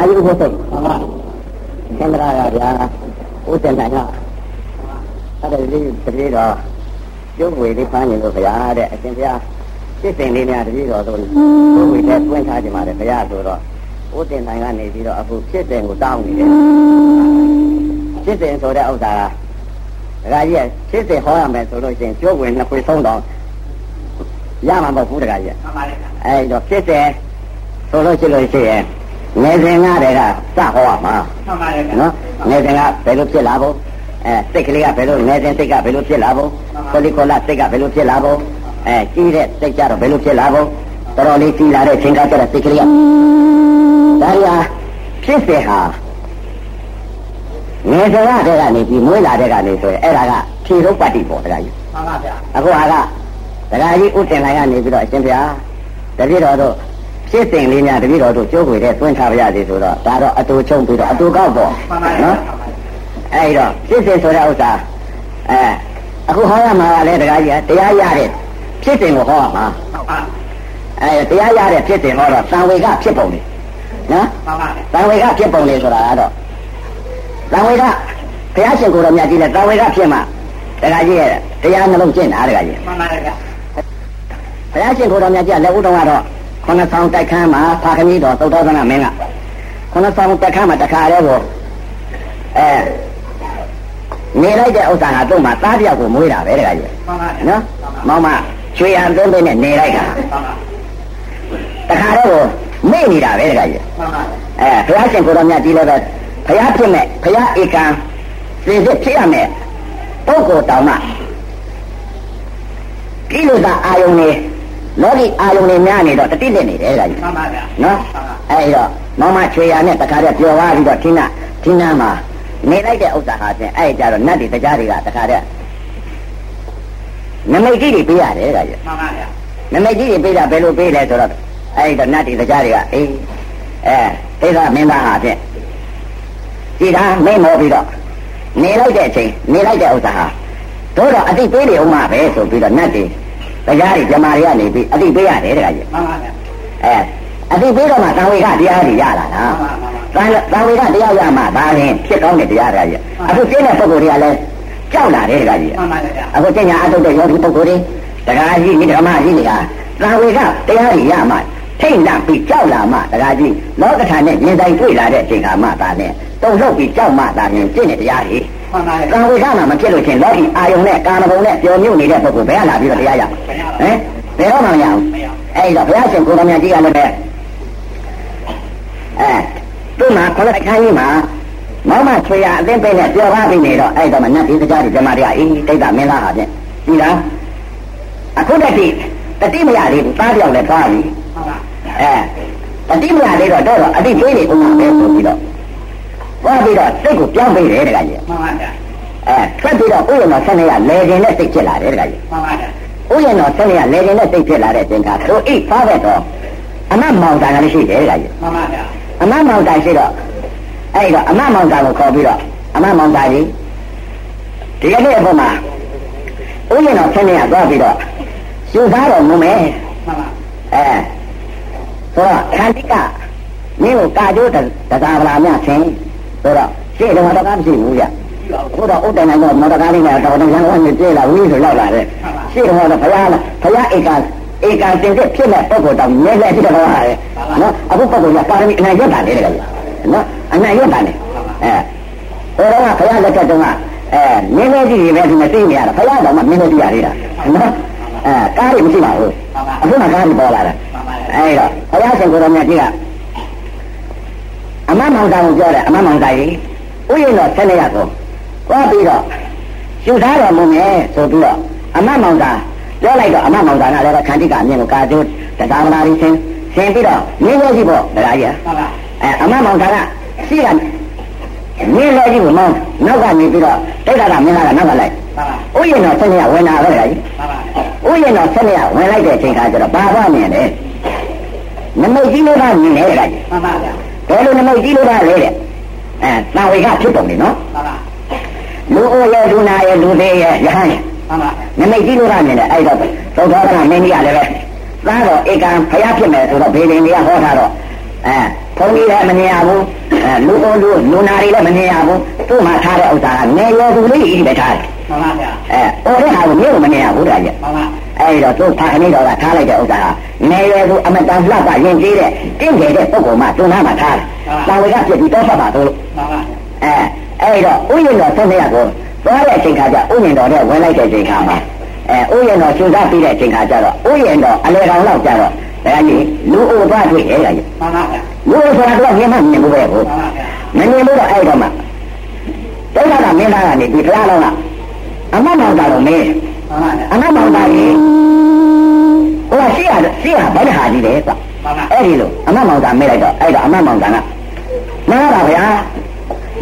ဒါကြီးဥပ္ပစိတ်ဟုတ်ပါသင်္ဒရာကဗျာဥစ္စံတိုင်းကအဲ့ဒါလေးတတိတော်ကျုပ်ဝေလေးဖမ်းနေလို့ဗျာတဲ့အရှင်ဘုရားစစ်စင်လေးများတတိတော်ဆိုကျုပ်ဝေတဲ့တွင်းထားကြမှာလေဗျာဆိုတော့ဥတင်တိုင်းကနေပြီးတော့အခုဖြစ်တယ်ကိုတောင်းနေတယ်ဖြစ်တယ်ဆိုတဲ့ဥစ္စာကဒကာကြီးကဖြစ်တယ်ဟောရမယ်ဆိုလို့ရှိရင်ကျုပ်ဝင်နှစ်ခွေဆုံးတော့ရမှာမဟုတ်ဘူးဒကာကြီးမှန်ပါလေအဲ့တော့ဖြစ်တယ်ဆိုလို့ရှိလို့ရှိရင် နေစဉ်ကတည်းကစဟောရမှာမှန်ပါလေနော်နေစဉ်ကဘယ်လိုဖြစ်လာဖို့အဲစိတ်ကလေးကဘယ်လိုနေစဉ်စိတ်ကဘယ်လိုဖြစ်လာဖို့ကိုလီကိုလာစိတ်ကဘယ်လိုဖြစ်လာဖို့အဲကြီးတဲ့စိတ်ကြတော့ဘယ်လိုဖြစ်လာဖို့တော်တော်လေးကြီးလာတဲ့အချိန်ကကျတော့စိတ်ကလေးကဒါရီဟာဖြစ်စေဟာနေစဉ်ကတည်းကနေပြီးမွေးလာတဲ့ကနေဆိုရင်အဲ့ဒါကဖြေရုပ်ပတ္တိပေါ့တရားကြီးမှန်ပါဗျာအခုဟာကတရားကြီးဥတင်လိုက်ကနေပြီးတော့အရှင်ဘုရားတပည့်တော်တို့ ဖြစ်စဉ်လေးများတပည့်တော်တို့ကြိုးခွေတဲ့သွင်းထားပါရစေဆိုတော့ဒါတော့အတူချုံပြီးတော့အတူကောက်ပေါ့နော်အဲ့တော့ဖြစ်စဉ်ဆိုတဲ့ဥစ္စာအဲအခုဟောရမှာလည်းတရားကြီးတရားရတဲ့ဖြစ်စဉ်ကိုဟောရမှာအဲတရားရတဲ့ဖြစ်စဉ်ဟောတော့သံဝေကဖြစ်ပုံလေနော်သံဝေကဖြစ်ပုံလေဆိုတာကတော့သံဝေကဘုရားရှင်ကိုယ်တော်မြတ်ကြီးလည်းသံဝေကဖြစ်မှာတရားကြီးရဲ့တရားနှလုံးကျင့်တာတရားကြီးမှန်ပါဗျာဘုရားရှင်ကိုယ်တော်မြတ်ကြီးလက်ဦးတော်ကတော့ ခုနဆောင်တိုက်ခန်းမှာဖာခမီးတော်သုတ္တသနာမင်းကခုနဆောင်တိုက်ခန်းမှာတခါတည်းကိုအဲနေလိုက်တဲ့ဥစ္စာဟာတို့မှာသားပြောက်ကိုမွေးတာပဲတခါကြီးနော်မောင်မချွေရန်သွင်းသွင်းနဲ့နေလိုက်တာတခါတည်းကိုမေ့နေတာပဲတခါကြီးအဲဘုရားရှင်ကိုယ်တော်မြတ်ကြီးလည်းပဲဘုရားဖြစ်မဲ့ဘုရားဧကံစေစစ်ဖြစ်ရမယ်ပုဂ္ဂိုလ်တောင်မှကိလေသာအာယုန်နေ လောကီအာယုန်တွေများနေတော့တတိလက်နေတယ်ဒါကြီးမှန်ပါဗျာနော်အဲ့တော့မောင်မချွေရနဲ့တခါတည်းပြောသွားပြီးတော့ထိနာထိနာမှာနေလိုက်တဲ့ဥစ္စာဟာဖြင့်အဲ့ကြတော့နတ်တွေတရားတွေကတခါတည်းနမိတ်ကြီးတွေပေးရတယ်ဒါကြီးမှန်ပါဗျာနမိတ်ကြီးတွေပေးတာဘယ်လိုပေးလဲဆိုတော့အဲ့တော့နတ်တွေတရားတွေကအေးအဲဣဒမင်းသားဟာဖြင့်ဒီသာမိမောပြီးတော့နေလိုက်တဲ့အချိန်နေလိုက်တဲ့ဥစ္စာဟာတို့တော့အတိပေးနေအောင်မှာပဲဆိုပြီးတော့နတ်တွေ တရားတွေဇမာတွေကနေပြီးအတိပေးရတယ်တခါကြီးမှန်ပါဗျာအဲအတိပေးတော့မှသံဝေကတရားတွေရလာတာသံသံဝေကတရားရမှဒါရင်ဖြစ်ကောင်းတဲ့တရားတွေကြီးအခုကျင်းတဲ့ပုဂ္ဂိုလ်တွေကလည်းကြောက်လာတယ်တခါကြီးမှန်ပါဗျာအခုကျင့်ညာအထုတ်တဲ့ယောဂီပုဂ္ဂိုလ်တွေတရားကြီးဒီဓမ္မကြီးတွေကသံဝေကတရားတွေရမှထိတ်လန့်ပြီးကြောက်လာမှတရားကြီးလောကထာနဲ့ရင်ဆိုင်တွေ့လာတဲ့အချိန်ခါမှဒါနဲ့တုံ့လောက်ပြီးကြောက်မှဒါရင်ကျင့်တဲ့တရားတွေ မှန်ပါရဲ့ကာဝေကမှာမဖြစ်လို့ချင်းလောကီအာယုံနဲ့ကာမဂုဏ်နဲ့ပျော်မြုပ်နေတဲ့ပုဂ္ဂိုလ်ဘယ်ကလာပြီးတော့တရားရဟမ်ဘယ်တော့မှမရဘူးအဲ့တော့ဘုရားရှင်ကိုယ်တော်မြတ်ကြီးကလည်းပဲအဲသူ့မှာခလခန်းကြီးမှာမောင်မချွေရအသိပိတ်နဲ့ပြောပါပြီးနေတော့အဲ့တော့မနတ်ဒီစကားဒီဓမ္မတွေကအေးတိတ်တာမင်းသားဟာဖြင့်ဒီလားအခုတည်းတတိမရသေးဘူးသားပြောက်လည်းသွားပြီအဲတတိမရသေးတော့တော့အတိပေးနေဦးမှာပဲဆိုပြီးတော့ သွားပြီးတော့စိတ်ကိုပြောင်းပေးတယ်တခါကြီးမှန်ပါဗျာအဲထွက်ပြီးတော့ဥယျာဉ်တော်ဆက်နေရလေတင်နဲ့စိတ်ဖြစ်လာတယ်တခါကြီးမှန်ပါဗျာဥယျာဉ်တော်ဆက်နေရလေတင်နဲ့စိတ်ဖြစ်လာတဲ့တင်ကသူအိတ်ဖားတဲ့တော့အမမောင်တာကလည်းရှိတယ်တခါကြီးမှန်ပါဗျာအမမောင်တာရှိတော့အဲ့တော့အမမောင်တာကိုခေါ်ပြီးတော့အမမောင်တာကြီးဒီကနေ့အပေါ်မှာဥယျာဉ်တော်ဆက်နေရသွားပြီးတော့ယူသားတော်မူမယ်မှန်ပါအဲဆိုတော့ခန္တိကမင်းကိုကာကျိုးတကားဗလာမြဆင်း ဆိုတော့ရှေ့တော့တကားမရှိဘူးကြခုတော့ဥတ္တနိုင်တော့မော်တကားလေးနဲ့တော်တော်ရန်ကုန်ကနေပြေးလာဝီးဆိုရောက်လာတယ်ရှေ့တော့ဘုရားဘုရားဧကဧကတင်တဲ့ဖြစ်မဲ့ပုဂ္ဂိုလ်တောင်မြဲလဲဖြစ်တော့ဟာလေနော်အခုပုဂ္ဂိုလ်ကပါရမီအနိုင်ရတာလေတကယ်နော်အနိုင်ရတာလေအဲဟိုတော့ဘုရားလက်ထက်တုန်းကအဲမင်းလေးကြီးပဲဒီမသိနေရတာဘုရားတော်မှမင်းလေးကြီးရသေးတာနော်အဲကားတွေမရှိပါဘူးအခုမှကားတွေပေါ်လာတာအဲတော့ဘုရားရှင်ကိုယ်တော်မြတ်ကြီးက အမမောင်တာကိုပြောတယ်အမမောင်တာကြီးဥယျာဉ်တော်ဆက်နေရကုန်သွားပြီးတော့ယူထားတော်မူမယ်ဆိုပြီးတော့အမမောင်တာပြောလိုက်တော့အမမောင်တာကလည်းခန္တီကအမြင်ကိုကာကျိုးတရားမနာရီဆင်းဆင်းပြီးတော့မင်းရဲ့ကြီးပေါ့တရားကြီးအဲအမမောင်တာကရှိကမင်းလည်းကြီးကိုမောင်းနောက်ကနေပြီးတော့တိတ်တာကမင်းကနောက်ကလိုက်ဥယျာဉ်တော်ဆက်နေရဝင်လာတော့တရားကြီးဥယျာဉ်တော်ဆက်နေရဝင်လိုက်တဲ့အချိန်ခါကျတော့ဘာသွားမြင်လဲနမိတ်ကြီးလေးကမြင်တယ်တရားကြီးမှန်ပါဗျာ ဘယ်လိုနမိတ်ကြီးလို့ပါလဲတဲ့အဲသာဝေကဖြစ်ပုံလေနော်မှန်ပါလူအိုရဲ့လူနာရဲ့လူသေးရဲ့ယဟန်ရဲ့မှန်ပါနမိတ်ကြီးလို့ပါနေတယ်အဲ့တော့သုသောကမင်းကြီးကလည်းပဲသားတော်ဧကံဖျားဖြစ်မယ်ဆိုတော့ဘေလင်တွေကဟောထားတော့အဲဖဘုန်းကြီးလည်းမမြင်ရဘူးအဲလူအိုလူလူနာတွေလည်းမမြင်ရဘူးသူ့မှာထားတဲ့ဥစ္စာကနေရွယ်သူလေးကြီးပဲထားတယ်မှန်ပါဗျာအဲအိုတဲ့ဟာကိုမျိုးမမြင်ရဘူးတကကြီးမှန်ပါ အဲဒီတော့သူ့ဖခင်တော်ကထားလိုက်တဲ့ဥစ္စာကနေရွယ်သူအမတန်လှပရင်ကြီးတဲ့တင့်ကြတဲ့ပုဂ္ဂိုလ်မှသူ့နားမှာထားတယ်။တာဝေကဖြစ်ပြီးတော့ဖတ်ပါသူလို့မှန်ပါအဲအဲဒီတော့ဥယျာဉ်တော်ဆုံးတဲ့ကိုသွားတဲ့အချိန်ခါကျဥယျာဉ်တော်နဲ့ဝင်လိုက်တဲ့အချိန်ခါမှာအဲဥယျာဉ်တော်ရှင်းစားပြီးတဲ့အချိန်ခါကျတော့ဥယျာဉ်တော်အလေကောင်လောက်ကျတော့ဒါကြီးလူအိုသွားတွေ့ရဲ့ကြီးမှန်ပါဗျာလူအိုဆိုတာတော့မြင်မှမြင်ဘူးပဲကိုမှန်ပါဗျာမမြင်ဘူးတော့အဲ့တော့မှဒုက္ခကမင်းသားကနေဒီဖလားလုံးကအမမောင်တာလို့မင်း မှန်ပါဗျာအမမောင်တာကြီးဟိုကရှိရရှိရဘယ်ဟာကြီးလဲကွာမှန်ပါအဲ့ဒီလိုအမမောင်တာမေးလိုက်တော့အဲ့တော့အမမောင်တာကမှန်ပါဗျာ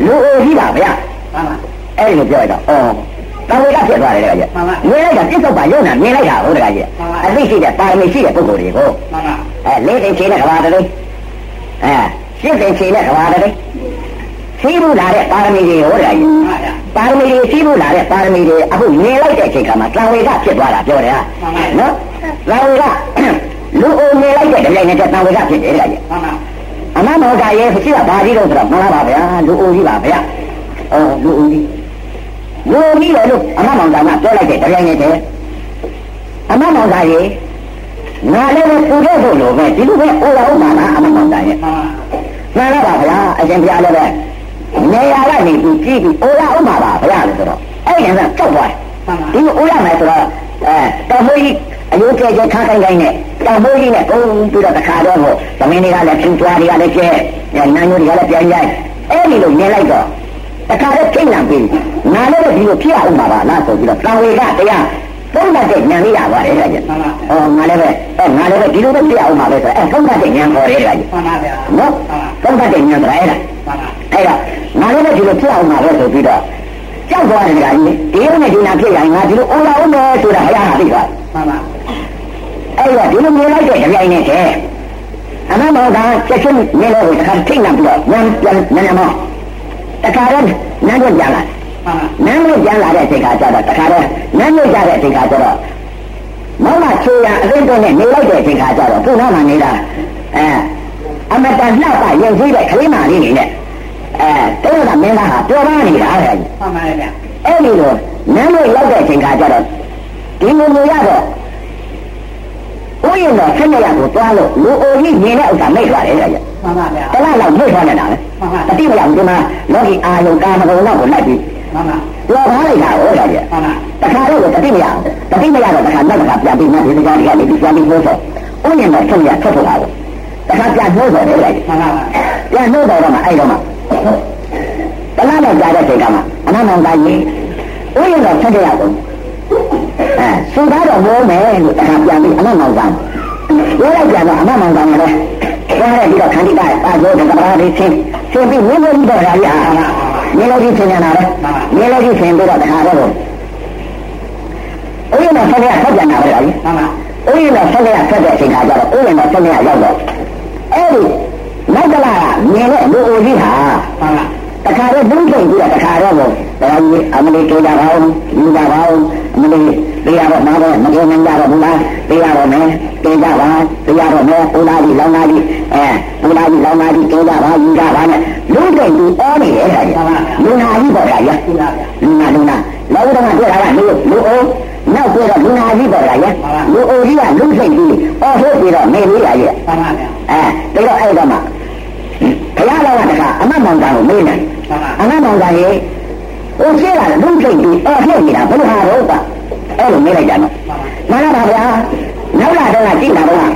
လူအိုကြီးပါဗျာမှန်ပါအဲ့ဒီလိုပြောလိုက်တော့အော်တန်ဝေကဖြစ်သွားတယ်တကကြီးမှန်ပါမြင်လိုက်တာပြစ္ဆုတ်ပါယုံနာမြင်လိုက်တာဟုတ်တကကြီးမှန်ပါအသိရှိတဲ့ပါရမီရှိတဲ့ပုဂ္ဂိုလ်တွေကိုမှန်ပါအဲလေးသိချင်းနဲ့ကဘာတည်းအဲရှင်းသိချင်းနဲ့ကဘာတည်း ရှိဘူးလာတဲ့ပါရမီတွေဟုတ်တကကြီးမှန်ပါဗျာပါရမီတွေရှိဘူးလာတဲ့ပါရမီတွေအခုမြင်လိုက်တဲ့အချိန်ခါမှာတန်ဝေကဖြစ်သွားတာပြောတယ်ဟာမှန်ပါနော်တန်ဝေကလူအိုမြင်လိုက်တဲ့တိုင်းနဲ့တန်ဝေကဖြစ်တယ်တကကြီးမှန်ပါအမမောကရဲ့ရှိတာဘာကြီးလို့ဆိုတော့မှန်ပါဗျာလူအိုကြီးပါဗျာအော်လူအိုကြီးလူအိုကြီးလေလို့အမမောင်သားကပြောလိုက်တဲ့တိုင်းနဲ့တဲ့အမမောင်သားရဲ့ငါလည်းပူတဲ့ဖို့လို့ပဲဒီလိုပဲအိုရအောင်ပါလားအမမောင်သားရဲ့မှန်ပါမှန်ပါဗျာအရှင်ဘုရားလည်းပဲ နေရာကနေသူကြည့်ပြီးအိုရအောင်ပါပါဗျာလို့ဆိုတော့အဲ့ဒီကကြောက်သွားတယ်မှန်ပါဒီအိုရမယ်ဆိုတော့အဲတော်မိုးကြီးအယုကျဲကျဲခါတိုင်းတိုင်းနဲ့တော်မိုးကြီးနဲ့ပုံပြီးတော့တခါတော့ဟိုသမင်းတွေကလည်းဖြူသွားတွေကလည်းကျဲနန်းညိုတွေကလည်းပြန်ရိုက်အဲ့ဒီလိုမြင်လိုက်တော့တခါတော့ချိန်လံပြီးငါလည်းဒီလိုဖြစ်အောင်ပါပါလားဆိုပြီးတော့တံဝေကတရားပုံတတ်တဲ့ဉာဏ်လေးရပါတယ်ကြည့်မှန်ပါ။အော်ငါလည်းပဲအဲငါလည်းပဲဒီလိုပဲဖြစ်အောင်ပါပဲဆိုအဲပုံတတ်တဲ့ဉာဏ်ပေါ်တယ်ကြည့်မှန်ပါဗျာ။နော်ပုံတတ်တဲ့ဉာဏ်ဆိုတာအဲ့ဒါမှန်ပါ အဲ့တော့ငါလည်းပဲဒီလိုဖြစ်အောင်ပါပဲဆိုပြီးတော့ကြောက်သွားတယ်ကြာကြီးဒီလိုနဲ့ဒီနာဖြစ်ရင်ငါဒီလိုအိုလာအောင်မယ်ဆိုတာဘုရားဟာသိသွားမှန်ပါအဲ့တော့ဒီလိုမြင်လိုက်တဲ့ကြိုင်နဲ့တဲ့အမမောကချက်ချင်းမြင်လို့တစ်ခါထိတ်နေပြီးတော့ညံပြန်ညံမောတခါတော့နန်းတော့ပြန်လာမှန်ပါနန်းလို့ပြန်လာတဲ့အချိန်ကကျတော့တခါတော့နန်းလို့ကြတဲ့အချိန်ကကျတော့မောင်မချေရအသိတော့နဲ့နေလိုက်တဲ့အချိန်ကကျတော့သူ့နောက်မှာနေတာအဲအမတန်လှပရင်ကြီးတဲ့ခလေးမလေးနေနဲ့ အဲတုံးကမင်းသားဟာပြောပါနေတာဟဲ့မှန်ပါဗျာအဲ့ဒီလိုနန်းလို့ရောက်တဲ့အချိန်ကကျတော့ဒီလိုမျိုးရတော့ဥယျာဉ်တော်ဆက်နေရကိုသွားလို့လူအိုကြီးမြင်တဲ့ဥစ္စာမိတ်သွားတယ်ကြမှန်ပါဗျာတလားလောက်မိတ်သွားနေတာလေမှန်ပါတတိမရဘူးဒီမှာလောကီအာယုကာမဂုဏ်လောက်ကိုလိုက်ပြီးမှန်ပါလောပါလိုက်တာဟောကြကြမှန်ပါတခါတော့တတိမရဘူးတတိမရတော့တခါနောက်ကပြန်ပြီးနောက်ဒီကနေ့ကနေပြီးပြန်ပြီးလို့ဆိုဥယျာဉ်တော်ဆက်ရဆက်ဖို့ပါဘူးတခါပြန်လို့ဆိုတယ်ကြမှန်ပါပြန်လို့တော့မှအဲ့တော့မှ တလားလောက်ကြာတဲ့ချိန်ကမှအနမောင်သားကြီးဥယျာဉ်တော်ဆက်ရအောင်အဲသူသားတော်မိုးမယ်လို့တခါပြန်ပြီးအနမောင်သားပြောလိုက်ပြန်တော့အနမောင်သားလည်းသွားရပြီးတော့ခန္တီကအာဇောကဘာလေးချင်းသင်ပြီးမင်းတို့တော့ရာကြီးဟာမင်းတို့ကြီးသင်နေတာလေမင်းတို့ကြီးသင်ပြီးတော့တခါတော့ဥယျာဉ်တော်ဆက်ရဆက်ပြန်တာပဲလေမှန်ပါဥယျာဉ်တော်ဆက်ရဆက်တဲ့အချိန်ခါကျတော့ဥယျာဉ်တော်ဆက်ရရောက်တော့အဲ့ဒီ နောက်ကလာမြင်တဲ့လူအိုကြီးဟာမှန်ပါတခါတော့ဘူးချိန်ပြီးတော့တခါတော့ဘုရားကြီးအမလေးကြိုးကြပါဦးယူကြပါဦးအမလေးတရားတော့မှာပဲမကြိုးနိုင်ကြတော့ဘူးလားတရားတော့မယ်ကြိုးကြပါတရားတော့မယ်ပူလာကြီးလောင်းလာကြီးအဲပူလာကြီးလောင်းလာကြီးကြိုးကြပါယူကြပါနဲ့လူချိန်ပြီးအောနေတယ်ခါကြီးလူနာကြီးပေါ့ခါကြီးသိပါဗျာလူနာလူနာလောကဓမ္မတွေ့တာကလူလူအိုနောက်တွေ့တော့လူနာကြီးပေါ့ခါကြီးလူအိုကြီးကလူချိန်ပြီးအော်ဟုတ်ပြီးတော့နေလေးရရဲ့မှန်ပါဗျာအဲဒါတော့အဲ့တော့မှ ဘုရားလောကတကအမတ်မောင်တာကိုမေးနေမှန်ပါအနန္တကရေဟိုရှိတာလူထိတ်ပြီးအော်ဖြစ်နေတာဘယ်လိုဟာတော့ကအဲ့လိုမေးလိုက်ကြတော့မှန်ပါဗျာနောက်လာတော့ကြည့်တာတော့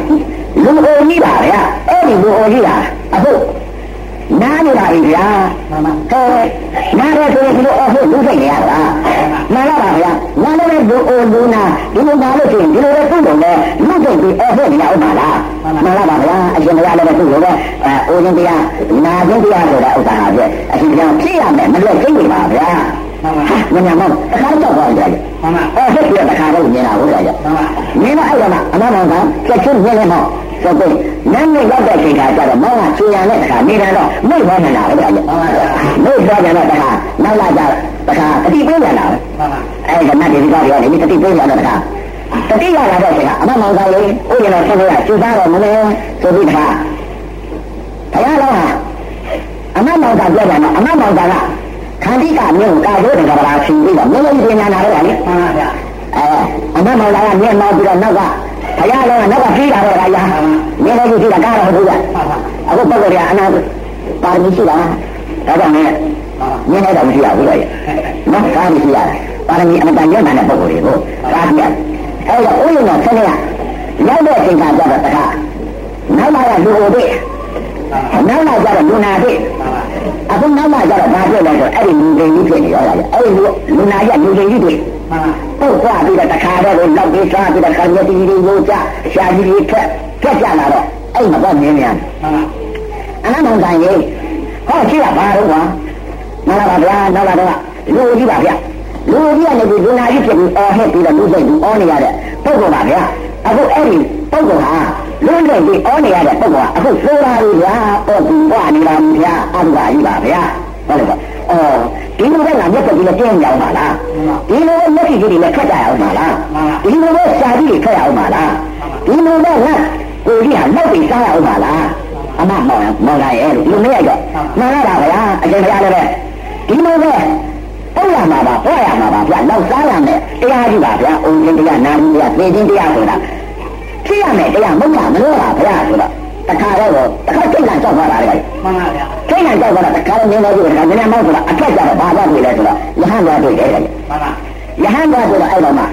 လူအိုကြီးပါဗျာအဲ့ဒီလူအိုကြီးဟာအခုနားနေတာပြီဗျာမှန်ပါဟဲ့နားရဆိုရင်ဒီလိုအော်ဖြစ်လူထိတ်နေရတာမှန်လားပါဗျာနား လည်းလူအိုလူနာဒီလိုပါလို့ရှိရင်ဒီလိုပဲပြုတ်တယ်လေလူထိတ်ပြီးအော်ဖြစ်နေရအောင်ပါလားမှန်လားပါဗျာအရှင်ဘုရားလည်းပဲပြုတ်လို့ပဲအဲအိုခြင်းတရားနာခြင်းတရားဆိုတာဥစ္စာဟာပြအရှင်ဘုရားဖြစ်ရမယ်မလွတ်သိနေပါဗျာမှန်ပါမညာမတခါတော့သွားကြတယ်မှန်ပါ။အော်ဖြစ်ပြီးတခါတော့မြင်တာဟုတ်ကြတယ်မှန်ပါ။မြင်တော့အဲ့တော့မှအမမောင်ကချက်ချင်းမြင်နေ တော့ဆိုတော့နန်းနဲ့ရောက်တဲ့ချိန်ခါကျတော့မောင်ကချွေရနဲ့တခါနေတယ်တော့မိတ်သွားနေတာဟုတ်ကြတယ်မှန်ပါဗျာ။မိတ်သွားကြတော့တခါနောက်လာကြတခါတတိပေးကြတာပဲမှန်ပါ။အဲ့ဒါနတ်ဒီကောတွေကနေတတိပေးကြတော့တခါတတိရလာတော့ချိန်ကအမမောင်ကလေဥယျာဉ်တော်ဆက်ရကျူသားတော်မလဲဆိုပြီးတခါဘုရားလောကအမမောင်တာပြောတယ်နော်အမမောင်တာကခန္တီကမြို့ကာကျိုးတကဘာရှင်ပြီးတော့မြို့ကြီးပညာနာတော့လေမှန်ပါဗျာအဲအမမောင်တာကမြင်မောပြီးတော့နောက်က ဘုရားလောကနောက်ကပြေးတာတော့ခါရမြင်လို့ကြည့်တာကားတော့ဟုတ်ဗျာအခုပုဂ္ဂိုလ်ကအနာပါရမီရှိတာဒါကြောင့်လည်းမြင်လိုက်တော့မရှိရဘူးလေနော်ကားမရှိရပါရမီအမတန်ရတဲ့ပုဂ္ဂိုလ်တွေကိုကားပြအဲ့တော့ဥယျာဉ်ကဆက်နေရရောက်တဲ့အချိန်ကကြတော့တခါနောက်လာရလူဟိုတွေ နောက်လာကြတော့လူနာတွေအခုနောက်လာကြတော့ဘာဖြစ်လဲဆိုအဲ့ဒီလူတွေကြီးဖြစ်နေရောလားအဲ့ဒီလူနာရလူတွေကြီးတွေပုတ်သွားပြီးတော့တခါတော့လောက်ပြီးစားပြီးတော့ခံရတီတွေရိုးကြရှာကြီးတွေဖက်ဖက်ကြလာတော့အဲ့မှာတော့မြင်မြန်အနန္တမောင်တိုင်ကြီးဟောရှိတာဘာလို့ကွာနားလာပါဗျာနောက်လာတော့လူကြီးပါဗျာလူကြီးကနေဒီလူနာကြီးဖြစ်ပြီးအော်ဟစ်ပြီးတော့လူစိတ်ပြီးအော်နေရတဲ့ပုဂ္ဂိုလ်ပါဗျာအခုအဲ့ဒီပုဂ္ဂိုလ်ဟာ လူစိတ်ပြီးအော်နေရတဲ့ပုဂ္ဂိုလ်ဟာအခုသိုးပါပြီဗျာပေါ့ဒီပွားနေတာဗျာအဘိဓါကြီးပါဗျာဟုတ်တယ်ပေါ့အော်ဒီလိုပဲငါမျက်စိကြီးနဲ့တင်းကြအောင်ပါလားဒီလိုပဲမျက်စိကြီးတွေနဲ့ခက်ကြအောင်ပါလားဒီလိုပဲရှားကြီးတွေခက်အောင်ပါလားဒီလိုပဲငါကိုကြီးဟာလောက်ပြီးစားရအောင်ပါလားအမမောင်မောင်လာရဲ့လူမရတော့မှန်ရတာဗျာအကျဉ်းကြားလည်းပဲဒီလိုပဲပေါ့ရမှာပါပေါ့ရမှာပါဗျာလောက်စားရမယ်တရားကြီးပါဗျာအုံချင်းတရားနာကြီးတရားသိချင်းတရားဆိုတာ ဖြစ်ရမယ်တရားမဟုတ်တာမလို့ပါဗျာဆိုတော့တခါတော့တခါစိတ်ကကြောက်သွားတာလေမှန်ပါဗျာစိတ်ကကြောက်သွားတာတခါတော့မြင်လို့ဒီကနည်းနည်းမောက်ဆိုတာအထက်ကျတော့ဘာသာတွေ့လဲဆိုတော့ယဟန်သွားတွေ့တယ်လေမှန်ပါယဟန်သွားဆိုတော့အဲ့တော့မှ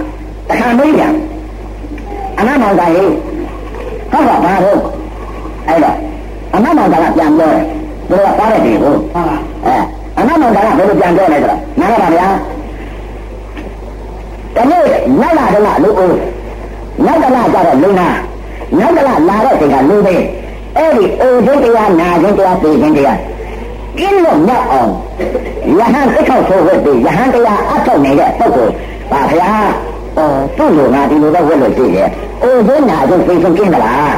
တခါမေးပြန်အနမောင်သာရေးဟုတ်ပါဘာလို့အဲ့တော့အနမောင်သာကပြန်ပြောတယ်ဘယ်လိုပါတဲ့ဒီကိုမှန်ပါအဲအနမောင်သာကဘယ်လိုပြန်ပြောလဲဆိုတော့နားရပါဗျာတနေ့နောက်လာတော့လူအိုး နောက်ကလာကြတော့လူနာနောက်ကလာလာတဲ့ချိန်ကလူသိအဲ့ဒီအိုခြင်းတရားနာခြင်းတရားသိခြင်းတရားကျင်းလို့မြောက်အောင်ယဟန်သိခောက်ဆိုဝတ်ပြီးယဟန်တရားအထုတ်နေတဲ့ပုဂ္ဂိုလ်ပါဗျာအော်သူ့လိုငါဒီလိုတော့ဝတ်လို့ရှိရဲ့အိုခြင်းနာခြင်းသိခြင်းကျင်းမလား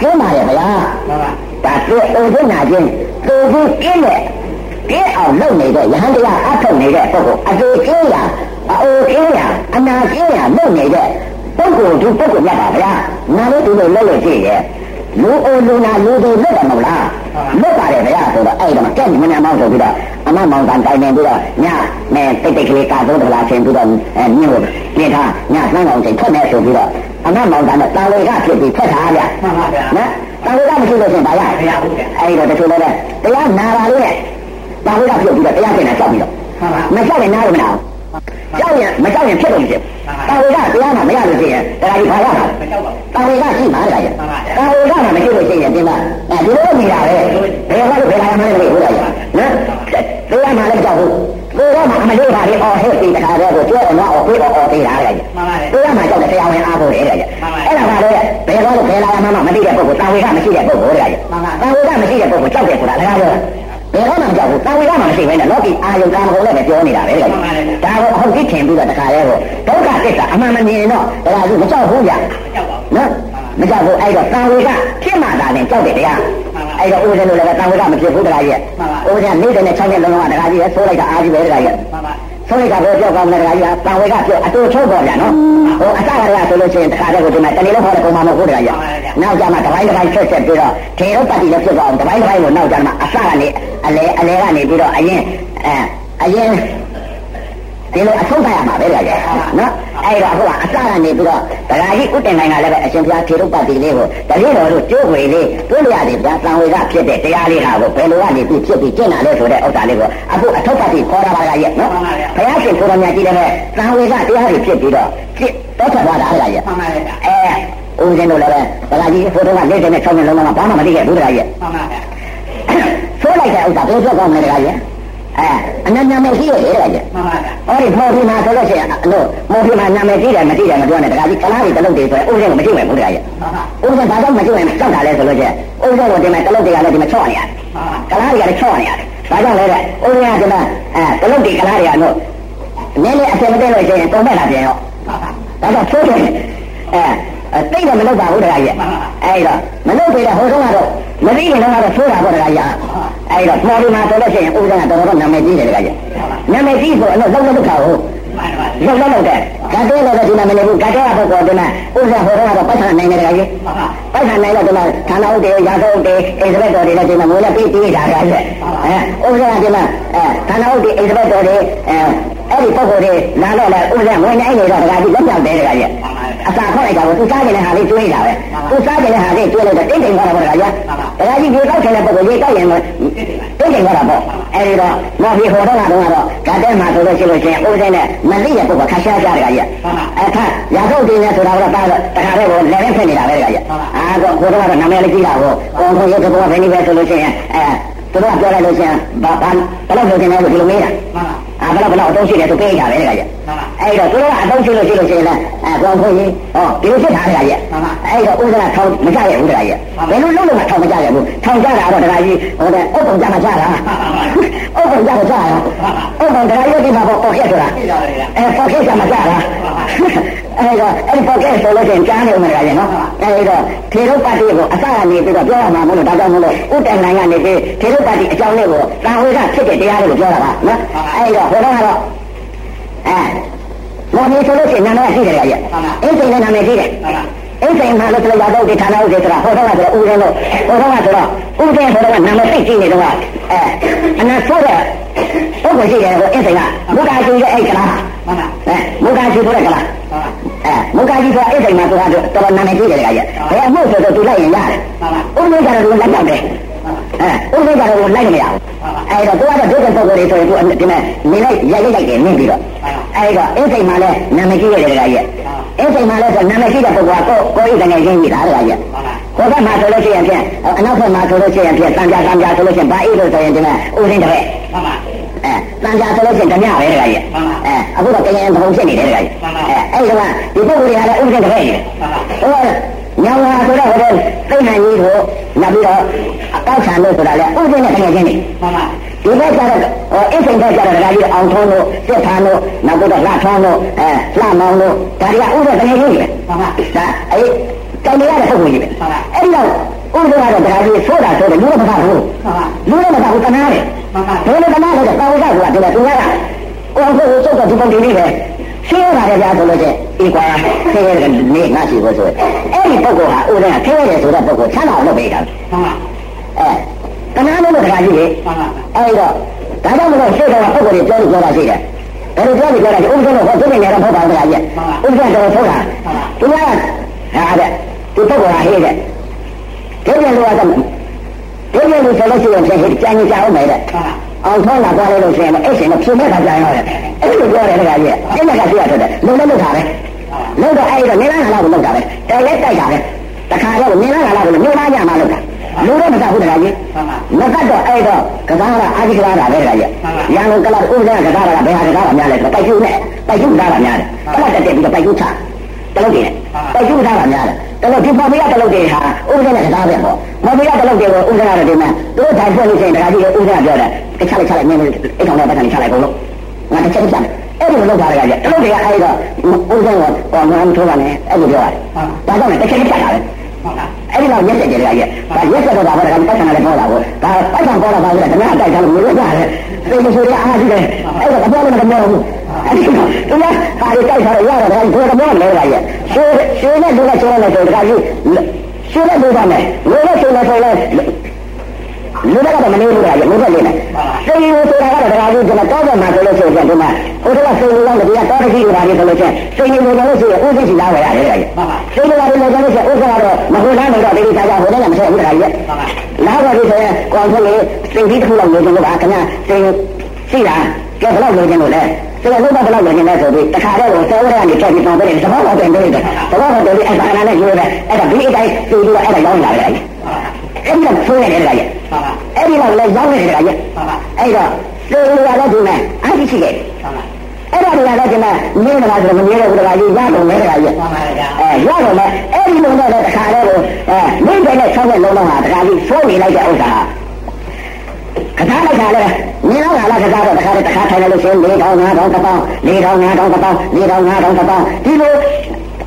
ကျင်းပါရဲ့ဗျာဒါသူအိုခြင်းနာခြင်းသိခြင်းကျင်းတဲ့ကျင်းအောင်လုပ်နေတဲ့ယဟန်တရားအထုတ်နေတဲ့ပုဂ္ဂိုလ်အသေးကျင်းရအိုကျင်းရအနာကျင်းရလုပ်နေတဲ့ ပုဂ္ဂိုလ်ဒီပုဂ္ဂိုလ်မြတ်ပါဗျာငါတို့ဒီလိုလုပ်လို့ရှိရဲ့လူအိုလူနာလူတွေလွတ်တယ်မဟုတ်လားလွတ်ပါတယ်ဗျာဆိုတော့အဲ့ဒါမှကဲမညာမောင်းဆိုပြီးတော့အမမောင်တန်တိုင်နေပြီးတော့ညမဲတိတ်တိတ်ကလေးကာသုံးတလားဆင်ပြီးတော့အဲမြင့်ကိုပြင်ထားညသန်းကောင်ချိန်ထွက်နေဆိုပြီးတော့အမမောင်တန်တော့တာဝေကဖြစ်ပြီးထွက်ထားဗျာမှန်ပါဗျာနော်တာဝေကမရှိလို့ရှင်ဘာရမရဘူးဗျအဲ့တော့တချို့လည်းတရားနာပါလို့နဲ့တာဝေကဖြစ်ပြီးတော့တရားကျင့်တာကြောက်ပြီးတော့မကြောက်ရင်နားလို့မနာဘူး ကြောက်ရင်မကြောက်ရင်ဖြစ်လို့ဖြစ်တာဝေကတရားနာမရလို့ရှိရင်တရားကြီးဘာရမှာတာဝေကရှိမှာလေကြာတာဝေကမှမရှိလို့ရှိရင်ဒီမှာအဲဒီလိုနေတာပဲဘယ်ဟောလို့ဘယ်လာမှလည်းမဟုတ်ဘူးလားနော်တရားမှလည်းကြောက်ဘူးကိုယ်ကမှအမလေးပါလေအော်ဟဲ့ဒီတခါတည်းကိုပြောတော့အော်ပြေတော့အော်သေးတာလေတရားမှကြောက်တယ်တရားဝင်အားဖို့လေလေအဲ့ဒါကလည်းဘယ်ဟောလို့ဘယ်လာမှမသိတဲ့ပုဂ္ဂိုလ်တာဝေကမရှိတဲ့ပုဂ္ဂိုလ်လေတာဝေကမရှိတဲ့ပုဂ္ဂိုလ်ကြောက်တယ်ဆိုတာလည်းပြော ဘယ်တော့မှမကြောက်ဘူးတာဝေကမှမရှိဘဲနဲ့လောကီအာယုံကာမဂုဏ်လည်းပဲပြောနေတာပဲလေဒါကိုအဟုတ်ကြီးထင်ပြီးတော့တခါတည်းကိုဒုက္ခသစ္စာအမှန်မမြင်တော့ဒါကမကြောက်ဘူးဗျနော်မကြောက်ဘူးအဲ့တော့တာဝေကဖြစ်မှသာလည်းကြောက်တယ်တရားအဲ့တော့ဦးဇင်းတို့လည်းတာဝေကမဖြစ်ဘူးတရားရဲ့ဦးဇင်းနေတဲ့နဲ့6နှစ်လုံးလုံးကတရားကြီးရဲ့ဆိုးလိုက်တာအားကြီးပဲတရားရဲ့ ဆိုးလိုက်တာကိုပြောကောင်းတယ်တရားကြီးကတာဝေကပြောအတူချုပ်ပေါ်ပြန်နော်ဟိုအစကတည်းကဆိုလို့ရှိရင်တခါတည်းကိုဒီမှာတနေ့လုံးဟောတဲ့ပုံမှန်မဟုတ်တရားရဲ့နောက်ကြမှာတပိုင်းတပိုင်းဆက်ဆက်ပြီးတော့ထေရုပ်ပတ္တိလည်းဖြစ်သွားအောင်တပိုင်းတပိုင်းကိုနောက်ကြမှာအစကနေအလဲအလဲကနေပြီးတော့အရင်အဲအရင်ဒီလိုအဆုံးသတ်ရမှာပဲလေနော် အဲ့တော့အခုကအစကနေပြီးတော့ဒကာကြီးဥတင်နိုင်ကလည်းပဲအရှင်ဘုရားထေရုပ်ပတ္တိလေးကိုတတိတော်တို့ကျိုးွေလေးတွေးရရတယ်ဗျာတန်ဝေကဖြစ်တဲ့တရားလေးဟာကိုဘယ်လိုကနေပြီးဖြစ်ပြီးကျင့်လာလဲဆိုတဲ့ဥစ္စာလေးကိုအခုအထုပ်ပတ္တိခေါ်တာပါကရဲ့နော်ဘုရားရှင်ကိုယ်တော်မြတ်ကြီးလည်းပဲတန်ဝေကတရားတွေဖြစ်ပြီးတော့ကျင့်တော့ထွက်သွားတာလေရဲ့မှန်ပါရဲ့အဲဦးဇင်းတို့လည်းပဲဒကာကြီးဖိုးတော့က46နှစ်လုံးလုံးကဘာမှမသိခဲ့ဘူးဒကာကြီးမှန်ပါရဲ့ဆိုးလိုက်တဲ့ဥစ္စာဘယ်ပြောကောင်းမလဲဒကာကြီး အဲအနညာမရှိရလေတဲ့ကြမှန်ပါဗျာဟောဒီမော်ဖီမာဆိုလို့ရှိရင်အလို့မော်ဖီမာနာမည်ကြီးတယ်မကြီးတယ်မပြောနဲ့တခါကြီးကလားတွေတလုတ်တွေဆိုရင်ဥစဉ်ကိုမကြည့်မယ်ဘုရားရဲ့ဥစဉ်ဘာကြောင့်မကြည့်ရင်ကြောက်တာလဲဆိုလို့ရှိရင်ဥစဉ်ကိုဒီမှာတလုတ်တွေကလည်းဒီမှာချော့နေရတယ်ကလားတွေကလည်းချော့နေရတယ်ဘာကြောင့်လဲတဲ့ဥစဉ်ကဒီမှာအဲတလုတ်တွေကလားတွေကတော့နည်းနည်းအဆင်မတည့်လို့ရှိရင်တုံးမဲ့လာပြန်ရောဒါကြောင့်ချိုးတယ်အဲ တိတ်တော့မလုပ်ပါဘူးတခါကြီးအဲ့တော့မလုပ်ပေတဲ့ဟိုတုန်းကတော့မသိရင်တော့ဆိုးတာပေါ့တခါကြီးအဲ့တော့ပေါ်ဒီမှာဆိုလို့ရှိရင်ဥဒ္ဒနာတော်တော်နာမည်ကြီးတယ်တခါကြီးနာမည်ကြီးဆိုအလို့လုံးလုံးလောက်တာဟုတ်လုံးလုံးလောက်တယ်ကတ်တဲ့လည်းဒီမှာမနေဘူးကတ်တဲ့ပုဂ္ဂိုလ်ဒီမှာဥစ္စာဟိုတော့ပတ်ဆံနိုင်တယ်ကြီးပတ်ဆံနိုင်တော့ဒီမှာဌာနဥဒေရာဇုတ်တေအိစဘက်တော်တွေလည်းဒီမှာမိုးလည်းပြီးပြီးတာကြရဲ့အဲဥစ္စာဒီမှာအဲဌာနဥဒေအိစဘက်တော်တွေအဲအဲ့ဒီပုဂ္ဂိုလ်တွေလာတော့လေဥစ္စာဝင်နိုင်နေတော့ဒါကြီးလက်ပြောက်တယ်တကကြီးအစာခေါက်လိုက်တာကိုသူစားနေတဲ့ဟာလေးတွေးတာပဲသူစားနေတဲ့ဟာလေးတွေးလိုက်တော့တိတ်တိမ်သွားတာပေါ့တကကြီးတကကြီးရေကောက်တဲ့ပုဂ္ဂိုလ်ရေကောက်ရင်တိတ်တိမ်သွားတာပေါ့အဲ့ဒီတော့မော်ဖီဟိုတော့ကတော့ကတ်တဲ့မှာဆိုလို့ရှိလို့ချင်းဥစ္စာနဲ့မသိတဲ့ပုဂ္ဂိုလ်ခါရှားကြတယ်ကကြီးအခါရာဇုတ်တင်နေဆိုတာကတော့တာတခါတည်းကိုလည်းလည်းဖြစ်နေတာပဲတကကြီးအာတော့ဟိုတော့နာမည်လေးကြီးတာကိုကောင်းဆုံးရုပ်ကတော့ဘယ်နည်းပဲဆိုလို့ရှိရင်အဲသူတို့ကပြောလိုက်လို့ရှိရင်ဘာဘာဘယ်လိုလုပ်နေလဲဆိုဒီလိုမေးတာ အာဘယ်လောက်ဘယ်လောက်အသုံးရှိတယ်သူပေးကြတယ်တကကြီးအဲ့တော့သူတို့ကအသုံးရှိလို့ရှိလို့ရှိရင်လည်းအဲကောင်းဆုံးကြီးဟောဒီလိုဖြစ်တာတကကြီးအဲ့တော့ဥဒနာထောင်မကြရဘူးတကကြီးဘယ်လိုလုပ်လို့မှထောင်မကြရဘူးထောင်ကြတာတော့တကကြီးဟိုတဲ့အုပ်ပုံကြမှာကြတာအုပ်ပုံကြမှာကြတာအုပ်ပုံတကကြီးဒီမှာပေါ်ပေါ်ခဲ့ဆိုတာအဲပေါ်ခဲ့ကြမှာကြတာအဲ့တော့အဲ့ဒီပေါ်ခဲ့ဆိုလို့ရှိရင်ကြားနေဦးမယ်တကကြီးနော်အဲ့တော့ထေရုပ်ပါတိကိုအစကနေပြီးတော့ပြောရမှာမလို့ဒါကြောင့်မလို့ဥတ္တန်နိုင်ကနေပြီးထေရုပ်ပါတိအကြောင်းလေးကိုတာဝေကဖြစ်တဲ့တရားလေးကိုပြောတာပါနော်အဲ့တော့ဘုရားကတော့အဲမော်နီဆိုလို့ရှိရင်နာမည်ရှိတယ်ကြရဲ့အင်းစိန်နဲ့နာမည်ရှိတယ်အင်းစိန်မှာလို့ဆိုရတော့ဒီဌာနဥဒေဆိုတာဟောတော့ဆိုတော့ဦးရင်းလို့ဟောတော့ဆိုတော့ဦးတဲ့ဆိုတော့နာမည်သိကြည့်နေတော့အဲအနာဆိုတဲ့ပုဂ္ဂိုလ်ရှိတယ်ကိုအင်းစိန်ကမုဂ္ဂါရှိတဲ့အဲ့ကလားအဲမုဂ္ဂါရှိဆိုတဲ့ကလားအဲမုဂ္ဂါကြီးဆိုတာအင်းစိန်မှာဆိုတာတော်တော်နာမည်ရှိတယ်ကြရဲ့ဘယ်အမှုဆိုတော့သူလိုက်ရင်ရတယ်ဦးရင်းကတော့သူလိုက်တော့တယ် အဲဥစ္စာကတော့လိုက်မရဘူးအဲဒါတော့သူကတော့ဒုက္ခပုဂ္ဂိုလ်တွေဆိုရင်သူဒီမဲ့နေလိုက်ရိုက်ရိုက်တယ်နင်းပြီးတော့အဲဒါအင်းစိတ်မှလည်းနာမည်ကြီးရတယ်တကကြီးအင်းစိတ်မှလည်းဆိုနာမည်ကြီးတဲ့ပုဂ္ဂိုလ်ကကိုကိုဤတကယ်ချင်းကြီးတာတကကြီးကိုကမှဆိုလို့ရှိရင်ဖြင့်အနောက်ဘက်မှာဆိုလို့ရှိရင်ဖြင့်တန်ကြာတန်ကြာဆိုလို့ရှိရင်ဘာဤလို့ဆိုရင်ဒီမဲ့ဥစဉ်တပည့်အဲတန်ကြာဆိုလို့ရှိရင်ဓမြပဲတကကြီးအဲအခုတော့ကရင်ဘုံဖြစ်နေတယ်တကကြီးအဲအဲ့ဒါကဒီပုဂ္ဂိုလ်တွေကလည်းဥစဉ်တပည့်ကြီးဟို ညောင်လာဆိုတော့ဟိုသိနိုင်ကြီးကိုနောက်ပြီးတော့အကောက်ဆံလို့ဆိုတာလေဥစဉ်နဲ့တကယ်ချင်းနေဒီဘက်ကျတော့ဟိုအစ်စိန်ဘက်ကျတော့ဒကာကြီးအောင်ထုံးလို့စစ်ဖန်းလို့နောက်ပြီးတော့လှထုံးလို့အဲလှမောင်းလို့ဒါတွေကဥစဉ်တကယ်ချင်းနေပဲဒါအဲ့တိုင်ရတဲ့ပုဂ္ဂိုလ်ကြီးပဲအဲ့ဒီတော့ဥစဉ်ကတော့ဒကာကြီးဆိုတာဆိုတယ်လူမကဘူးလူမကဘူးတနာတယ်ဘယ်လိုတနာလဲတော့တာဝကကဒီကသူကအော်ဟိုစုပ်တော့ဒီပုံဒီလေးပဲ ရှင်းရတယ်ကြာဆိုလို့ချင်းအေးကွာဆင်းရဲတဲ့နေငါရှိဖို့ဆိုအဲ့ဒီပုဂ္ဂိုလ်ဟာဥဒ္ဒနာဆင်းရဲတယ်ဆိုတဲ့ပုဂ္ဂိုလ်ချမ်းသာလို့ပေးတာအဲတနာလို့တခါကြီးလေအဲ့တော့ဒါကြောင့်မလို့ရှေ့ကပုဂ္ဂိုလ်တွေပြောလို့ပြောတာရှိတယ်ဘယ်လိုပြောလို့ပြောတာလဲဥစ္စာတော့ဟောသိနေရတော့မဟုတ်ပါဘူးတခါကြီးဥစ္စာတော့ထုတ်တာသူကဟာတဲ့သူပုဂ္ဂိုလ်ဟာဟေးတဲ့ဒီလိုလိုကတော့ဒီလိုလိုဆိုလို့ရှိရင်ပြန်ကြံကြအောင်မယ်တဲ့ အောင်ထောင်းလာသွားလို့ရှိရင်အဲ့ရှင်ကဖြုံမဲ့တာကြရတယ်အဲ့လိုပြောတယ်တခါကြီးအဲ့ဒါကပြရတယ်လုံလည်းလုံတာပဲလုံတော့အဲ့တော့နေလားငါလားကိုလုံတာပဲတိုက်လဲတိုက်တာပဲတခါတော့နေလားငါလားကိုမြို့သားညမှာလုံတာလူတော့မတတ်ဘူးတခါကြီးမတတ်တော့အဲ့တော့ကစားကအာဒီကလာတာပဲတခါကြီးရန်ကုန်ကလာဥပဒေကစားတာဘယ်ဟာကစားတာများလဲဆိုတိုက်ကျူးနဲ့တိုက်ကျူးစားတာများတယ်အဲ့ဒါတက်ပြီးတော့တိုက်ကျူးချတလုတ်တွေတိုက်ကျူးစားတာများတယ် တလုတ်ဒီပေါ်မရတလုတ်တွေဟာဥပဒေနဲ့ကစားပဲပေါ့မမရတလုတ်တွေကိုဥပဒေနဲ့ဒီမှာသူတို့ထိုင်ဖွင့်လို့ရှိရင်တခါကြီးဥပဒေပြောတယ်တခြားလိုက်ခြားလိုက်နည်းနည်းအိတ်ကောင်တော့ပတ်တယ်ခြားလိုက်ကုန်လို့ငါတစ်ချက်ချက်အဲ့ဒီလိုလုပ်တာလေကြတလုတ်တွေကအဲ့တော့ဥစ္စာကဟောငါမထိုးပါနဲ့အဲ့လိုပြောရတယ်ဒါကြောင့်လည်းတစ်ချက်ချက်တာပဲအဲ့ဒီတော့ရက်ဆက်ကြတယ်ကြဒါရက်ဆက်တော့ဒါပဲဒါပတ်ဆံလည်းပေါ်လာကိုဒါပတ်ဆံပေါ်လာပါလေဓမ္မအတိုက်ထားလို့မျိုးရတယ်သိလို့ဆိုရအားကြီးတယ်အဲ့တော့အပေါ်လည်းမပြောဘူးအဲ့ဒီတော့ သူကပါရီတိုက်ထားရရတယ်ဒါကိုတော့မလဲပါရဲ့ရှိရှိနဲ့သူကချိုးနေတယ်ဒါကြီးရှိနဲ့လူပါမယ်လူနဲ့ချိုးနေဆိုလဲလူကတော့မနေဘူးလားလူကလေးနဲ့စိတ်ရည်ဆိုတာကတော့ဒါကြီးကျွန်တော်တော့မှဆိုလို့ရှိရင်ဒီမှာဟိုတော့စိတ်ရည်ရောတရားတော်တကြီးတွေပါလေဆိုလို့ရှိရင်စိတ်ရည်ကိုလို့ရှိရင်ဥသိစီလာဝယ်ရတယ်ကြီးစိတ်ရည်ကိုလို့ဆိုလို့ရှိရင်ဥစ္စာကတော့မဟုတ်လားတော့ဒီစားကြဟိုလည်းမဆက်ဘူးတခါကြီးလာပါပြီဆိုရင်ကောင်းဆုံးလေးစိတ်ကြီးတစ်ခုလောက်လို့ကျွန်တော်ကခင်ဗျစိတ်ရှိတာ ကဲဘယ်လောက်လို့ကျွန်တော်လဲဆိုတော့ဘုရားဘယ်လောက်လို့နေလဲဆိုပြီးတခါတော့ဆဲဝရကနေချက်ပြီးပေါင်းတယ်သဘောပေါက်တယ်ပြောတယ်သဘောပေါက်တယ်အဲ့ဒါကလည်းပြောတယ်အဲ့ဒါဒီအတိုင်းသိပြီးတော့အဲ့ဒါရောင်းလာတယ်အဲ့ဒါဆိုရတယ်တခါကြီးအဲ့ဒီတော့လည်းရောင်းနေတယ်တခါကြီးအဲ့တော့သေရလည်းဒီမဲ့အားရှိရှိတယ်အဲ့ဒါတွေကလည်းဒီမှာနင်းလာဆိုမနင်းတော့တခါကြီးရတော့မယ်တခါကြီးအဲရတော့မယ်အဲ့ဒီလိုတော့တခါတော့အဲနင်းတယ်နဲ့ဆောက်တဲ့လုံးလုံးဟာတခါကြီးဆိုးနေလိုက်တဲ့ဥစ္စာ ကစားလိုက်တာလေနေတော့လာကစားတော့တခါတခါထိုင်လို့ရှိရင်၄တောင်၅တောင်တစ်ပေါင်း၄တောင်၅တောင်တစ်ပေါင်း၄တောင်၅တောင်တစ်ပေါင်းဒီလို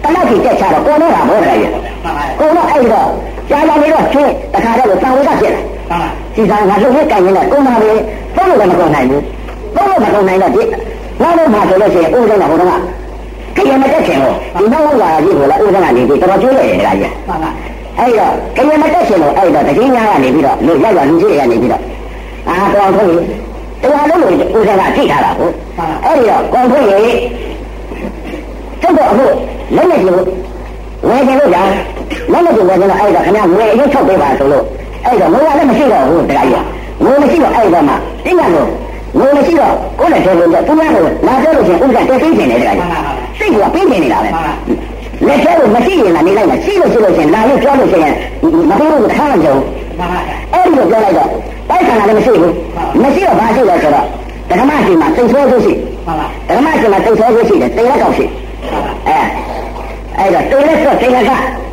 တလောက်ကြီးတက်ချတော့ကိုတော့တာဘောတယ်ကိုတော့အဲ့တော့ကြာကြာနေတော့ချင်းတခါတော့တောင်ဝိကဖြစ်လာစီစားငါလှုပ်ရကြရင်လည်းကိုမလေးဘုံလို့လည်းမကုန်နိုင်ဘူးဘုံလို့မကုန်နိုင်တော့ဒီနောက်တော့မှဆိုလို့ရှိရင်ဥဒ္ဒနာဟိုတော့ခရင်မတက်ချင်လို့ဒီနောက်ဝါကြီးကိုလည်းဥဒ္ဒနာနေပြီးတော်တော်ကျွေးရတယ်တရားကြီးမှန်ပါအဲ့တော့ခရင်မတက်ချင်လို့အဲ့တော့တကြီးများကနေပြီးတော့လူရောက်ရလူကြီးတွေကနေပြီးတော့ အာတော်ထုတ်လို့တရားလုံးလို့ဥဒ္ဒနာထိထားတာကိုအဲ့ဒီတော့ကောင်းထုတ်ရေကျုပ်တော့အခုလက်နဲ့ကြည့်လို့ဝယ်ကြလို့ကြာလက်နဲ့ကြည့်ဝယ်ကြလို့အဲ့တော့ခင်ဗျာငွေအရင်ထုတ်ပေးပါဆိုလို့အဲ့တော့ငွေကလည်းမရှိတော့ဘူးတရားကြီးငွေမရှိတော့အဲ့တော့မှသိရလို့ငွေမရှိတော့ကိုယ်နဲ့တယ်လို့သူများကိုလာပြောလို့ရှိရင်ဥစ္စာတက်သိနေတယ်တရားကြီးစိတ်ကပေးနေနေတာပဲ လက်ထဲကိုမရှိရင်လည်းနေလိုက်မယ်ရှိလို့ရှိလို့ရှိရင်လာလို့ပြောလို့ရှိရင်မပေးလို့ထားမှကြုံအဲ့ဒီလိုပြောလိုက်တော့ပိုက်ဆံလည်းမရှိဘူးမရှိတော့ဘာရှိလဲဆိုတော့ဓမ္မရှိမှာသိဆိုးဆိုးရှိဓမ္မရှိမှာသိဆိုးဆိုးရှိတယ်သိလက်ကောက်ရှိအဲအဲ့တော့သိလက်ဆိုသိလက်က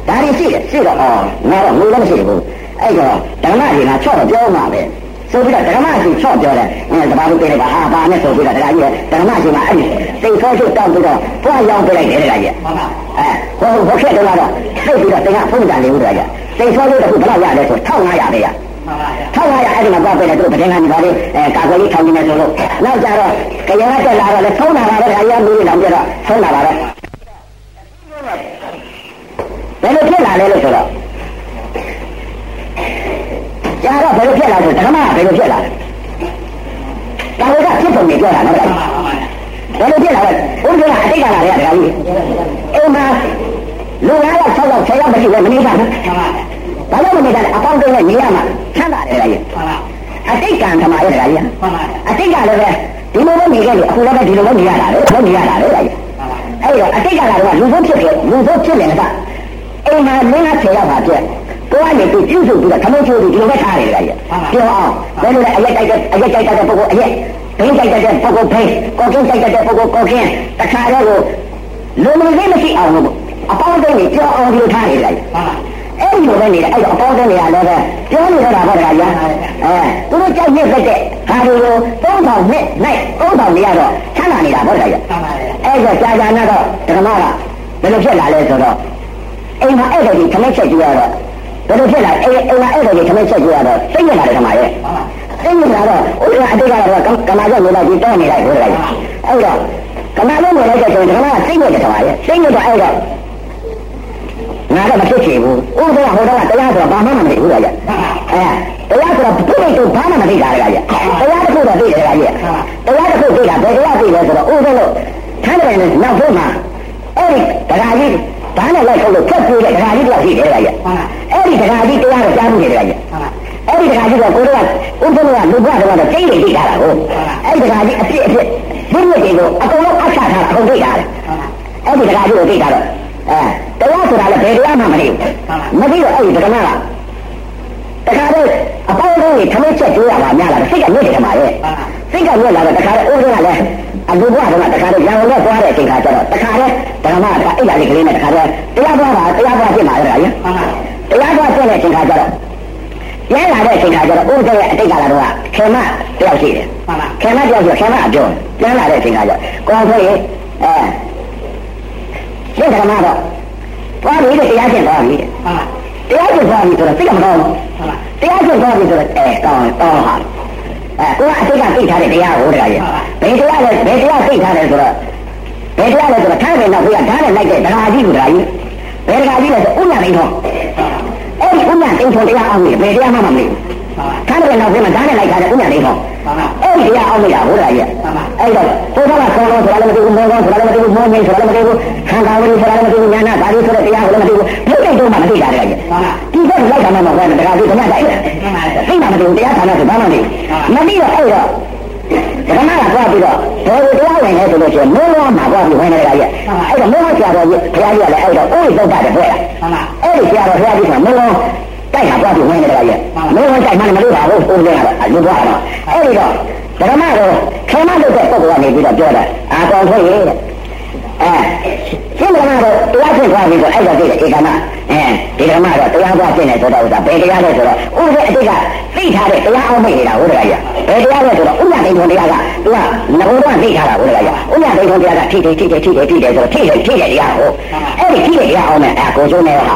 ဒါရရှိတယ်ရှိတော့အော်ငါတော့ငွေလည်းမရှိဘူးအဲ့တော့ဓမ္မရှိမှာချော့တော့ပြောမှာပဲ ဆိုပြီးတော့ဓမ္မရှိချော့ပြောတယ်အဲတပါးလို့ပြေးလိုက်ပါဟာပါနဲ့ဆိုပြီးတော့တရားကြီးဓမ္မရှိမှာအဲ့ဒီသိဆိုးဆိုးတောက်ပြီးတော့ပွားရောက်ပြလိုက်တယ်တရားကြီးအဲဟိုဟိုခက်တော့တော့သိပြီးတော့တင်ကဖုန်ကြနေဦးတရားကြီးသိဆိုးဆိုးတခုဘယ်လောက်ရတယ်ဆို1500ပဲရထောက်ရရအဲ့ဒီမှာသွားပြတယ်သူပဒင်ကနေပါလေအဲကာကွယ်ရေးထောင်နေတယ်ဆိုလို့နောက်ကြတော့ကြရတက်လာတော့လေသုံးတာပါပဲအရာမျိုးတွေတော့ပြတော့သုံးတာပါပဲဘယ်လိုဖြစ်လာလဲလို့ဆိုတော့ ကြာတော့ဘယ်လိုဖြစ်လာဆိုဓမ္မကဘယ်လိုဖြစ်လာလဲကာဝေကဖြစ်ပုံနေပြောတာနော်ဘယ်လိုဖြစ်လာလဲဘုရားအတိတ်ကလာတဲ့တရားကြီးအိမ်မှာလူ၅ယောက်၆ယောက်၆ယောက်မရှိဘူးမနေပါဘူးဘာလို့မနေကြလဲအပေါင်းတုံးနဲ့နေရမှာချမ်းသာတယ်လေအတိတ်ကံဓမ္မရဲ့တရားကြီးအတိတ်ကလည်းပဲဒီလိုပဲနေခဲ့လို့အခုလည်းပဲဒီလိုပဲနေရတာလေလို့နေရတာလေတရားကြီးအဲ့တော့အတိတ်ကလာတော့လူဆုံးဖြစ်တယ်လူဆုံးဖြစ်တယ်ကအိမ်မှာလင်းကဆယ်ယောက်ပါပြက် ကိုကနေသူပြုစုပြီးတော့ခမုတ်ချိုးပြီးဒီလိုပဲထားရတယ်လေပြောအောင်ဘယ်လိုလဲအရက်တိုက်တဲ့အရက်တိုက်တဲ့ပုဂ္ဂိုလ်အရက်ဘိန်းတိုက်တဲ့ပုဂ္ဂိုလ်ဘိန်းကောကင်းတိုက်တဲ့ပုဂ္ဂိုလ်ကောကင်းတခါတည်းကိုလုံမလေးမရှိအောင်လို့အပေါင်းတုံးကြီးကြောအောင်ဒီလိုထားရတယ်လေအဲ့ဒီလိုပဲနေတယ်အဲ့တော့အပေါင်းတုံးတွေကလည်းပဲပြောနေတော့တာပေါ့ဗျာအဲသူတို့ကြောက်နေတဲ့ဟာတွေကို3000နှစ်နိုင်3000နေရတော့ချမ်းသာနေတာပေါ့ဗျာအဲ့တော့ကြာကြာနဲ့တော့ဓမ္မကဘယ်လိုဖြစ်လာလဲဆိုတော့အိမ်မှာအဲ့ဒါကြီးခမက်ချက်ကြည့်ရတော့ ဘယ်လိုဖြစ်လာအိမ်အိမ်မှာအဲ့ဒါကြီးခမက်ချက်ကြည့်ရတော့သိနေပါတယ်ဓမ္မရဲ့သိနေတာတော့ဥစ္စာအတိတ်ကတော့ကမာကျော်နေလိုက်ပြီးတောနေလိုက်ဟုတ်တယ်အဲ့တော့ကမာကျော်နေလိုက်တဲ့ဆိုရင်ဓမ္မကသိနေတယ်ဓမ္မရဲ့သိနေတော့အဲ့တော့ငါတော့မဖြစ်ချင်ဘူးဥစ္စာဟိုတော့တရားဆိုတော့ဘာမှမသိဘူးလားရဲ့အဲတရားဆိုတော့ဘုရားတို့ဘာမှမသိတာလေရဲ့တရားတစ်ခုတော့သိတယ်လေရဲ့တရားတစ်ခုသိတာဘယ်တရားသိလဲဆိုတော့ဥစ္စာလို့ထမ်းတယ်နောက်ဆုံးမှာအဲ့ဒီတရားကြီး ဒါနဲ့လိုက်ထုတ်လို့ဖြတ်ပြေးတဲ့ဒကာကြီးတယောက်ရှိတယ်ဗျာအဲ့ဒီဒကာကြီးတရားကိုကြားမှုနေတယ်ဗျာအဲ့ဒီဒကာကြီးကကိုတော့ဥပ္ပလောကလူဘွားတော့ကျိတ်နေကြည့်တာကိုအဲ့ဒီဒကာကြီးအပြစ်အပြစ်ဒီလိုတွေကိုအကုန်လုံးအချထားတာအကုန်သိတာလေအဲ့ဒီဒကာကြီးကိုသိတာတော့အဲတရားဆိုတာလည်းဘယ်တရားမှမသိဘူးမသိတော့အဲ့ဒီဒကာမကတခါတော့အပေါင်းလုံးကြီးထမင်းချက်ကြိုးရမှာများလာတယ်စိတ်ကညစ်တယ်မှာရဲ့စိတ်ကညစ်လာတော့တခါတော့ဥပ္ပလောကလည်း အလူဘွားတော့တခါတော့ရံဝင်တော့သွားတဲ့အချိန်ခါကျတော့တခါတော့ဓမ္မကအိတ်လာလေးကလေးနဲ့တခါတော့တရားပွားတာတရားပွားဖြစ်မှာလေဗျာတရားပွားဖြစ်တဲ့အချိန်ခါကျတော့ရဲလာတဲ့အချိန်ခါကျတော့ဥဒ္ဒေရဲ့အတိတ်ကလာတော့ခေမတယောက်ရှိတယ်ခေမတယောက်ဆိုခေမအပြောပြန်လာတဲ့အချိန်ခါကျကောင်းဆိုရင်အဲရှင်းဓမ္မတော့သွားပြီတဲ့တရားကျင့်သွားပြီတရားကျင့်သွားပြီဆိုတော့စိတ်ကမကောင်းဘူးတရားကျင့်သွားပြီဆိုတော့အဲကောင်းတောင်းဟာ အဲကိုကအတိတ်ကသိထားတဲ့တရားကိုတရားရဲ့ဘယ်တရားလဲဘယ်တရားသိထားတယ်ဆိုတော့ဘယ်တရားလဲဆိုတော့ထားတယ်နောက်ပြီးဓာတ်နဲ့လိုက်တဲ့ဒကာကြီးကိုဒကာကြီးဘယ်ဒကာကြီးလဲဆိုဥညာသိန်းထုံးအဲ့ဒီဥညာသိန်းထုံးတရားအောင်နေဘယ်တရားမှမမလို့ ထားတယ်နောက်ပြီးမှဓာတ်နဲ့လိုက်ထားတဲ့ဥညာသိန်းထုံးအဲ့ဒီတရားအောင်နေတာဟုတ်လားရဲ့အဲ့တော့ဘုရားကဆောင်းလို့ဆိုတာလည်းမသိဘူးမောကောဆိုတာလည်းမသိဘူးမောငိမ့်ဆိုတာလည်းမသိဘူးခံကာဝိဆိုတာလည်းမသိဘူးညာနာဘာလို့ဆိုတဲ့တရားကိုလည်းမသိဘူးဘုရားတုံးမှမသိတာတဲ့ရဲ့ဒီကလိုက်တာမှမဟုတ်ဘူးဒကာကြီးကမှတိုက်တယ်သိမှမသိဘူးတရားဌာနဆိုဘာမှမသိမသိတော့အဲ့တော့ဓမ္မကသွားပြီးတော့ဘယ်လိုတရားဝင်လဲဆိုလို့ရှိရင်မိုးဝါမှာသွားပြီးဝင်နေတာရဲ့အဲ့တော့မိုးဝါဆရာတော်ကြီးဘုရားကြီးကလည်းအဲ့တော့ဥရိသုတ်တဲ့ပွဲလားအဲ့ဒီဆရာတော်ဘုရားကြီးကမိုးဝါ တိုက်တာသွားပြီးဝင်နေတာရဲ့မိုးဝါတိုက်မှလည်းမလို့ပါဘူးဥရိကတော့အလူသွားတော့အဲ့ဒီတော့ဓမ္မကိုခေမလုပ်တဲ့ပုဂ္ဂိုလ်ကနေပြီးတော့ပြောတာအာကောင်းထွေးရဲ့အဲရှင်းဓမ္မတော့တရားဖြစ်သွားပြီဆိုအဲ့တော့သိတယ်ဧကမအဲဒီဓမ္မတော့တရားသွားဖြစ်နေဆိုတော့ဥစ္စာဘယ်တရားလဲဆိုတော့ဥပဒေအတိတ်ကသိထားတဲ့တရားအောင်မိနေတာဟုတ်တယ်ကြာဘယ်တရားလဲဆိုတော့ဥပဒေဒိဋ္ဌိတရားကသူကငဘုံကသိထားတာဟုတ်တယ်ကြာဥပဒေဒိဋ္ဌိတရားကထိထိထိထိထိထိထိတယ်ဆိုတော့ထိတယ်ထိတယ်တရားဟုတ်အဲ့ဒီထိတယ်တရားအောင်နဲ့အဲကိုကျိုးနေဟာ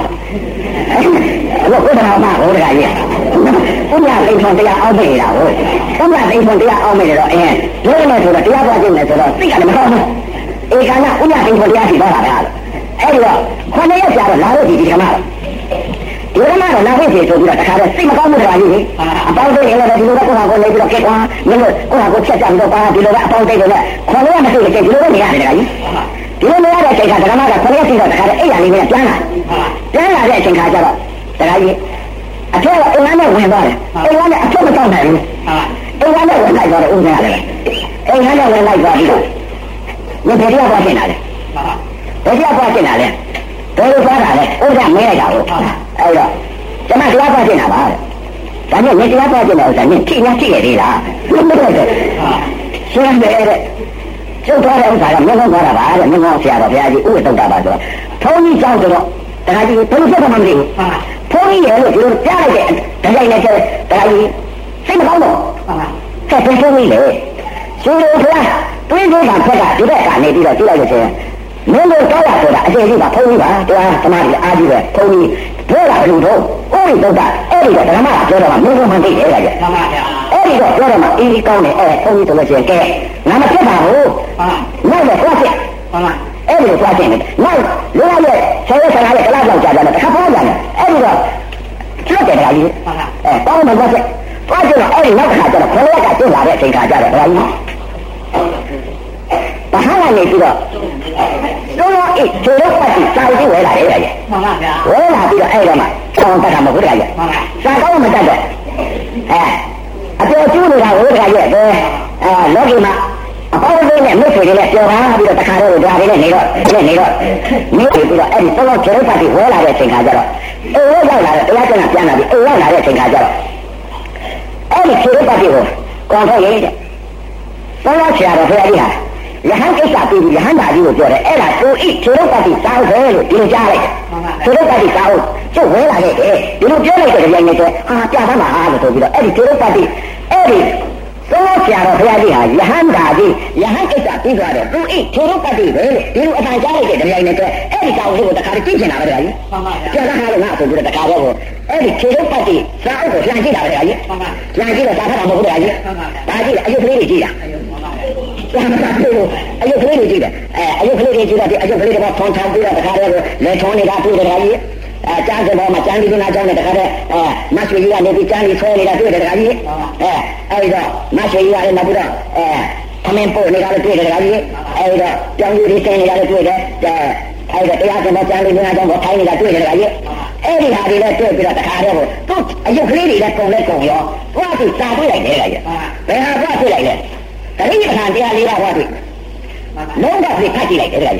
အဲ့တော့ဥပဒေမှာဟုတ်တယ်ကြာဥပဒေဒိဋ္ဌိတရားအောင်မိနေတာဟုတ်ဥပဒေဒိဋ္ဌိတရားအောင်မိနေတော့အင်းဘယ်လိုလဲဆိုတော့တရားသွားခြင်းလဲဆိုတော့သိရတယ်မဟုတ်ဘူးဧကနာဥညသိခေါ်တရားရှိတော့တာပဲအဲ့ဒီတော့ခொနရက်ကြာတော့လာလို့ဒီဒီကမတော့ဒီကမတော့လာဖို့စီဆိုပြီးတော့တခါတော့စိတ်မကောင်းမှုတွေပါကြီးအပေါင်းသိရင်လည်းဒီလိုပဲကိုယ့်ဟာကိုယ်နေပြီးတော့ကဲကွာမင်းတို့ကိုယ့်ဟာကိုယ်ချက်ကြပြီးတော့ပါဒီလိုပဲအပေါင်းသိတယ်လေခေါ်လို့မသိလေဒီလိုပဲနေရတယ်တခါကြီးဒီလိုနေရတဲ့အချိန်ကဒကမကခொနရက်စီတော့တခါတော့အိယာလေးနဲ့ပြန်လာပြန်လာတဲ့အချိန်ခါကျတော့ တခါကြီးအထက်ကအင်္ဂါနဲ့ဝင်သွားတယ်အင်္ဂါနဲ့အထက်မတောင်းနိုင်ဘူးအင်္ဂါနဲ့ဝင်လိုက်တော့ဦးနေရတယ်အင်္ဂါနဲ့ဝင်လိုက်သွားပြီးတော့မင်းဘယ်တော့သွားပြင်လာလဲဘယ်တော့သွားပြင်လာလဲဘယ်လိုသွားတာလဲဥစ္စာမဲလိုက်တာကိုအဲ့တော့ကျွန်မတရားသွားပြင်လာပါတဲ့ဒါနဲ့မင်းတရားသွားပြင်တဲ့ဥစ္စာမင်းထိညာထိရသေးလားဘယ်လိုလဲရှင်းတယ်တဲ့ကျုပ်သွားတဲ့ဥစ္စာကမင်းကောင်းသွားတာပါတဲ့မင်းကောင်းဆရာတော်ဘုရားကြီးဥပ္ပတုတ်တာပါဆိုတော့ထုံးကြီးကြောက်တော့ တခါကြီးဘယ်လိုဖြစ်တော့မှမသိဘူးဘုန်းကြီးရဲ့လို့ဒီလိုကြားလိုက်တဲ့ဒဇိုင်နဲ့ကျတော့ဒီစိတ်မကောင်းတော့ဆက်ပြန်ဆုံးပြီလေရှင်တို့ဘုရားတွင်းသေးတာဖက်ကဒီဘက်ကနေပြီးတော့ကြည့်လိုက်လို့ရှင်မင်းတို့တောက်ရဆိုတာအကျေကြီးပါဘုန်းကြီးပါတရားသမားကြီးအားကြီးပဲဘုန်းကြီးပြောတာဘယ်လိုတော့ဥရိသုဒ္ဓအဲ့ဒီတော့ဓမ္မကပြောတော့မှမင်းတို့မှသိတယ်ကြမှန်ပါဗျာအဲ့ဒီတော့ပြောတော့မှအေးကောင်းတယ်အဲ့ဘုန်းကြီးဆိုလို့ရှိရင်ကဲငါမဖြစ်ပါဘူးဟုတ်နောက်လည်းသွားဖြစ်မှန်ပါ အဲ့ဒီလိုသွားခြင်းတယ်နောက်လူရရဲ့ဆယ်ရက်ဆယ်ရက်ကလောက်လောက်ကြာကြတယ်တစ်ခါပေါ်ကြတယ်အဲ့ဒီတော့ကျွတ်တယ်ဗျာကြီးအဲပေါင်းမသွားချက်သွားကြတော့အဲ့ဒီနောက်တစ်ခါကျတော့ခရက်ကကျွတ်လာတဲ့အချိန်ခါကျတော့ဗျာကြီးဘာဟာနေပြီးတော့တော့အေးခြေတော့ပတ်ပြီးစာရီဝဲလာတယ်ဗျာကြီးမှန်ပါဗျာဝဲလာပြီးတော့အဲ့တော့မှဆောင်းတတ်တာမဟုတ်ဗျာကြီးမှန်ပါစာကောင်းမတတ်တော့အဲအကျော်ကျူးနေတာဝဲခါရဲ့အဲလောကီမှာ အပေါင်းအသင်းနဲ့မိတ်ဆွေတွေနဲ့ပြောပါပြီးတော့တခါတော့ဒါတွေနဲ့နေတော့နေနေတော့နေပြီးတော့အဲ့ဒီသောသောခြေရုပ်ပတ်ပြီးဝဲလာတဲ့အချိန်ခါကျတော့အေးရောက်လာတဲ့တရားကျမ်းကပြန်လာပြီးအေးရောက်လာတဲ့အချိန်ခါကျတော့အဲ့ဒီခြေရုပ်ပတ်ပြီးကိုကောင်းထုတ်ရတဲ့သောသောဆရာတော်ဖရာကြီးဟာယဟန်ကိစ္စပြီးပြီးယဟန်သာကြီးကိုပြောတယ်အဲ့ဒါကိုဣခြေရုပ်ပတ်ပြီးစားတယ်လို့ဒီလိုကြားလိုက်ခြေရုပ်ပတ်ပြီးစားဟုတ်ကျုပ်ဝဲလာခဲ့တယ်ဒီလိုပြောလိုက်တဲ့ကြိုင်နဲ့ဟာပြသမှာဟာလို့ဆိုပြီးတော့အဲ့ဒီခြေရုပ်ပတ်ပြီးအဲ့ဒီ သောဆရာတော်ဘုရားကြီးဟာယဟန်တာကြီးယဟန်ကိစ္စပြီးသွားတယ်သူအိထေရုပ်ပတ်ပြီးပဲလို့ဒီလိုအတိုင်းကြားလိုက်တဲ့တရားနဲ့တော့အဲ့ဒီကောင်လေးကိုတခါတည်းသိချင်တာပဲဗျာကြီးမှန်ပါဗျာကျန်တာဟာလည်းငါဆိုပြီးတော့တခါတော့အဲ့ဒီထေရုပ်ပတ်ပြီးစာအုပ်ကိုပြန်ကြည့်တာပဲဗျာကြီးမှန်ပါပြန်ကြည့်တော့စာဖတ်တာမဟုတ်ဘူးဗျာကြီးဒါကြည့်အယုတ်ကလေးတွေကြည့်တာကျန်တာပြောအယုတ်ကလေးတွေကြည့်တယ်အဲအယုတ်ကလေးတွေကြည့်တော့ဒီအယုတ်ကလေးတွေကထုံထုံပြီးတော့တခါတော့လေထုံနေတာတွေ့တယ်ဗျာကြီး အဲကျန်းစဘောမှာကျန်းဒီကနာကျောင်းနဲ့တခါတည်းအဲမဆွေကြီးကနေပြီးကျန်းဒီဆွဲနေတာတွေ့တယ်တခါကြီးအဲအဲဒီတော့မဆွေကြီးကလည်းနောက်ပြီးတော့အဲခမင်းပို့နေတာလည်းတွေ့တယ်တခါကြီးအဲဒီတော့ကြောင်ကြီးတွေတင်နေတာလည်းတွေ့တယ်အဲအဲဒီတော့တရားစဘောကျန်းဒီကနာကျောင်းကိုထိုင်းနေတာတွေ့တယ်တခါကြီးအဲ့ဒီဟာတွေလည်းတွေ့ပြီးတော့တခါတည်းကိုသူ့အယုတ်ကလေးတွေလည်းကုန်လဲကုန်ရောသွားပြီးစာတွေ့လိုက်တယ်လေဘယ်ဟာသွားတွေ့လိုက်လဲတတိယခံတရားလေးပါသွားတွေ့လုံးဝပြဖတ်ကြည့်လိုက်တယ်လေ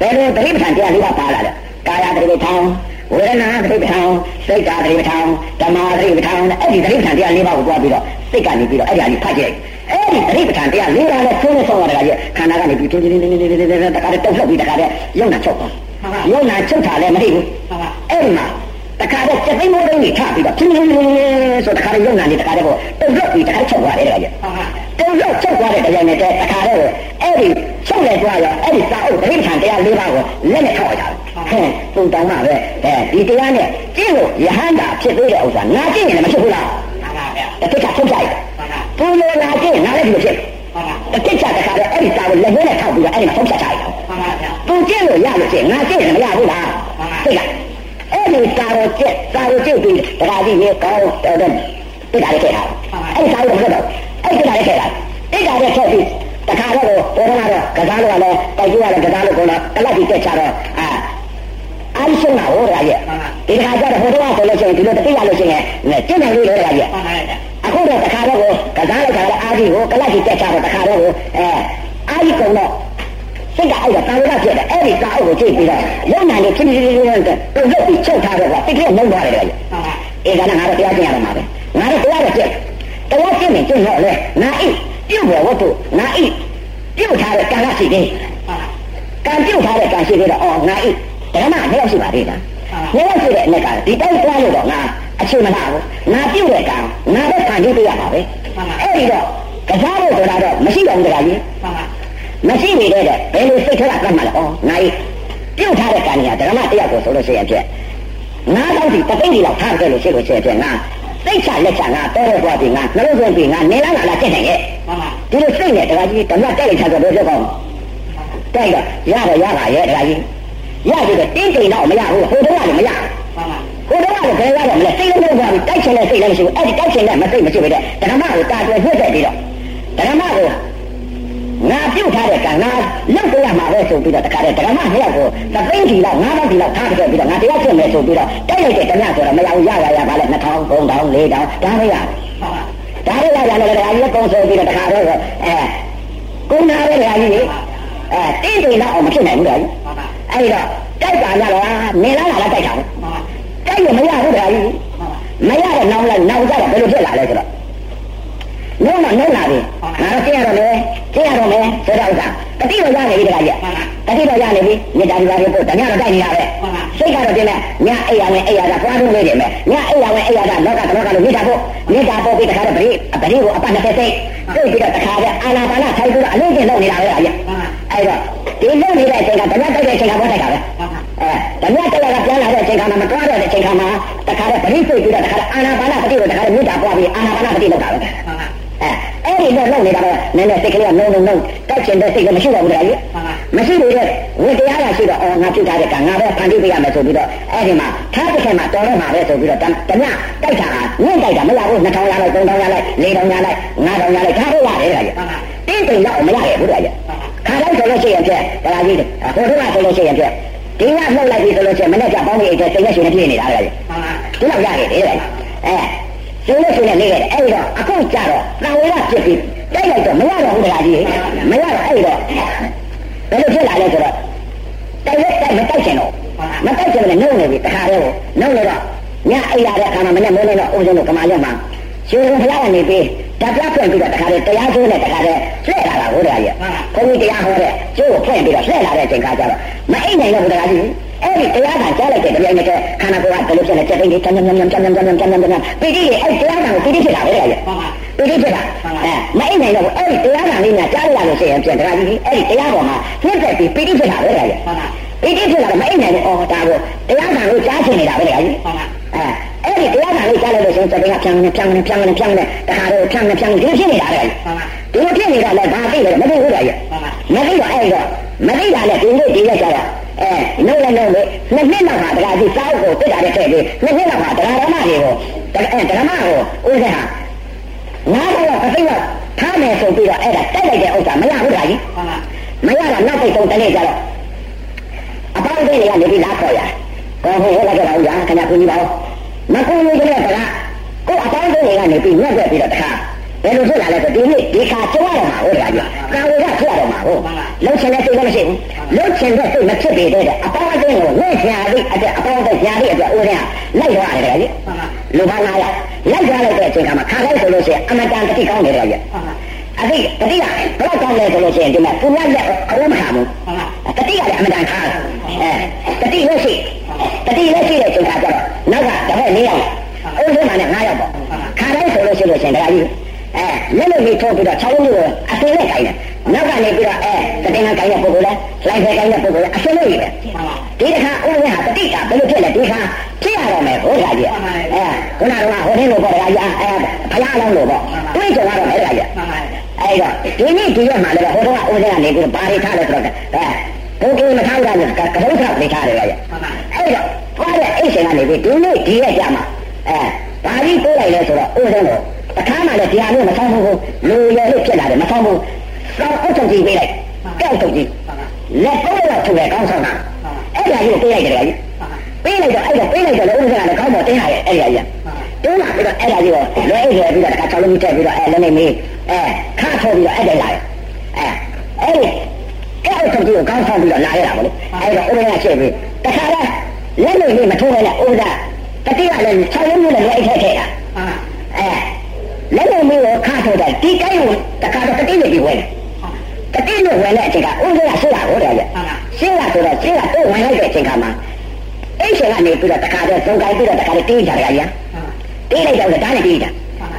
ဘယ်လိုတတိယခံတရားလေးပါပါလာလဲကာယတတိယထောင်း ဝေဒနာသတိပဋ္ဌာန်စိတ်ဓာတ်သတိပဋ္ဌာန်ဓမ္မသတိပဋ္ဌာန်အဲ့ဒီသတိပဋ္ဌာန်တရား၄ပါးကိုတွားပြီးတော့စိတ်ကနေပြီးတော့အဲ့ဒီအကြီးဖတ်ကြည့်အဲ့ဒီသတိပဋ္ဌာန်တရား၄ပါးနဲ့သုံးနဲ့ဆုံးရတာကြီးခန္ဓာကနေပြီးတင်းတင်းတင်းတင်းတင်းတင်းတခါတည်းတုတ်လှုပ်ပြီးတခါတည်းယုံနာချုပ်သွားယုံနာချုပ်တာလည်းမသိဘူးအဲ့ဒီမှာ တခါတည်းစက်သိမ်းမိုးသိမ်းကြီးထပြီးတော့ပြင်းပြင်းဆိုတခါတည်းယုံနာနေတခါတည်းကိုတုတ်လှုပ်ပြီးတခါချုပ်သွားတယ်တဲ့ကြီးတုတ်လှုပ်ချုပ်သွားတဲ့တရားနဲ့တခါတည်းကိုအဲ့ဒီချုပ်လိုက်သွားရောအဲ့ဒီစာအုပ်သတိပဋ္ဌာန်တရား၄ပါးကိုလက်နဲ့ထောက်ရတာဟဲ့ပုံတောင်းမှပဲအဲဒီတရားနဲ့ကျင့်လို့ယဟန္တာဖြစ်သေးတဲ့ဥစ္စာငါကျင့်ရင်လည်းမဖြစ်ဘူးလားမှန်ပါဗျာတစ်ခါထုတ်ကြိုက်သူလည်းငါကျင့်ငါလည်းဒီလိုဖြစ်မှန်ပါတစ်ခါတခါတော့အဲ့ဒီစာကိုလက်နဲ့ထောက်ပြီးတော့အဲ့ဒီမှာထုတ်ချက်ကြိုက်မှန်ပါဗျာသူကျင့်လို့ရလို့ကျင့်ငါကျင့်ရင်မရဘူးလားသိလား အဲ့ဒီစာတော်ကျင့်စာတော်ကျင့်ပြီးတခါကြီးရေကောင်းတော့တဲ့တိတာလေးထည့်တာအဲ့ဒီစာကိုမလုပ်တော့အဲ့ဒီတိတာလေးထည့်တာတိတာလေးထည့်ပြီးတခါတော့ဘောရနာတော့ကစားလို့လည်းတိုက်ကြည့်ရတယ်ကစားလို့ကောတော့ကလပ်ပြီးတက်ချတော့အာအားရှင်းတာဟောရရဲ့ဒီခါကျတော့ဟိုတော့ဆိုလို့ရှိရင်ဒီလိုတတိယလို့ရှိရင်ကျင့်နိုင်လို့လေရရဲ့အခုတော့တခါတော့ကိုကစားလိုက်တာလည်းအားကြီးကိုကလပ်ကြီးတက်ချတော့တခါတော့ကိုအဲအားကြီးကုန်တော့ စိတ်ကအဲ့ဒါတာဝရဖြစ်တယ်အဲ့ဒီစာအုပ်ကိုကြည့်ပြီးတော့ရုံနာနေဖြစ်ဖြစ်ဖြစ်ဖြစ်တုံ့ပြန်ပြီးချုပ်ထားတော့ကတိကျလုံးသွားတယ်လေအေးဒါနဲ့ငါတို့တရားကျင့်ရမှာပဲငါတို့တရားတော့ကျင့်တရားကျင့်ရင်ကျင့်တော့လေငါအိပြုတ်ဘောဝတ္ထုငါအိပြုတ်ထားတဲ့ကံကရှိသေးကံပြုတ်ထားတဲ့ကံရှိသေးတော့အော်ငါအိဓမ္မနှစ်ယောက်ရှိပါသေးလားနှစ်ယောက်ရှိတဲ့အနက်ကဒီတိုင်းသွားလို့တော့ငါအချိန်မလာဘူးငါပြုတ်တဲ့ကံငါပဲခံကြည့်ပြရပါပဲအဲ့ဒီတော့ကစားလို့ဆိုတာတော့မရှိတော့ဘူးတခါကြီး မရှိနေတဲ့ဘယ်လိုစိတ်ထဲကကတ်မှလဲဩငါကြီးပြုတ်ထားတဲ့ကံကြီးကဓမ္မတရားကိုဆိုလို့ရှိရင်ဖြစ်ငါတော့ဒီတသိန်းကြီးလောက်ထားခဲ့လို့ရှိလို့ရှိရင်ဖြစ်ငါစိတ်ချလက်ချငါတော်တော်သွားပြီငါနှလုံးသွင်းပြီငါနေလားငါလားကျင့်နိုင်ရဲ့ဒီလိုစိတ်နဲ့တခါကြီးဓမ္မတက်လိုက်ချဆိုတော့ပြောကောင်းတိုက်တော့ရတော့ရပါရဲ့တရားကြီးရပြီတော့တင်းတိမ်တော့မရဘူးဟိုတုန်းကလည်းမရဟိုတုန်းကလည်းဘယ်ရတော့မလဲစိတ်လုံးလုံးသွားပြီးတိုက်ချင်တဲ့စိတ်လည်းမရှိဘူးအဲ့ဒီတိုက်ချင်တဲ့မစိတ်မရှိဘူးတဲ့ဓမ္မကိုတာတွယ်နှုတ်တဲ့ပြီးတော့ဓမ္မကို ငါပြုတ်ထားတဲ့ကံငါလောက်ပြရမှာပဲဆိုပြီးတော့တခါတည်းဓမ္မနှစ်ယောက်ကိုသသိန်းစီလောက်ငါးပေါင်းစီလောက်ထားခဲ့ပြီးတော့ငါတရားကျင့်မယ်ဆိုပြီးတော့တိုက်လိုက်တဲ့ဓမ္မဆိုတော့မရဘူးရရရပါလေ2000 3000 4000ဒါမရဒါရရရတယ်လည်းတရားကြီးကုံဆိုပြီးတော့တခါတည်းအဲကုန်းနာတဲ့တရားကြီးအဲတင်းတိမ်တော့မဖြစ်နိုင်ဘူးတရားကြီးအဲ့တော့တိုက်ပါကြတော့နေလာလာတိုက်တာတိုက်ရမရဘူးတရားကြီးမရတဲ့နောင်လိုက်နောင်ကြတော့ဘယ်လိုဖြစ်လာလဲဆိုတော့ နှုံးတော့နှုံးလာပြီငါတော့ကျင့်ရတော့မယ်ကျင့်ရတော့မယ်ဆိုတော့ဥစ္စာတတိတော့ရနေပြီတရားကြီးတတိတော့ရနေပြီမြေတားဒီပါလေးပို့တ냐တော့တိုက်နေတာပဲစိတ်ကတော့တင်မဲ့ညအိယာနဲ့အိယာကသွားထုံးလေးတယ်မဲ့ညအိယာနဲ့အိယာကလောကတော့လောကလို့မြေတာပို့မြေတာပို့ပြီးတခါတော့ပရိပရိကိုအပတ်20စိတ်ပြုတ်ပြီးတော့တခါကျအာနာပါနထိုင်ပြီးတော့အလုံးကျင်လုပ်နေတာပဲတရားကြီးအဲ့တော့ဒီလုပ်နေတဲ့အချိန်ကဓမ္မတိုက်တဲ့အချိန်ကဘောတိုက်တာပဲအဲဓမ္မတိုက်ကပြန်လာတဲ့အချိန်ကမှမတွားတဲ့အချိန်ကမှတခါတော့ပရိစိတ်ပြီးတော့တခါတော့အာနာပါနပတိကိုတခါတော့မြေတာပွားပြီးအာနာပါနပတိလုပ်တာပဲ အဲအဲ့ဒီတော့လုပ်နေတာတော့နည်းနည်းစိတ်ကလေးကနှုံနှုံနှုံတိုက်ချင်တဲ့စိတ်ကမရှိတော့ဘူးတခါကြီးမရှိဘူးတဲ့ဝိတရားကရှိတော့အော်ငါပြုတ်ထားတဲ့ကငါပဲဖန်တီးပေးရမယ်ဆိုပြီးတော့အဲ့ဒီမှာထားတစ်ချက်မှာတော်တော့မှာပဲဆိုပြီးတော့ဓမ္မတိုက်တာညှင့်တိုက်တာမရဘူး2000ရလိုက်3000ရလိုက်4000ရလိုက်5000ရလိုက်ဒါတော့ရတယ်တခါကြီးတင်းတိမ်တော့မရရဲ့ဘူးတခါကြီးခါတိုင်းဆိုလို့ရှိရင်ဖြင့်တခါကြီးဟိုတုန်းကဆိုလို့ရှိရင်ဖြင့်ဒီကနှုတ်လိုက်ပြီဆိုလို့ရှိရင်မနေ့ကပေါင်းပြီးအဲ့စိတ်နဲ့ရှင်နေပြည့်နေတာတခါကြီးဒီလောက်ရတယ်တဲ့အဲ ရှင်နဲ့ရှင်နဲ့နေခဲ့တယ်အဲ့တော့အခုကြတော့တန်ဝေရဖြစ်ပြီးတိုက်လိုက်တော့မရတော့ဘူးတခါကြီးမရတော့အဲ့တော့ဘယ်လိုဖြစ်လာလဲဆိုတော့တိုက်ရက်တိုက်မတိုက်ချင်တော့မတိုက်ချင်လည်းနှုတ်နေပြီတခါတည်းကိုနှုတ်နေတော့ညအိပ်ရတဲ့အခါမှာမနေ့မိုးနေတော့အုံးစင်းတို့ကမာရက်မှာရှင်ဘုရားကနေပြီးဓာတ်ပြဖွင့်ပြီးတော့တခါတည်းတရားကျိုးနဲ့တခါတည်းလှည့်လာတာဘုရားကြီးဘုန်းကြီးတရားဟောတဲ့ကျိုးကိုဖွင့်ပြီးတော့လှည့်လာတဲ့အချိန်ခါကျတော့မအိပ်နိုင်တော့ဘုရားကြီး အဲ့ဒီတရားကကြားလိုက်တဲ့တရားနဲ့ခန္ဓာကိုယ်ကဘယ်လိုဖြစ်လဲစက်သိန်းကြီးချမ်းချမ်းချမ်းချမ်းချမ်းချမ်းချမ်းချမ်းချမ်းချမ်းပီတိရဲ့အဲ့တရားကကိုပီတိဖြစ်တာပဲလေပီတိဖြစ်တာအဲမအိမ်နိုင်တော့အဲ့ဒီတရားကလေးများကြားရလို့ရှိရင်ပြန်တရားကြီးအဲ့ဒီတရားပေါ်မှာပြည့်တဲ့ပြီးပီတိဖြစ်တာပဲလေပီတိဖြစ်လာတော့မအိမ်နိုင်ဘူးအော်ဒါကိုတရားကကိုကြားချင်နေတာပဲလေကြီးအဲအဲ့ဒီတရားကလေးကြားလိုက်လို့ရှိရင်စက်သိန်းကဖြန်းနေဖြန်းနေဖြန်းနေဖြန်းနေတခါတော့ဖြန်းနေဖြန်းနေဒီလိုဖြစ်နေတာလေဒီလိုဖြစ်နေတာလည်းဘာသိလဲမသိဘူးလေမသိတော့အဲ့တော့ မသိတာနဲ့ဒီလိုဒီရက်ကြတော့အဲနှုတ်လည်းနှုတ်လေနှစ်နှစ်လောက်ဟာတရားကြီးစောက်ကိုတက်တာတဲ့တဲ့နှစ်နှစ်လောက်ဟာတရားဓမ္မတွေကိုအဲဓမ္မကိုဥစ္စာငါတော့အသိတော့ထားမယ်ဆိုပြီးတော့အဲ့ဒါတက်လိုက်တဲ့ဥစ္စာမရဘူးတရားကြီးမရတာနောက်ပိတ်ဆုံးတနေ့ကျတော့အပေါင်းတွေကနေပြီးလာခေါ်ရကောဟိုဟိုလည်းကြောက်ရခင်ဗျာကိုကြီးပါဦးမကူလို့ကြတဲ့ကကိုအပေါင်းတွေကနေပြီးညက်ပြပြီးတော့တခါ ဘယ်လိုဖြစ်လာလဲဆိုဒီနေ့ဒီခါကျွားတော့မှာဟုတ်တရားကြီးကာဝေကဖြစ်ရတော့မှာဟုတ်လှုပ်ချင်တဲ့စိတ်လည်းမရှိဘူးလှုပ်ချင်တဲ့စိတ်မဖြစ်ပေတဲ့အပေါင်းအသင်းကိုဝိညာဉ်လေးအတွက်အပေါင်းအသင်းညာလေးအတွက်ဦးရင်းလိုက်သွားတယ်တရားကြီးလူပါလာရလိုက်သွားလိုက်တဲ့အချိန်ကမှခါလိုက်ဆိုလို့ရှိရင်အမတန်တတိကောင်းတယ်တရားကြီးအသိတတိကဘယ်တော့ကောင်းလဲဆိုလို့ရှိရင်ဒီမှာသူများလက်အဝမခါဘူးတတိကလည်းအမတန်ခါအဲတတိလည်းရှိတတိလည်းရှိတဲ့အချိန်ကကျတော့နောက်ကတပည့်၄ယောက်အုပ်စုမှနဲ့၅ယောက်ပေါ့ခါလိုက်ဆိုလို့ရှိလို့ရှိရင်တရားကြီး အဲလက်လို့လေးထိုးပြီးတော့၆လုံးကိုအသေးနဲ့ခိုင်းတယ်နောက်ကနေပြီးတော့အဲတတင်ကခိုင်းတဲ့ပုဂ္ဂိုလ်လဲလိုက်ဖယ်ခိုင်းတဲ့ပုဂ္ဂိုလ်လဲအစလို့ရပဲဒီတခါဥပ္ပဟာတတိကဘယ်လိုဖြစ်လဲဒီခါဖြစ်ရတော့မယ်ဘုရားကြီးအဲခုနကဟိုနေ့လိုပေါ့ဗျာအဲဘုရားလောင်းလို့ပေါ့တွေးကြတော့မယ်ဗျာကြီးအဲ့တော့ဒီနေ့ဒီရက်မှာလည်းဟိုတော့ဥပ္ပကနေပြီးတော့ပါရိထားတယ်ဆိုတော့အဲဘုကိမထားရလို့ကကလုံးထားနေထားတယ်ဗျာကြီးအဲ့တော့ဘာလဲအဲ့ရှင်ကနေပြီးဒီနေ့ဒီရက်ကြမှာအဲ ဘာကြီးကိုးလိုက်လဲဆိုတော့ဥပ္ပတော့တခါမှလည်းတရားမျိုးမဆောင်ဘူးလူရည်လို့ဖြစ်လာတယ်မဆောင်ဘူးစောင်းအုပ်ချုပ်ကြည့်ပေးလိုက်ကြောက်ထုတ်ကြည့်လက်တော့တော့ထုတ်တယ်ကောင်းဆောင်တာအဲ့ဒါကြီးကိုပေးလိုက်တယ်ကြီးပေးလိုက်တော့အဲ့ဒါပေးလိုက်တော့လည်းဥစ္စာကလည်းကောင်းပေါ်တင်းလာရဲ့အဲ့ဒါကြီးတင်းလာပြီးတော့အဲ့ဒါကြီးကိုလွဲအိတ်ရပြီးတော့တခါချောင်းလုံးထည့်ပြီးတော့အဲ့လည်းနေမေးအဲခါထုတ်ပြီးတော့အဲ့ဒါလာရဲ့အဲအဲ့ဒီအဲ့အုပ်ချုပ်ကြည့်ကိုကောင်းဆောင်ပြီးတော့လာရတာဗောလေအဲ့တော့ဥပဒေကရှေ့ပြီးတခါတော့လက်နေလေးမထိုးနဲ့ဥစ္စာ တတိကလည်းချောင်းလုံးမျိုးနဲ့လွဲအိတ်ထည့်ထည့်တာအဲလက်နေလေးကိုခါထုတ်တယ်ဒီတိုင်းကိုတခါတော့တတိနေပြီးဝဲတယ်တတိနဲ့ဝင်တဲ့အချိန်ကဥစ္စာရှိတာကိုတည်းကရှိတာဆိုတော့ရှိတာကိုဝင်လိုက်တဲ့အချိန်ကမှအဲ့ချိန်ကနေပြီးတော့တခါတော့သုံးကိုင်းပြီးတော့တခါတော့တေးကြတယ်ကြာတေးလိုက်တော့ဒါနဲ့တေးကြ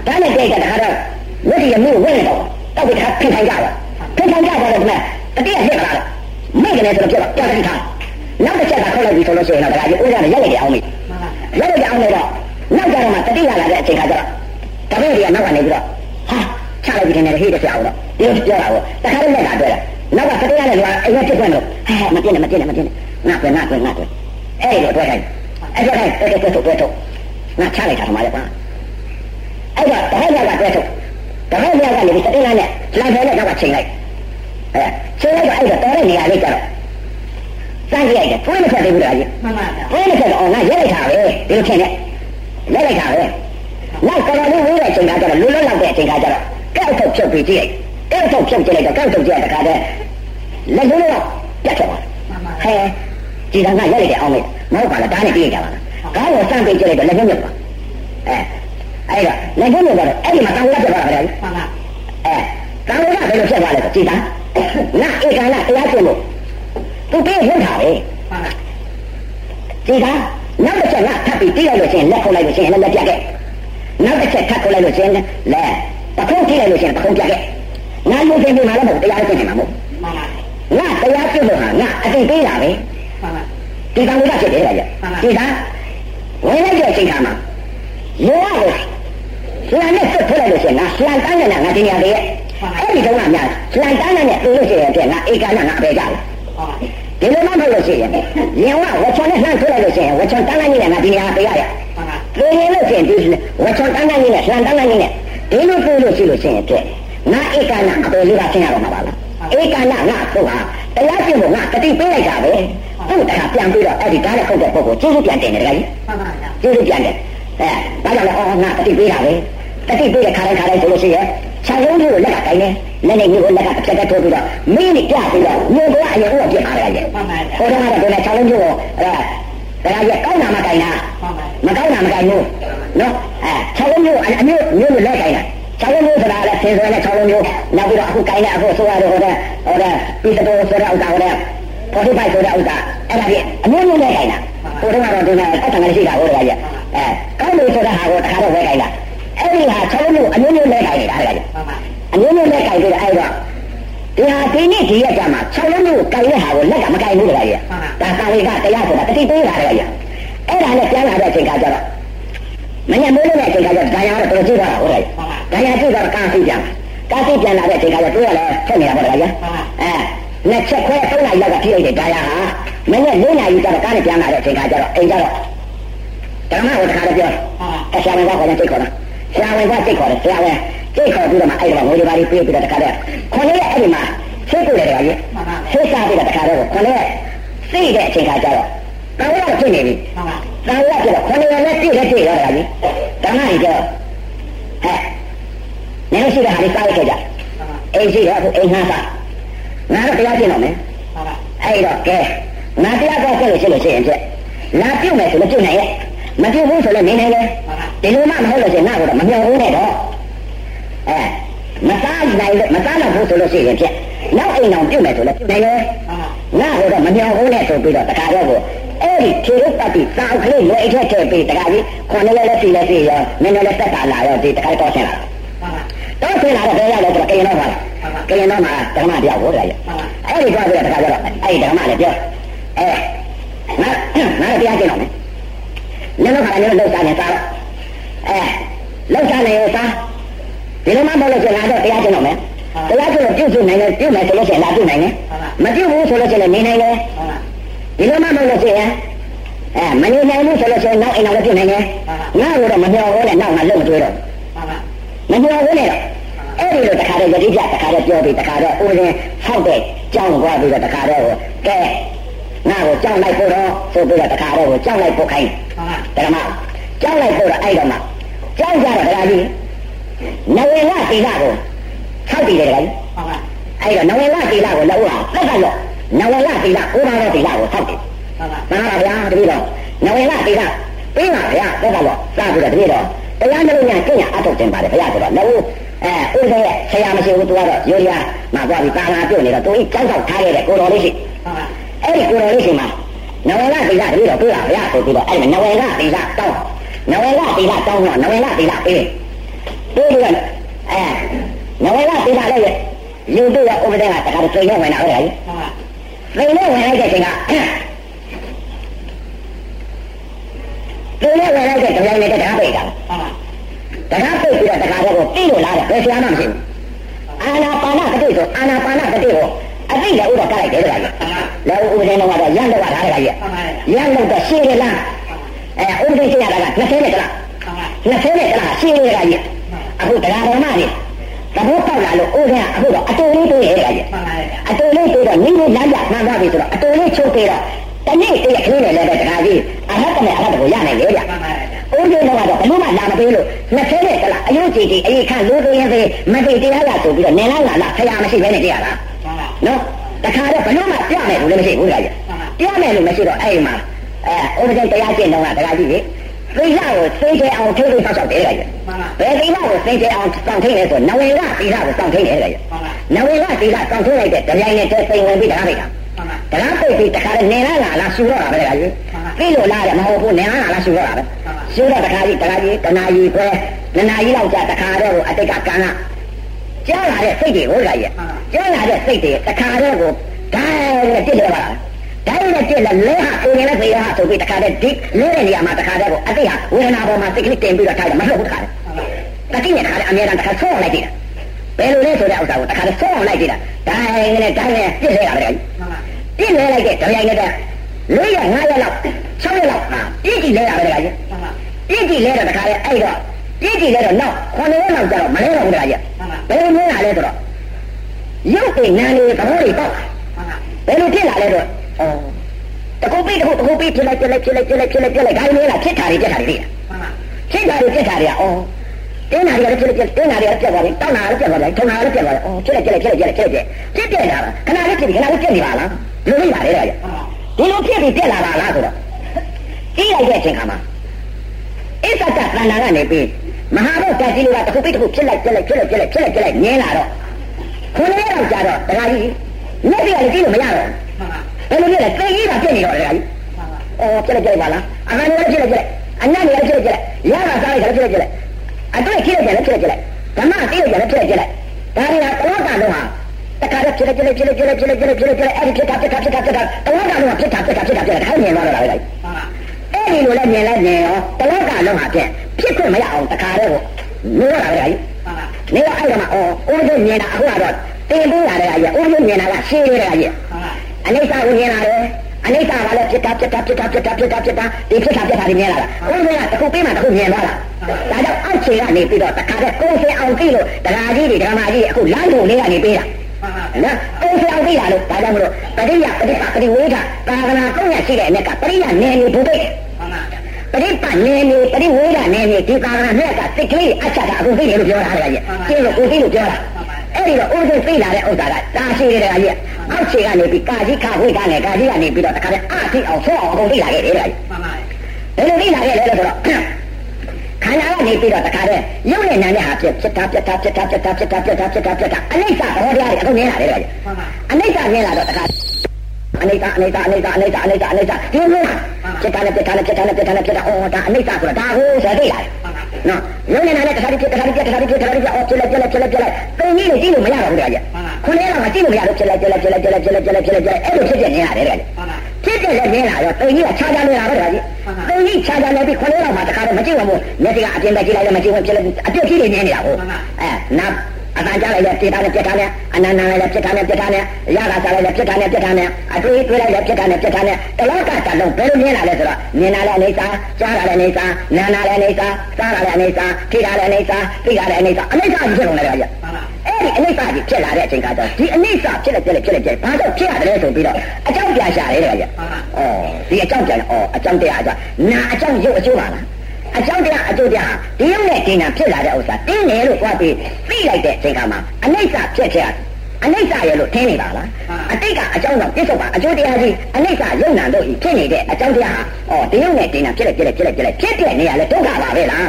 ဒါနဲ့တေးကြတခါတော့ဝိတ္တိရမျိုးဝင်တော့တောက်ပြီးခါဖင်ထိုင်ကြတော့ဖင်ထိုင်ကြတော့ဒီမဲ့တတိယဖြစ်လာတော့မိကနေဆိုတော့ပြတော့ကြာတိထားနောက်တစ်ချက်ကခေါက်လိုက်ပြီဆိုလို့ရှိရင်တော့ဒါကြီးဥစ္စာနဲ့ရက်လိုက်ကြအောင်မေး ရက်လိုက်ကြအောင်မေးတော့နောက်ကြတော့မှတတိယလာတဲ့အချိန်ကကျတော့တပည့်တွေကနောက်ကနေပြီးတော့ဟာချလိုက်ပြီးနေတယ်ဟေးတဲ့ဆရာအောင်တော့ဒီလိုပြောတာကိုတခါတော့လက်လာတွေ့တာနောက်ကစတေးရတဲ့လူကအိမ်ကဖြစ်ခွင့်လို့ဟဲ့မပြင်းနဲ့မပြင်းနဲ့မပြင်းနဲ့ငါကွငါကွငါကွအဲ့လိုအတွက်ခိုင်းအဲ့တော့ခိုင်းတွဲတွဲတွဲတွဲတွဲငါချလိုက်တာထမရပါအဲ့တော့တဟဲ့ရကတွဲထုတ်တဟဲ့ရကနေစတေးရနဲ့လမ်းဖဲနဲ့တော့ချိန်လိုက်အဲချိန်လိုက်တော့အဲ့တော့တော်တဲ့နေရာလေးကျတော့ စမ်းကြည့်လိုက်တယ်တွဲမချက်သေးဘူးလားကြီးမှန်ပါဗျာတွဲမချက်တော့ငါရက်လိုက်တာပဲဒီလိုထင်နဲ့ရက်လိုက်တာပဲနောက်တော်တော်လေးဝေးတဲ့အချိန်ကကျတော့လူလွတ်လောက်တဲ့အချိန်ကကျတော့ကောက်ထုတ်ဖြုတ်ပြီးကြည့်လိုက်ကောက်ထုတ်ဖြုတ်ကြည့်လိုက်တော့ကောက်ထုတ်ကြည့်တဲ့ခါကျလက်လုံးတော့ပြတ်သွားမှန်ပါဟဲဒီကံကရက်လိုက်တဲ့အောင်မေမဟုတ်ပါလားဒါနဲ့ပြေးကြပါလားကောင်းကိုစမ်းပေးကြည့်လိုက်တော့လက်လုံးမြတ်ပါအဲအဲ့တော့လက်လုံးမြတ်တော့အဲ့ဒီမှာတောင်းရပြပါလားဗျာမှန်ပါအဲတောင်းရဘယ်လိုဖြစ်သွားလဲဆိုကြည်တာငါဧကနာတရားကျင့်လို့ သူပြေးရတာပဲမှန်ပါကြည်တာနောက်တစ်ချက်ငါထပ်ပြီးပြေးလိုက်လို့ရှိရင်လက်ခုတ်လိုက်လို့ရှိရင်လက်ပြတ်ခဲ့နောက်တစ်ချက်ထပ်ခုတ်လိုက်လို့ရှိရင်လက်ပခုံးထိလိုက်လို့ရှိရင်ပခုံးပြတ်ခဲ့ငါလူချင်းဒီမှာလည်းမဟုတ်တရားကျင့်နေမှာမဟုတ်မှန်ပါငါတရားကျင့်လို့ဟာငါအတိတ်ပေးတာပဲမှန်ပါဒီကံကဖြစ်တယ်ဗျာဒီကဝင်လိုက်တဲ့အချိန်ခါမှာရောရလို့ဆရာနဲ့ဆက်ထွက်လိုက်လို့ရှိရင်ငါလှန်တန်းနေတာငါတင်ရတယ်အဲ့ဒီတော့ကများလှန်တန်းနေတဲ့ပြေးလို့ရှိရင်ပြန်ငါဧကနာငါအပေကြတယ်မှန်ပါ ဒီလိုမှမဟုတ်လို့ရှိရင်ရင်ဝဝချောနဲ့လှမ်းထွက်လိုက်လို့ရှိရင်ဝချောတန်းတန်းကြီးနဲ့ငါဒီနေရာပေးရရမှန်ပါပြေးရင်လို့ရှိရင်ဒီဝချောတန်းတန်းကြီးနဲ့လှမ်းတန်းတန်းကြီးနဲ့ဒီလိုပြေးလို့ရှိလို့ရှိရင်တဲ့ငါဧကနာအပေလေးကဆင်းရတော့မှာပါလားဧကနာငါတို့ဟာတရားကျင့်ဖို့ငါတတိပေးလိုက်တာပဲသူ့တခါပြန်ပြီးတော့အဲ့ဒီဓာတ်နဲ့ခုတ်တဲ့ပုဂ္ဂိုလ်ကျေးဇူးပြန်တင်တယ်တခါကြီးမှန်ပါဗျာကျေးဇူးပြန်တယ်အဲဘာကြောင့်လဲအော်ငါတတိပေးတာပဲ တတိပေးတဲ့ခါတိုင်းခါတိုင်းဆိုလို့ရှိရင်ခြံလုံးလေးကိုလက်ကတိုင်းနေလက်နဲ့မျိုးကိုလက်ကတစ်ချက်တည်းထိုးပြီးတော့မင်းနဲ့ကြပြီးတော့မျိုးကအရင်ဦးကပြစ်ထားရတယ်မှန်ပါဗျာဟိုတုန်းကတော့ဒီခြံလုံးမျိုးကိုအဲတရားကြီးကောင်းတာမတိုင်တာမှန်ပါမကောင်းတာမတိုင်ဘူးနော်အဲခြံလုံးမျိုးအမျိုးမျိုးကိုလက်တိုင်တာခြံလုံးမျိုးဆိုတာလည်းဆင်းရဲတဲ့ခြံလုံးမျိုးနောက်ပြီးတော့အခုကိုင်းတဲ့အခုဆိုရတဲ့ဟိုတဲ့ဟိုတဲ့ပြီးတော့ဆိုတဲ့ဥစ္စာဟိုတဲ့45ဆိုတဲ့ဥစ္စာအဲ့ဒါကြီးအမျိုးမျိုးလက်တိုင်တာဟိုတုန်းကတော့ဒီမှာတောက်တန်ကလေးရှိတာဟိုတကကြီးအဲကောင်းလို့ဆိုတဲ့ဟာကိုတခါတော့ဝဲတိုင်တာ အဲ့ဒီဟာခြံလုံးမျိုးအမျိုးမျိုးလက်တိုင်နေတာအဲ့ဒါကြီးမှန်ပါအမျိုးမျိုးလက်တိုင်ပြီးတော့အဲ့တော့ဒီဟာဒီနေ့ဒီရက်ကြမှာခြံလုံးမျိုးကိုကိုင်တဲ့ဟာကိုလက်ကမကိုင်ဘူးတကကြီးဒါသာဝေကတရားဆိုတာတတိပေးတာတကကြီးအဲ့ဒါနဲ့ပြန်လာတဲ့အချိန်ကကျတော့မညမိုးလို့တဲ့အချိန်ကကျတော့ဒါရတော့တော်ကြည့်တာဟုတ်တယ်ဒါရကြည့်တော့ကာစီပြန်ကာစီပြန်လာတဲ့အချိန်ကကျတော့တွေ့ရလဲဆက်နေတာပေါ့တကကြီးအဲလက်ချက်ခွဲ၃နာရီလောက်ကထိလိုက်တယ်ဒါရဟာမနေ့၄နာရီကျတော့ကားနဲ့ပြန်လာတဲ့အချိန်ကကျတော့အိမ်ကျတော့ဓမ္မကိုတခါတော့ပြောအဆရာဝန်ကခေါ်တယ်စိတ်ခေါ်တာ ဆရာဝန်ကစိတ်ခေါ်တယ်ဆရာဝန်စိတ်ခေါ်ပြီးတော့မှအဲ့ဒီမှာငွေတွေပါပြီးပြေးပြီးတော့တခါတော့ခေါင်းလေးအဲ့ဒီမှာစိတ်ကိုလည်းတခါကြီးမှန်ပါဆိတ်စားပြီးတော့တခါတော့ခေါင်းလေးစိတ်တဲ့အချိန်ခါကျတော့တောင်းရဖြစ်နေပြီမှန်ပါတောင်းရပြတော့ခေါင်းလေးလည်းပြည့်လည်းပြည့်ရောတခါကြီးတခါကြီးကျတော့ဟဲ့နည်းရှိတဲ့ဟာလေးစားရခဲ့ကြမှန်ပါအိမ်ရှိတော့အိမ်ငှားစားငါတော့တရားကျင့်တော့မယ်မှန်ပါအဲ့တော့ကဲငါတရားကောက်ဆက်လို့ရှိလို့ရှိရင်ပြလာပြုတ်မယ်ဆိုလို့ပြုတ်နိုင်ရဲ့မပြုတ်ဘူးဆိုလည်းနေနိုင်တယ်မှန်ပါ ဒီလိုမှမဟုတ်လို့ရှိရင်ငါ့ကိုတော့မမြော်ဘူးနဲ့တော့အဲမစားနိုင်လို့မစားတော့ဘူးဆိုလို့ရှိရင်ပြနောက်အိမ်အောင်ပြုတ်မယ်ဆိုလည်းပြုတ်နိုင်တယ်မှန်ပါငါ့ကိုတော့မမြော်ဘူးနဲ့ဆိုပြီးတော့တခါတော့ကိုအဲ့ဒီခြေရုပ်ပတ်ပြီးစာအုပ်ကလေးရွေးထည့်ထည့်ပြီးတခါကြီးခွန်လေးလည်းစီလည်းစီရောနည်းနည်းလည်းတက်တာလာရောဒီတခါတော့ဆင်းလာမှန်ပါတော့ဆင်းလာတော့ဘယ်ရောက်လဲဆိုတော့ကရင်တော့ပါကရင်တော့မှာဓမ္မတရားကိုတခါကြီးမှန်ပါအဲ့ဒီတော့ပြီးတော့တခါကျတော့အဲ့ဒီဓမ္မလည်းပြောအဲငါငါတရားကျင့်တော့မယ်နည်းနည်းခါလည်းလောက်စားနေစားတော့ အဲလောက်စားနေရောစားဒီလိုမှမဟုတ်လို့ကျင်လာတော့တရားကျင့်တော့မယ်တရားကျင့်လို့ပြုစုနိုင်တယ်ပြုမယ်ဆိုလို့ရှိရင်လာပြုနိုင်တယ်မပြုဘူးဆိုလို့ရှိရင်နေနိုင်တယ်မှန်ပါဒီလိုမှမဟုတ်လို့ရှိရင်အဲမနေနိုင်ဘူးဆိုလို့ရှိရင်နောက်အိမ်နောက်လည်းပြုနိုင်တယ်ငါ့ကိုတော့မမျှော်ဘူးနဲ့နောက်ငါလုံးမတွေးတော့မှန်ပါမမျှော်ဘူးနဲ့တော့အဲ့ဒီလိုတခါတည်းယတိပြတခါတည်းပြောပြီးတခါတည်းဦးရင်းဆောက်တဲ့ကြောင်းသွားပြီးတော့တခါတည်းကိုကဲငါ့ကိုကြောင်းလိုက်ဖို့တော့ဆိုပြီးတော့တခါတည်းကိုကြောင်းလိုက်ဖို့ခိုင်းမှန်ပါဓမ္မကြောင်းလိုက်ဖို့တော့အဲ့တော့မှ ကြောင်းကြတော့တရားကြီးနဝေလတိလကိုဆောက်တည်တယ်တရားကြီးမှန်ပါအဲ့တော့နဝေလတိလကိုလောက်အောင်သက်ကရောနဝေလတိလကိုပါတော့တိလကိုဆောက်တည်မှန်ပါမှန်ပါဗျာတပည့်တော်နဝေလတိကပေးပါဗျာသက်ကတော့စပြီးတော့တပည့်တော်တရားနှလုံးညာကျင့်ရအထုတ်တင်ပါတယ်ဗျာဆိုတော့လည်းအဲဦးတဲ့ဆရာမရှိဘူးသူကတော့ရိုးရမှာသွားပြီးတာလာပြုတ်နေတော့သူဤကြောက်ကြောက်ထားခဲ့တဲ့ကိုတော်လေးရှိမှန်ပါအဲ့ဒီကိုတော်လေးရှိမှာနဝေလတိကတပည့်တော်ပေးပါဗျာဆိုပြီးတော့အဲ့ဒီနဝေလတိကတောင်း နဝေလတိကတောင်းတော့နဝေလတိကပေးပေးပြီးတော့အဲနဝေလတိကလည်းလူတို့ရဲ့ဥပဒေကတခါတည်းသိနေဝင်လာဟုတ်တယ်မှန်ပါသိနေဝင်လိုက်တဲ့အချိန်ကသိနေဝင်လိုက်တဲ့တရားနဲ့တရားပိတ်တာမှန်ပါတရားပိတ်ပြီးတော့တရားတွေကိုသိလို့လားတဲ့ဘယ်ဆရာမှမရှိဘူးအာနာပါနတတိဆိုအာနာပါနတတိကိုအသိလည်းဥတော့ကလိုက်တယ်တခါကြီးလည်းဥပဒေတော့ကတော့ရန်တော့တာတခါကြီးရန်တော့တော့ရှင်းရလား အဲဥပဒေရှင်းရတာက20နဲ့တလား20နဲ့တလားရှင်းရတခါကြီးအခုတရားတော်မှနေသဘောပေါက်လာလို့ဦးကအခုတော့အတူလေးတွေ့ရတခါကြီးအတူလေးတွေ့တော့မိမိလမ်းပြမှန်သွားပြီဆိုတော့အတူလေးချုပ်ပြီးတော့တနေ့တည်းခင်းနေလည်းတခါကြီးအဟတ်နဲ့အဟတ်ကိုရနိုင်လေဗျဦးကျင်းတော့ကတော့ဘလို့မှလာမပေးလို့နှစ်ဆဲနဲ့တလားအယုတ်ကြည်ကြည်အေးခန့်လို့ဆိုရင်စေမသိတရားရဆိုပြီးတော့နင်လာလာဖရာမရှိဘဲနဲ့တရားလားနော်တခါတော့ဘလို့မှပြမယ်ဘူးလည်းမရှိဘူးလားပြမယ်လို့မရှိတော့အဲ့မှာ အဲဥပဒေတရားကျင့်တော့ကတရားကြီးလေသိလာကိုသိကြအောင်ထိထိဆောက်ဆောက်တယ်လေဘယ်သိလာကိုသိကြအောင်စောင့်ထိလဲဆိုနဝင်ကသိလာကိုစောင့်ထိတယ်လေနဝင်ကသိလာစောင့်ထိလိုက်တဲ့တရားနဲ့တဲ့စိန်ဝင်ပြီးတရားလိုက်တာတရားပိတ်ပြီးတခါနဲ့နေလာလာလားရှူတော့တာပဲလေကြီးသိလို့လားတဲ့မဟုတ်ဘူးနေလာလာရှူတော့တာပဲရှူတော့တခါကြီးတခါကြီးတနာကြီးပဲနနာကြီးလောက်ကြာတခါတော့အတိတ်ကကံကကြားလာတဲ့စိတ်တွေကိုကြာကြီးကြားလာတဲ့စိတ်တွေတခါတော့ကိုဒိုင်းနဲ့ပြစ်တယ်ပါလား ဒိုင်းနဲ့ပြစ်လဲလဲဟာကိုယ်နဲ့ဖေးဟာဆိုပြီးတခါတည်းဒီလဲတဲ့နေရာမှာတခါတည်းကိုအတိတ်ဟာဝေဒနာပေါ်မှာစိတ်ကလေးတင်ပြီးတော့ထားတယ်မဟုတ်ဘူးတခါတည်းတတိနဲ့တခါတည်းအများတခါဆော့လိုက်တယ်ဘယ်လိုလဲဆိုတဲ့ဥစ္စာကိုတခါတည်းဆော့လိုက်တယ်ဒိုင်းနဲ့ဒိုင်းနဲ့ပြစ်လဲရတယ်ပြစ်လဲလိုက်တဲ့တရားနဲ့လေးရငါးရက်လောက်၆ရက်လောက်ဟာပြည့်ကြည့်လဲရတယ်ကြီးပြည့်ကြည့်လဲတော့တခါလေအဲ့တော့ပြည့်ကြည့်လဲတော့နောက်9ရက်လောက်ကျတော့မလဲတော့ဘူးတခါကြီးဘယ်လိုလဲလာလဲဆိုတော့ရုပ်တွေနာနေသဘောတွေပေါက်ဘယ်လိုဖြစ်လာလဲတော့ ဩတခုပြီးတခုတခုပြီးဖြစ်လိုက်ဖြစ်လိုက်ဖြစ်လိုက်ဖြစ်လိုက်ဖြစ်လိုက်ဖြစ်လိုက်ဒါလည်းလားဖြစ်တာတွေပြက်တာတွေဖြစ်တာတွေပြက်တာတွေကဩတင်းနာတွေကဖြစ်ဖြစ်တင်းနာတွေကပြက်သွားတယ်တောင်းနာတွေကပြက်သွားတယ်ထုံနာတွေကပြက်သွားတယ်ဩဖြစ်လိုက်ဖြစ်လိုက်ဖြစ်လိုက်ဖြစ်လိုက်ဖြစ်ပြက်တာခဏလေးဖြစ်ပြီးခဏလေးပြက်နေပါလားလူလေးပါလေတဲ့ဒီလိုဖြစ်ပြီးပြက်လာပါလားဆိုတော့ကြီးလိုက်တဲ့အချိန်ခါမှာအစ္ဆတတဏ္ဍာကနေပြီးမဟာဘုတ်တက်ကြီးကတခုပြီးတခုဖြစ်လိုက်ပြက်လိုက်ဖြစ်လိုက်ပြက်လိုက်ဖြစ်လိုက်ပြက်လိုက်ငင်းလာတော့ခုနှစ်ရက်လောက်ကြာတော့တရားကြီးမျက်စိကလည်းကြည့်လို့မရတော့ ဘယ်လိုလဲသိကြီးတာဖြစ်နေတော့လေအဲ့အော်ဖြစ်လိုက်ကြပါလားအမှန်တရားဖြစ်လိုက်ကြအညံ့လည်းဖြစ်လိုက်ကြရတာစားလိုက်ကြလည်းဖြစ်လိုက်ကြအတွေ့ဖြစ်လိုက်ကြလည်းဖြစ်လိုက်ကြဓမ္မသိလိုက်ကြလည်းဖြစ်လိုက်ကြဒါတွေကတလောကလုံးဟာတခါတော့ဖြစ်လိုက်ကြလိုက်ဖြစ်လိုက်ကြလိုက်ဖြစ်လိုက်ကြလိုက်ဖြစ်လိုက်ကြလိုက်အဲ့ဒီဖြစ်တာဖြစ်တာဖြစ်တာဖြစ်တာတလောကလုံးဟာဖြစ်တာဖြစ်တာဖြစ်တာဖြစ်တာဒါမြင်သွားတော့လေအဲ့ဒီလိုလည်းမြင်လိုက်မြင်ရောတလောကလုံးဟာဖြစ်ဖြစ်ခွင့်မရအောင်တခါတော့မျိုးရတာလေနေတော့အဲ့ဒါမှအော်ဦးတို့မြင်တာအခုကတော့တင်ပေးတာလေအကြီးဦးတို့မြင်တာကရှင်းလေးတယ်အကြီး အနိစ္စကိုမြင်လာတယ်အနိစ္စကလည်းဖြစ်တာဖြစ်တာဖြစ်တာဖြစ်တာဖြစ်တာဖြစ်တာဒီဖြစ်တာဖြစ်တာတွေမြင်လာတာဦးတို့ကတခုပေးမှတခုမြင်သွားတာဒါကြောင့်အောက်ခြေကနေပြီးတော့တခါတည်းကိုယ်စင်အောင်ကြည့်လို့တရားကြီးတွေဓမ္မကြီးအခုလမ်းတို့လေးကနေပေးတာနော်ကိုယ်ဆောင်သိတာလို့ဒါကြောင့်မလို့ပရိယပฏิပပရိဝေဒသာသနာကောင်းရရှိတဲ့အ ਨੇ ကပရိယနယ်မြေဘုဒ္ဓပရိပနယ်မြေပရိဝေဒနယ်မြေဒီသာသနာနဲ့ကစိတ်ကလေးအချက်တာအခုသိတယ်လို့ပြောတာလေကြီးကျင်းလို့ကိုသိလို့ပြောတာ အဲ့ဒီတော့ဥဒိသိလာတဲ့ဥစ္စာကတာရှိတဲ့ကြီးအောက်ခြေကနေပြီးကာကြီးခဝိကနဲ့ကာကြီးကနေပြီးတော့တခါတည်းအသိအောင်ဆောအောင်အကုန်သိလာခဲ့တယ်လေကြီးဘယ်လိုသိလာခဲ့လဲလို့ဆိုတော့ခန္ဓာကနေပြီးတော့တခါတည်းရုပ်နဲ့နာနဲ့ဟာဖြစ်ဖြစ်တာဖြစ်တာဖြစ်တာဖြစ်တာဖြစ်တာဖြစ်တာဖြစ်တာဖြစ်တာအနိစ္စသဘောတရားတွေအခုမြင်လာတယ်လေအနိစ္စမြင်လာတော့တခါအနိစ္စအနိစ္စအနိစ္စအနိစ္စအနိစ္စအနိစ္စဒီလိုဖြစ်တာနဲ့ဖြစ်တာနဲ့ဖြစ်တာနဲ့ဖြစ်တာနဲ့ဖြစ်တာအော်ဒါအနိစ္စဆိုတာဒါကိုဆိုသိလာတယ် နော်ရုပ်နဲ့နာနဲ့တခါတည်းဖြစ်တခါတည်းဖြစ်တခါတည်းဖြစ်တခါတည်းဖြစ်အော်ဖြစ်လိုက်ဖြစ်လိုက်ဖြစ်လိုက်ဖြစ်လိုက်သိကြီးလို့ကြည့်လို့မရတော့ဘူးတဲ့ကြီးခုနကမှကြည့်လို့မရတော့ဖြစ်လိုက်ဖြစ်လိုက်ဖြစ်လိုက်ဖြစ်လိုက်ဖြစ်လိုက်ဖြစ်လိုက်ဖြစ်လိုက်အဲ့လိုဖြစ်ဖြစ်နေရတယ်တဲ့ဖြစ်ဖြစ်လည်းမြင်လာတော့သိကြီးကခြားခြားနေတာပဲတဲ့ကြီးသိကြီးခြားခြားနေပြီးခုနကမှတခါတည်းမကြည့်ဘူးမျက်စိကအပြင်ပဲကြည့်လိုက်လည်းမကြည့်ဘူးဖြစ်လိုက်အပြစ်ကြီးတွေမြင်နေတာဟုတ်အဲနာ အတန်ကြားလိုက်လည်းပြစ်တာနဲ့ပြစ်တာနဲ့အနန္တလည်းပြစ်တာနဲ့ပြစ်တာနဲ့ရတာစားလိုက်လည်းပြစ်တာနဲ့ပြစ်တာနဲ့အတွေးတွေးလိုက်လည်းပြစ်တာနဲ့ပြစ်တာနဲ့တလောကတလုံးဘယ်လိုမြင်လာလဲဆိုတော့မြင်လာလည်းအနေစာကြားလာလည်းအနေစာနာနာလည်းအနေစာစားလာလည်းအနေစာထိတာလည်းအနေစာသိတာလည်းအနေစာအနေစာကြီးဖြစ်လုံးလည်းကြအဲ့ဒီအနေစာကြီးဖြစ်လာတဲ့အချိန်ကတော့ဒီအနေစာဖြစ်လိုက်ဖြစ်လိုက်ဖြစ်လိုက်ဘာကြောင့်ဖြစ်ရတယ်ဆိုပြီးတော့အကြောင်းပြရှာတယ်တဲ့ကြ။အော်ဒီအကြောင်းပြန်အော်အကြောင်းတရားအကြောင်းနာအကြောင်းရုပ်အကျိုးပါလား အကြောင်းတရားအကျိုးတရားဒီရုပ်နဲ့ဒီနာဖြစ်လာတဲ့ဥစ္စာတင်းတယ်လို့ပြောပြီးသိလိုက်တဲ့အချိန်ခါမှာအနိစ္စဖြစ်ခဲ့အနိစ္စရဲ့လို့ထင်နေတာလားအတိတ်ကအကြောင်းကြောင့်ပြစ်ဆုံးပါအကျိုးတရားကြီးအနိစ္စရုပ်နာတို့ဤဖြစ်နေတဲ့အကြောင်းတရားဟောဒီရုပ်နဲ့ဒီနာဖြစ်လိုက်ဖြစ်လိုက်ဖြစ်လိုက်ဖြစ်လိုက်ဖြစ်တဲ့နေရာလဲဒုက္ခပါပဲလား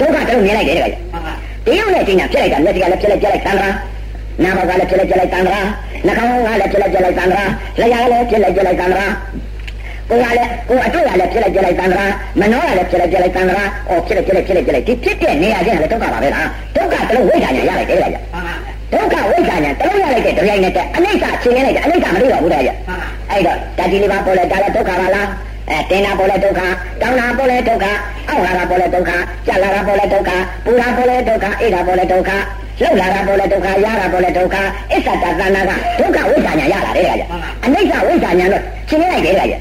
ဒုက္ခတို့မြင်လိုက်တယ်တဲ့ဒီရုပ်နဲ့ဒီနာဖြစ်လိုက်တာလက်ကြီးကလည်းဖြစ်လိုက်ဖြစ်လိုက်သံဃာနာဘကလည်းဖြစ်လိုက်ဖြစ်လိုက်သံဃာနှာခေါင်းကလည်းဖြစ်လိုက်ဖြစ်လိုက်သံဃာလျှာကလည်းဖြစ်လိုက်ဖြစ်လိုက်သံဃာ ကိုယ်ကလည်းကိုယ်အတွေ့ကလည်းဖြစ်လိုက်ကြလိုက်သံဃာမနှောကလည်းဖြစ်လိုက်ကြလိုက်သံဃာအော်ဖြစ်လိုက်ကြလိုက်ဖြစ်လိုက်ကြလိုက်ဒီဖြစ်တဲ့နေရာချင်းကလည်းဒုက္ခပါပဲလားဒုက္ခတလုံးဝိညာဉ်ရလိုက်တယ်လားဗျဒုက္ခဝိညာဉ်တလုံးရလိုက်တဲ့ဒရိုက်နဲ့တဲ့အနိစ္စချင်းနေလိုက်တဲ့အနိစ္စမတွေ့တော့ဘူးတဲ့ဗျအဲ့တော့ဓာတိလေးပါပေါ်လဲဒါလည်းဒုက္ခပါလား အဲတင်တာပေါ်လဲဒုက္ခတောင်းတာပေါ်လဲဒုက္ခအောက်လာတာပေါ်လဲဒုက္ခကြက်လာတာပေါ်လဲဒုက္ခပူတာပေါ်လဲဒုက္ခအိတ်တာပေါ်လဲဒုက္ခလှုပ်လာတာပေါ်လဲဒုက္ခရတာပေါ်လဲဒုက္ခအစ္ဆတသနာကဒုက္ခဝိဇ္ဇာညာရတာတဲ့ကကြအနိစ္စဝိဇ္ဇာညာတော့ရှင်းလိုက်တယ်ကကြ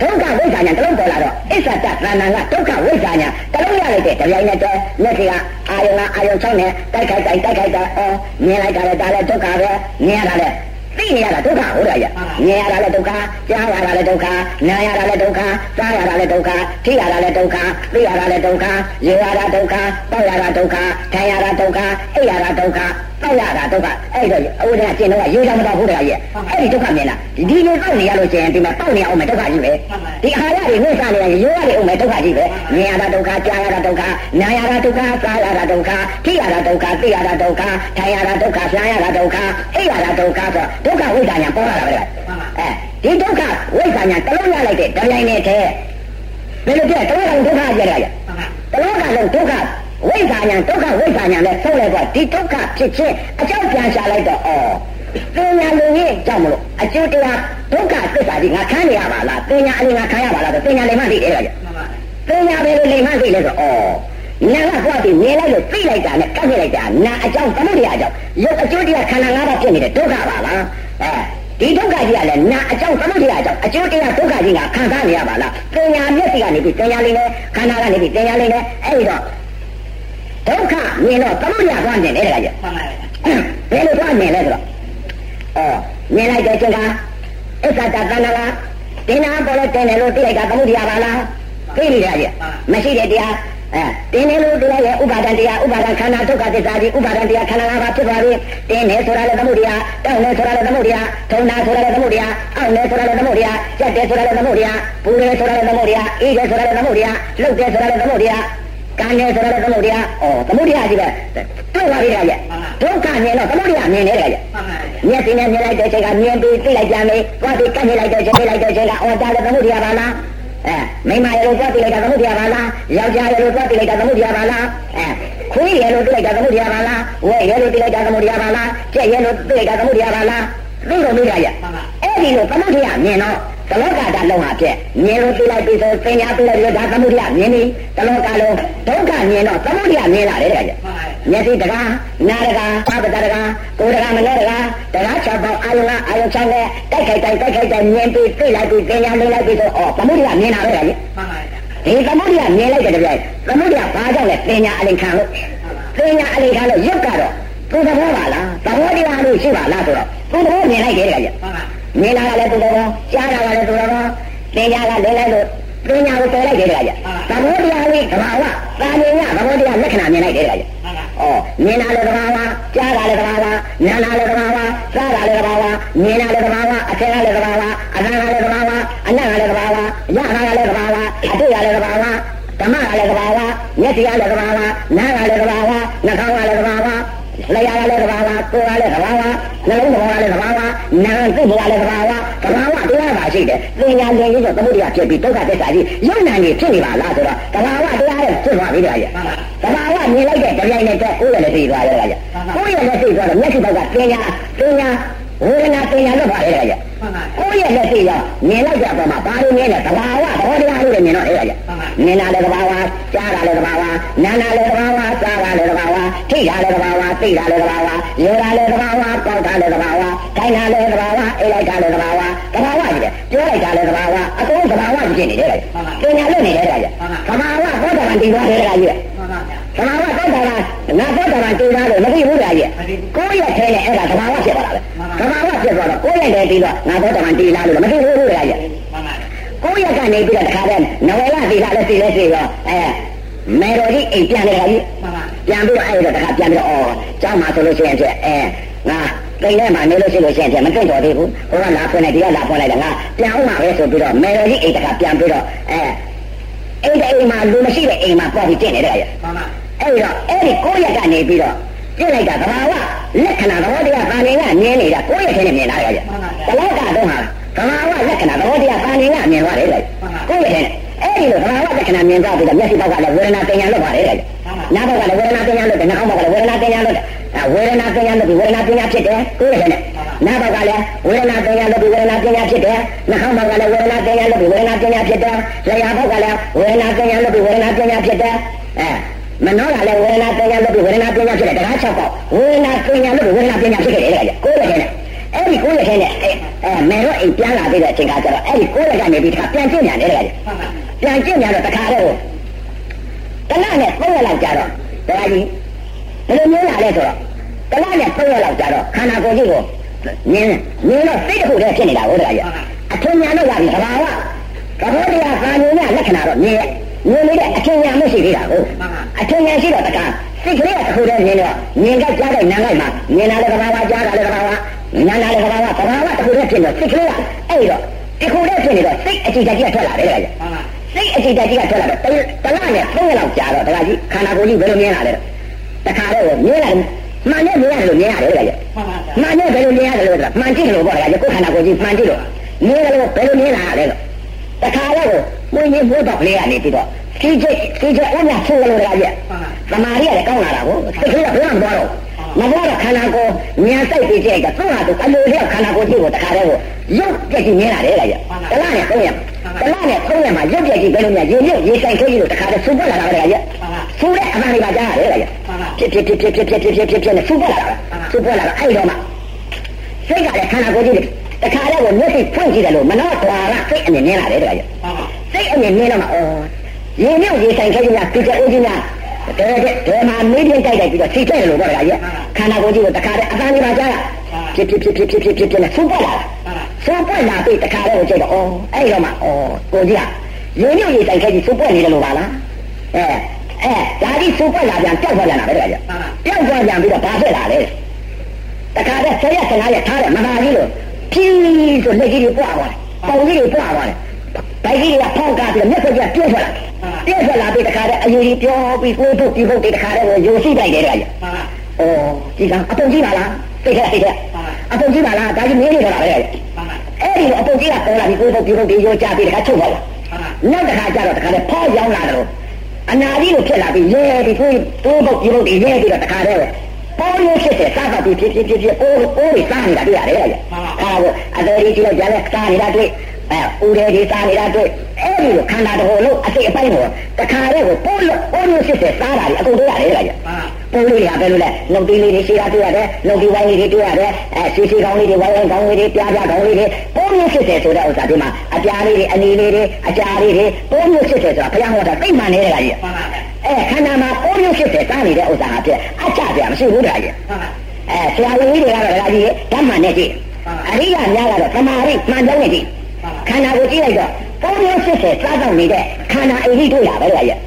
ဒုက္ခဝိဇ္ဇာညာတလုံးပေါ်လာတော့အစ္ဆတသနာကဒုက္ခဝိဇ္ဇာညာတလုံးရလိုက်တဲ့တရားနဲ့တော့မျက်စိကအာယုံကအာယုံ6နဲ့တိုက်ခိုက်တိုက်တိုက်ခိုက်တာအော်မြင်လိုက်တာလည်းဒါလည်းဒုက္ခပဲမြင်ရတာလည်း သိနေရတာဒုက္ခဟုတ်တယ်ရမြင်ရတာလည်းဒုက္ခကြားရတာလည်းဒုက္ခနားရတာလည်းဒုက္ခစားရတာလည်းဒုက္ခထိရတာလည်းဒုက္ခသိရတာလည်းဒုက္ခရေရတာဒုက္ခတောက်ရတာဒုက္ခထိုင်ရတာဒုက္ခအိပ်ရတာဒုက္ခတောက်ရတာဒုက္ခအဲ့တော့အဝိဇ္ဇာကျင့်တော့ရေချမတော့ဟုတ်တယ်ရဲ့အဲ့ဒီဒုက္ခမြင်လားဒီလိုတောက်နေရလို့ကျရင်ဒီမှာတောက်နေအောင်မယ်ဒုက္ခကြီးပဲဒီအာရတွေနှိမ့်စားနေရင်ရိုးရတွေအောင်မယ်ဒုက္ခကြီးပဲမြင်ရတာဒုက္ခကြားရတာဒုက္ခနားရတာဒုက္ခစားရတာဒုက္ခထိရတာဒုက္ခသိရတာဒုက္ခထိုင်ရတာဒုက္ခရှားရတာဒုက္ခအိပ်ရတာဒုက္ခဆိုဒုက္ခဝိဇ္ဇာညာပေါ်လာတာပဲအဲဒီဒုက္ခဝိဇ္ဇာညာတလုံးရလိုက်တဲ့တရားနဲ့တည်းဘယ်လိုပြတလုံးကဒုက္ခကြရရတလုံးကလုံးဒုက္ခဝိဇ္ဇာညာဒုက္ခဝိဇ္ဇာညာနဲ့ဆုံးလိုက်တော့ဒီဒုက္ခဖြစ်ခြင်းအကြောင်းပြန်ရှာလိုက်တော့ဩပညာလူကြီးကြောင့်မလို့အကျိုးတရားဒုက္ခသစ္စာကြီးငါခံရပါလားပညာအလေးငါခံရပါလားဆိုပညာလေးမှသိတယ်ကြပညာပဲလေးမှသိလဲဆိုဩ နာကသွားပြီးမြင်လိုက်လို့သိလိုက်တာနဲ့ကပ်ပြလိုက်တာနာအကြောင်းသမုဒိယအကြောင်းရုပ်အကျိုးတရားခန္ဓာ၅ပါးဖြစ်နေတဲ့ဒုက္ခပါလားအဲဒီဒုက္ခကြီးကလည်းနာအကြောင်းသမုဒိယအကြောင်းအကျိုးတရားဒုက္ခကြီးကခံစားနေရပါလားပညာမျက်စိကနေပြီးပညာလေးနဲ့ခန္ဓာကနေပြီးပညာလေးနဲ့အဲ့ဒီတော့ဒုက္ခမြင်တော့သမုဒိယသွားမြင်တယ်တကယ်ဘယ်လိုသွားမြင်လဲဆိုတော့အော်မြင်လိုက်တဲ့ချိန်ကအစ္ဆတတဏ္ဍာတင်နာပေါ်လဲတင်တယ်လို့သိလိုက်တာသမုဒိယပါလားသိနေကြရဲ့မရှိတဲ့တရား အဲတင်းနေလို့တရားရဲ့ဥပါဒံတရားဥပါဒံခန္ဓာဒုက္ခသစ္စာကြီးဥပါဒံတရားခန္ဓာ၅ပါးဖြစ်သွားပြီတင်းနေဆိုတာလည်းသမုဒိယတောင်းနေဆိုတာလည်းသမုဒိယထုံနာဆိုတာလည်းသမုဒိယအောက်နေဆိုတာလည်းသမုဒိယကြက်တယ်ဆိုတာလည်းသမုဒိယပူတယ်ဆိုတာလည်းသမုဒိယအေးတယ်ဆိုတာလည်းသမုဒိယလှုပ်တယ်ဆိုတာလည်းသမုဒိယကံနေဆိုတာလည်းသမုဒိယဩသမုဒိယကြီးပဲတွေ့ပါပြီကရဲ့ဒုက္ခမြင်တော့သမုဒိယမြင်နေတယ်ကရဲ့မျက်စိနဲ့မြင်လိုက်တဲ့ချိန်ကမြင်ပြီးသိလိုက်ကြမယ်သွားပြီးကတ်နေလိုက်တဲ့ချိန်သိလိုက်တဲ့ချိန်ကအော်ဒါလည်းသမုဒိယပါလား အဲမိမရလို့သွားပြလိုက်တာသမုဒ္ဒရာပါလားယောက်ျားရလို့သွားပြလိုက်တာသမုဒ္ဒရာပါလားအဲခွေးရလို့ပြလိုက်တာသမုဒ္ဒရာပါလားဝဲရလို့ပြလိုက်တာသမုဒ္ဒရာပါလားကြက်ရလို့ပြလိုက်တာသမုဒ္ဒရာပါလားသိလို့မရရအဲ့ဒီလိုသမုဒ္ဒရာမြင်တော့ သလောကတာလုံးဟာပြက်မြင်လို့ပြလိုက်ပြီးဆိုသင်ညာပြလိုက်ပြီးဒါသမုဒ္ဒရာမြင်ပြီသလောကလုံးဒုက္ခမြင်တော့သမုဒ္ဒရာမြင်လာတယ်တဲ့မျက်စိတကားနားတကားအာပတတကားကိုယ်တကားမလဲတကားတကား၆ပေါက်အာယုံကအာယုံ၆နဲ့တိုက်ခိုက်တိုက်တိုက်ခိုက်တိုက်မြင်ပြီးသိလိုက်ပြီးသင်ညာလေးလိုက်ပြီးဆိုဩသမုဒ္ဒရာမြင်လာတယ်တဲ့ဒီသမုဒ္ဒရာမြင်လိုက်တဲ့တပြိုင်သမုဒ္ဒရာဘာကြောင့်လဲသင်ညာအလိခံလို့သင်ညာအလိခံလို့ရုပ်ကတော့သူသဘောပါလားသဘောတရားလို့ရှိပါလားဆိုတော့သူသဘောမြင်လိုက်တယ်တဲ့မြ င်လာတာလည်းသူသဘောကြားတာလည်းသူသဘောသင်ညာကလဲလိုက်လို့ပညာကိုပယ်လိုက်တယ်ကြ။သဘောတရားလေးကဘာဝသာမြင်ရသဘောတရားလက္ခဏာမြင်လိုက်တယ်ကြ။ဩမြင်တာလည်းကဘာဝကြားတာလည်းကဘာဝနားတာလည်းကဘာဝစားတာလည်းကဘာဝမြင်တာလည်းကဘာဝအထက်ကလည်းကဘာဝအနာကလည်းကဘာဝအနက်ကလည်းကဘာဝရတာလည်းကဘာဝအတွေ့ရလည်းကဘာဝဓမ္မကလည်းကဘာဝမျက်စိကလည်းကဘာဝနားကလည်းကဘာဝနှာခေါင်းကလည်းကဘာဝလျာကလည်းကဘာဝကိုယ်ကလည်းကဘာဝနှလုံးသဘောကလည်းကဘာဝ နာမ်သိဘောကလည်းကဘာဝကဘာဝတရားပါရှိတယ်သင်ညာလင်ကြီးဆိုသမုဒ္ဒရာဖြစ်ပြီးဒုက္ခသစ္စာကြီးယုံနာနေဖြစ်နေပါလားဆိုတော့ကဘာဝတရားရဲ့ဖြစ်သွားပြီတဲ့ရဲ့ကဘာဝမြင်လိုက်တဲ့ကြိုင်နဲ့တော့ကိုယ်လည်းသိသွားတယ်ရဲ့ကိုယ်ရဲ့လည်းသိသွားတော့မျက်စိဘက်ကသင်ညာသင်ညာဝေဒနာသင်ညာလို့ပါလေရဲ့ကိုယ့်ရဲ့လက်သိရောမြင်လိုက်ကြတော့မှဘာလို့မြင်လဲကဘာဝသဘောတရားလို့မြင်တော့အဲ့ရ မြင်တာလည်းကဘာဝကြားတာလည်းကဘာဝနားတာလည်းကဘာဝစားတာလည်းကဘာဝထိတာလည်းကဘာဝသိတာလည်းကဘာဝရေတာလည်းကဘာဝပေါက်တာလည်းကဘာဝခိုင်းတာလည်းကဘာဝအိတ်လိုက်တာလည်းကဘာဝကဘာဝကြီးတယ်ပြောလိုက်တာလည်းကဘာဝအကုန်ကဘာဝကြီးဖြစ်နေတယ်ပညာလို့နေတယ်ကြကဘာဝဘောဓဘာန်တည်သွားတယ်ကြကြီးကဘာဝသောတာကငါသောတာကတည်သွားလို့မသိဘူးကြကြီးကိုယ့်ရဲ့ထဲနဲ့အဲ့ဒါကဘာဝဖြစ်သွားတာပဲကဘာဝဖြစ်သွားတော့ကိုယ့်ရဲ့ထဲတည်တော့ငါသောတာကတည်လာလို့မသိဘူးကြကြီး ကိုယ့်ရဲ့ကနေပြီးတော့တခါတည်းနဝေလသီလလည်းသိလဲသိရောအဲမေတော်ကြီးအိမ်ပြန်နေတာကြီးပြန်ပြီးတော့အဲ့ဒါတခါပြန်ပြီးတော့အော်ကျောင်းမှာဆိုလို့ရှိရင်ကျအဲငါတိတ်ထဲမှာနေလို့ရှိလို့ရှိရင်ကျမသိတော်သေးဘူးဟိုကလာဖွင့်လိုက်ဒီကလာဖွင့်လိုက်တယ်ငါပြန်အောင်ပါပဲဆိုပြီးတော့မေတော်ကြီးအိမ်တခါပြန်ပြီးတော့အဲအိမ်တဲ့အိမ်မှာလူမရှိတဲ့အိမ်မှာပေါ့ပြီးကျင့်နေတဲ့ရဲ့အဲ့တော့အဲ့ဒီကိုယ့်ရက်ကနေပြီးတော့ကျင့်လိုက်တာသဘာဝလက္ခဏာသဘောတရားပါနေကမြင်နေတာကိုယ့်ရက်ထဲနဲ့မြင်လာရရဲ့တလောကတော့ဟာ သဘာဝလက္ခဏာသဘောတရားပါနေကမြင်သွားတယ်လေကိုယ့်ရက်ထဲနဲ့အဲ့ဒီလိုသဘာဝလက္ခဏာမြင်သွားပြီးတော့မျက်စိဘောက်ကလည်းဝေဒနာတင်ညာလို့ပါတယ်လေနားဘောက်ကလည်းဝေဒနာတင်ညာလို့တယ်နှာခေါင်းဘောက်ကလည်းဝေဒနာတင်ညာလို့တယ်ဝေဒနာတင်ညာလို့ဒီဝေဒနာတင်ညာဖြစ်တယ်ကိုယ့်ရက်ထဲနဲ့နားဘောက်ကလည်းဝေဒနာတင်ညာလို့ဒီဝေဒနာတင်ညာဖြစ်တယ်နှာခေါင်းဘောက်ကလည်းဝေဒနာတင်ညာလို့ဒီဝေဒနာတင်ညာဖြစ်တယ်လျှာဘောက်ကလည်းဝေဒနာတင်ညာလို့ဒီဝေဒနာတင်ညာဖြစ်တယ်အဲမနောကလည်းဝေဒနာပညာလို့ပြီးဝေဒနာပညာဖြစ်တယ်တကား၆ပေါက်ဝေဒနာပညာလို့ဝေဒနာပညာဖြစ်ခဲ့တယ်လေကိုယ်လည်းနဲ့ အဲ့ဒီကိုယ်လည်းနဲ့အဲမေတော့အိမ်ပြန်လာပြီးတဲ့အချိန်ကကျတော့အဲ့ဒီကိုယ်လည်းကနေပြီးတခါပြန်ကျင့်ပြန်တယ်လေပြန်ကျင့်ပြန်တော့တခါတော့တနနဲ့သုံးရလောက်ကြတော့တရားကြီးဘယ်လိုမျိုးလာလဲဆိုတော့တနနဲ့သုံးရလောက်ကြတော့ခန္ဓာကိုယ်ကြီးကိုနင်းနင်းတော့စိတ်တစ်ခုတည်းဖြစ်နေတာဟုတ်တယ်ကြီးအထင်ညာလို့ရပြီသဘာဝသဘောတရားကာယညာလက္ခဏာတော့မြင်မြင်နေတဲ့အထင်ညာမရှိသေးတာကိုအထင်ညာရှိတော့တကားစိတ်ကလေးကတစ်ခုတည်းမြင်တော့မြင်ကြကြားတဲ့နာငိုက်မှာမြင်တာလည်းသဘာဝကြားတာလည်းသဘာဝ ညာတာလည်းသဘာဝသဘာဝတစ်ခုတည်းဖြစ်တော့စိတ်ကလေးကအဲ့တော့ဒီခုတည်းဖြစ်နေတော့စိတ်အကြည့်ကြည့်ထွက်လာတယ်လေစိတ်အကြည့်ကြည့်ကထွက်လာတော့တလနဲ့သုံးရက်လောက်ကြာတော့တခါကြီးခန္ဓာကိုယ်ကြီးဘယ်လိုမြင်လာလဲတခါတော့မြင်လာမှန်နဲ့မြင်ရတယ်လို့မြင်ရတယ်လေမှန်နဲ့ဘယ်လိုမြင်ရတယ်လို့မှန်ကြည့်လို့ပေါ့လေကိုယ်ခန္ဓာကိုယ်ကြီးမှန်ကြည့်လို့မြင်တယ်လို့ဘယ်လိုမြင်လာလဲလို့တခါတော့မင်းကြီးဘုဒ္ဓလေးကနေပြီးတော့စီးချိတ်စီးချိတ်အများဆိုးလို့ရတယ်သမာဓိရတယ်ကောင်းလာတာကိုစိတ်ကလေးကဘယ်မှမသွားတော့ မသွားတော့ခန္ဓာကိုယ်ဉာဏ်စိတ်ပြီးကြည့်ကြသူ့ဟာသူအလိုလျောက်ခန္ဓာကိုယ်ကြီးကိုတခါတည်းကိုရုပ်ပြည့်ကြီးမြင်လာတယ်လေတလားနဲ့သုံးရတလားနဲ့သုံးရမှာရုပ်ပြည့်ကြီးဘယ်လိုများရေမြုပ်ရေဆိုင်ခဲကြီးလို့တခါတည်းစူပတ်လာတာလေစူတဲ့အမှန်လေးပါကြားရတယ်လေဖြစ်ဖြစ်ဖြစ်ဖြစ်ဖြစ်ဖြစ်ဖြစ်ဖြစ်ဖြစ်နဲ့စူပတ်လာတာစူပတ်လာတော့အဲ့တော့မှစိတ်ကလည်းခန္ဓာကိုယ်ကြီးတခါတည်းကိုမျက်စိဖွင့်ကြည့်တယ်လို့မနောတွာကစိတ်အနေနဲ့လာတယ်တခါကြီးစိတ်အနေနဲ့တော့မှအော်ရေမြုပ်ရေဆိုင်ခဲကြီးကဒီကျအိုးကြီးများ တဲတဲမှာမေးပြကြိုက်တယ်ပြီးတော့စိတ်ကြိုက်တယ်လို့ပြောတာကြီးခန္ဓာကိုယ်ကြီးကိုတခါတည်းအပန်းလေးပါကြားဖြစ်ဖြစ်ဖြစ်ဖြစ်ဖြစ်ဖြစ်ဖြစ်ဖြစ်နဲ့စူပတ်လာတာစူပတ်လာပြီးတခါတည်းကိုကြိုက်တော့အော်အဲ့တော့မှအော်ကိုကြီးကရေမြုပ်ရေဆိုင်ခဲကြီးစူပတ်နေတယ်လို့ပါလားအဲအဲဒါကြီးစူပတ်လာပြန်ကြောက်သွားပြန်တာပဲတခါကြီးကြောက်သွားပြန်ပြီးတော့ဘာဖြစ်လာလဲတခါတည်းဆယ်ရက်ဆယ်ငါးရက်ထားတယ်မဟာကြီးလို့ဖြီးဆိုလက်ကြီးတွေပွားသွားတယ်ပုံကြီးတွေပွားသွားတယ် ဘိုက်ကြီးတွေကဖောက်ကားပြီးမျက်စိကပြည့်ထွက်လာပြည့်ထွက်လာပြီးတခါတည်းအယူကြီးပြောပြီးကိုယ်တို့ဒီဘုတ်တွေတခါတည်းကိုယူရှိလိုက်တယ်တခါကြီး။အော်ဒီကအပုံကြီးပါလားသိခဲ့သိခဲ့အပုံကြီးပါလားဒါကြီးမင်းနေတော့လားပဲ။အဲ့ဒီအပုံကြီးကပေါ်လာပြီးကိုယ်တို့ဒီဘုတ်တွေယူကြပြီးတခါချုပ်သွားလာ။နောက်တခါကျတော့တခါတည်းဖောက်ရောက်လာတယ်အနာကြီးလိုဖြစ်လာပြီးရဲပြီးကိုယ်တို့ဘုတ်ဒီဘုတ်တွေရဲပြီးတော့တခါတည်းပေါ်လို့ဖြစ်တယ်စားတော့ဖြစ်ဖြစ်ဖြစ်ဖြစ်အိုးအိုးတွေစားနေတာတွေ့ရတယ်လေ။ဟာအတော်ကြီးကြည့်လို့ကြားလဲစားနေတာတွေ့ အဲဦးရဲဒီစားနေတာတွေ့အဲ့ဒီလိုခန္ဓာတော်လို့အစိတ်အပိုင်းကိုတခါတည်းကိုပို့လို့ပို့လို့ဖြစ်တယ်စားတာဒီအကုန်တွေ့ရတယ်လေ။ပို့လို့ရပဲလို့လဲလုံတီးလေးတွေရှိတာတွေ့ရတယ်လုံတီးဝိုင်းလေးတွေတွေ့ရတယ်အဲစီစီကောင်းလေးတွေဝိုင်းဝိုင်းကောင်းလေးတွေပြားပြားကောင်းလေးတွေပို့လို့ဖြစ်တယ်ဆိုတဲ့ဥစ္စာဒီမှာအပြားလေးတွေအနေလေးတွေအကြာလေးတွေပို့လို့ဖြစ်တယ်ဆိုတာဘုရားဟောတာသိမှန်နေတဲ့ကကြီးအဲခန္ဓာမှာပို့လို့ဖြစ်တယ်စားနေတဲ့ဥစ္စာအဖြစ်အချပြမရှိဘူးတခါကြီးအဲဆရာကြီးတွေကတော့တခါကြီးဓမ္မနဲ့ကြည့်အရိယာများကတော့သမာဓိမှန်ကြောင်းနဲ့ကြည့် ခန္ဓာကိုကြည့်လိုက်တော့ပုံရဖြစ်စေစားတော့နေတဲ့ခန္ဓာအိမ်ကြီးတွေ့ရပဲလေရဲ့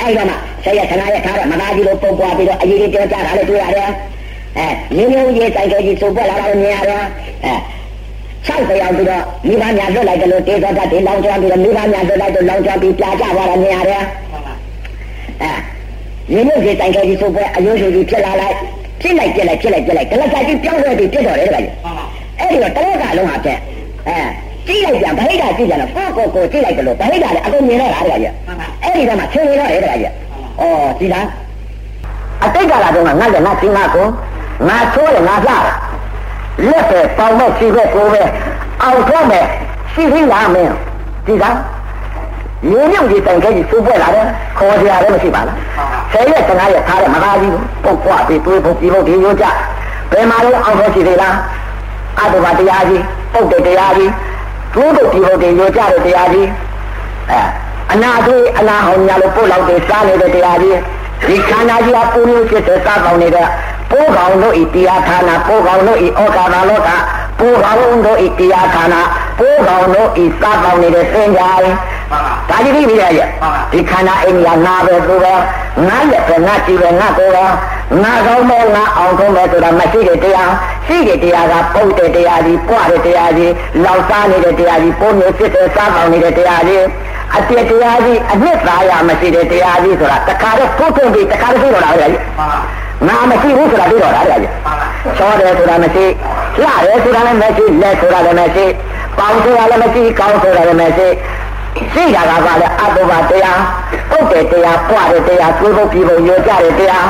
အဲ့တော့မှဆရာဆနာရဲ့ထားတော့မသားကြီးလိုပုံပွားပြီးတော့အရေးကြီးပြောကြတာလည်းတွေ့ရတယ်အဲရင်းနှီးရေးဆိုင်ကကြီးစုပ်ပွက်လာတာလည်းမြင်ရတယ်အဲ၆တရားပြီးတော့မိဘများလွတ်လိုက်တယ်လို့တေသောတတ်ဒီလောင်ကျွမ်းပြီးတော့မိဘများလွတ်လိုက်တော့လောင်ကျွမ်းပြီးပြာကြသွားတာမြင်ရတယ်အဲရင်းနှီးရေးဆိုင်ကကြီးစုပ်ပွက်အယိုးစုကြီးဖြစ်လာလိုက်ဖြစ်လိုက်ပြက်လိုက်ဖြစ်လိုက်ပြက်လိုက်တလက်ကကြီးပြောင်းလဲပြီးဖြစ်တော့တယ်လေအဲ့ဒီတော့တလက်ကလုံးဟာပြက်အဲ ကြည့်လိုက်ပြန်ဗဟိတကြည့်ကြတော့ကိုကိုကိုကြည့်လိုက်တယ်လို့ဗဟိတလည်းအကုန်မြင်တော့တာတကကြီးအဲ့ဒီတော့မှဆင်းနေတော့တယ်တကကြီးဩကြည်လားအတိတ်ကလာတော့ငါလည်းငါစီငါကိုငါဆိုးတယ်ငါလှတာလက်ပဲပေါင်မဲ့ရှိပဲကိုပဲအောင်ထွက်မယ်ရှိရှိလာမင်းကြည်လားရေမြုပ်ကြီးတိုင်ခဲကြီးစူးပွဲလာတယ်ခေါ်ကြရတယ်မရှိပါလားဆယ်ရက်15ရက်ထားတယ်မသားကြီးပုတ်ပွားပြီးတွေးဖို့ပြီးဖို့ဒီရိုးကြဘယ်မှာလဲအောင်ထွက်ရှိသေးလားအတုပါတရားကြီးပုတ်တဲ့တရားကြီး ကျိုးတို့ဒီဘုတ်တွေရောကြတဲ့တရားကြီးအဲအနာသေးအနာဟောင်းညာလို့ပို့လောက်တဲ့စားနေတဲ့တရားကြီးဒီခန္ဓာကြီးအပူမျိုးဖြစ်တဲ့စားပေါင်းနေတဲ့ပိုးကောင်တို့ဤတရားဌာနပိုးကောင်တို့ဤဩကာသလောက ပိုးကောင်တို့ဤတရားဌာနပိုးကောင်တို့ဤစားပေါင်းနေတဲ့သင်္ကြန်ဒါကြီးပြီးပြီရဲ့ဒီခန္ဓာအိမ်ကငါပဲသူပဲငါလက်ပဲငါကြည့်ပဲငါကိုယ်ပဲငါကောင်းပဲငါအောင်ဆုံးပဲဆိုတာမရှိတဲ့တရားရှိတဲ့တရားကပုတ်တဲ့တရားကြီးပွားတဲ့တရားကြီးလောက်စားနေတဲ့တရားကြီးပုံမျိုးဖြစ်တဲ့စားပေါင်းနေတဲ့တရားကြီးအပြည့်တရားကြီးအနှစ်သာရမရှိတဲ့တရားကြီးဆိုတာတခါတော့ထုတ်ထွင်းပြီးတခါတော့ပြီးတော့လာရဲ့ ငါမရှိဘူးဆိုတာပြီးတော့လာရဲ့ချောတယ်ဆိုတာမရှိလှတယ်ဆိုတာလည်းမရှိလက်ဆိုတာလည်းမရှိပေါင်းဆိုတာလည်းမရှိကောင်းဆိုတာလည်းမရှိရှိတာကပါလေအတုပါတရားပုတ်တဲ့တရားပွားတဲ့တရားကိုယ်ပုတ်ပြီးပုံရောကြတဲ့တရား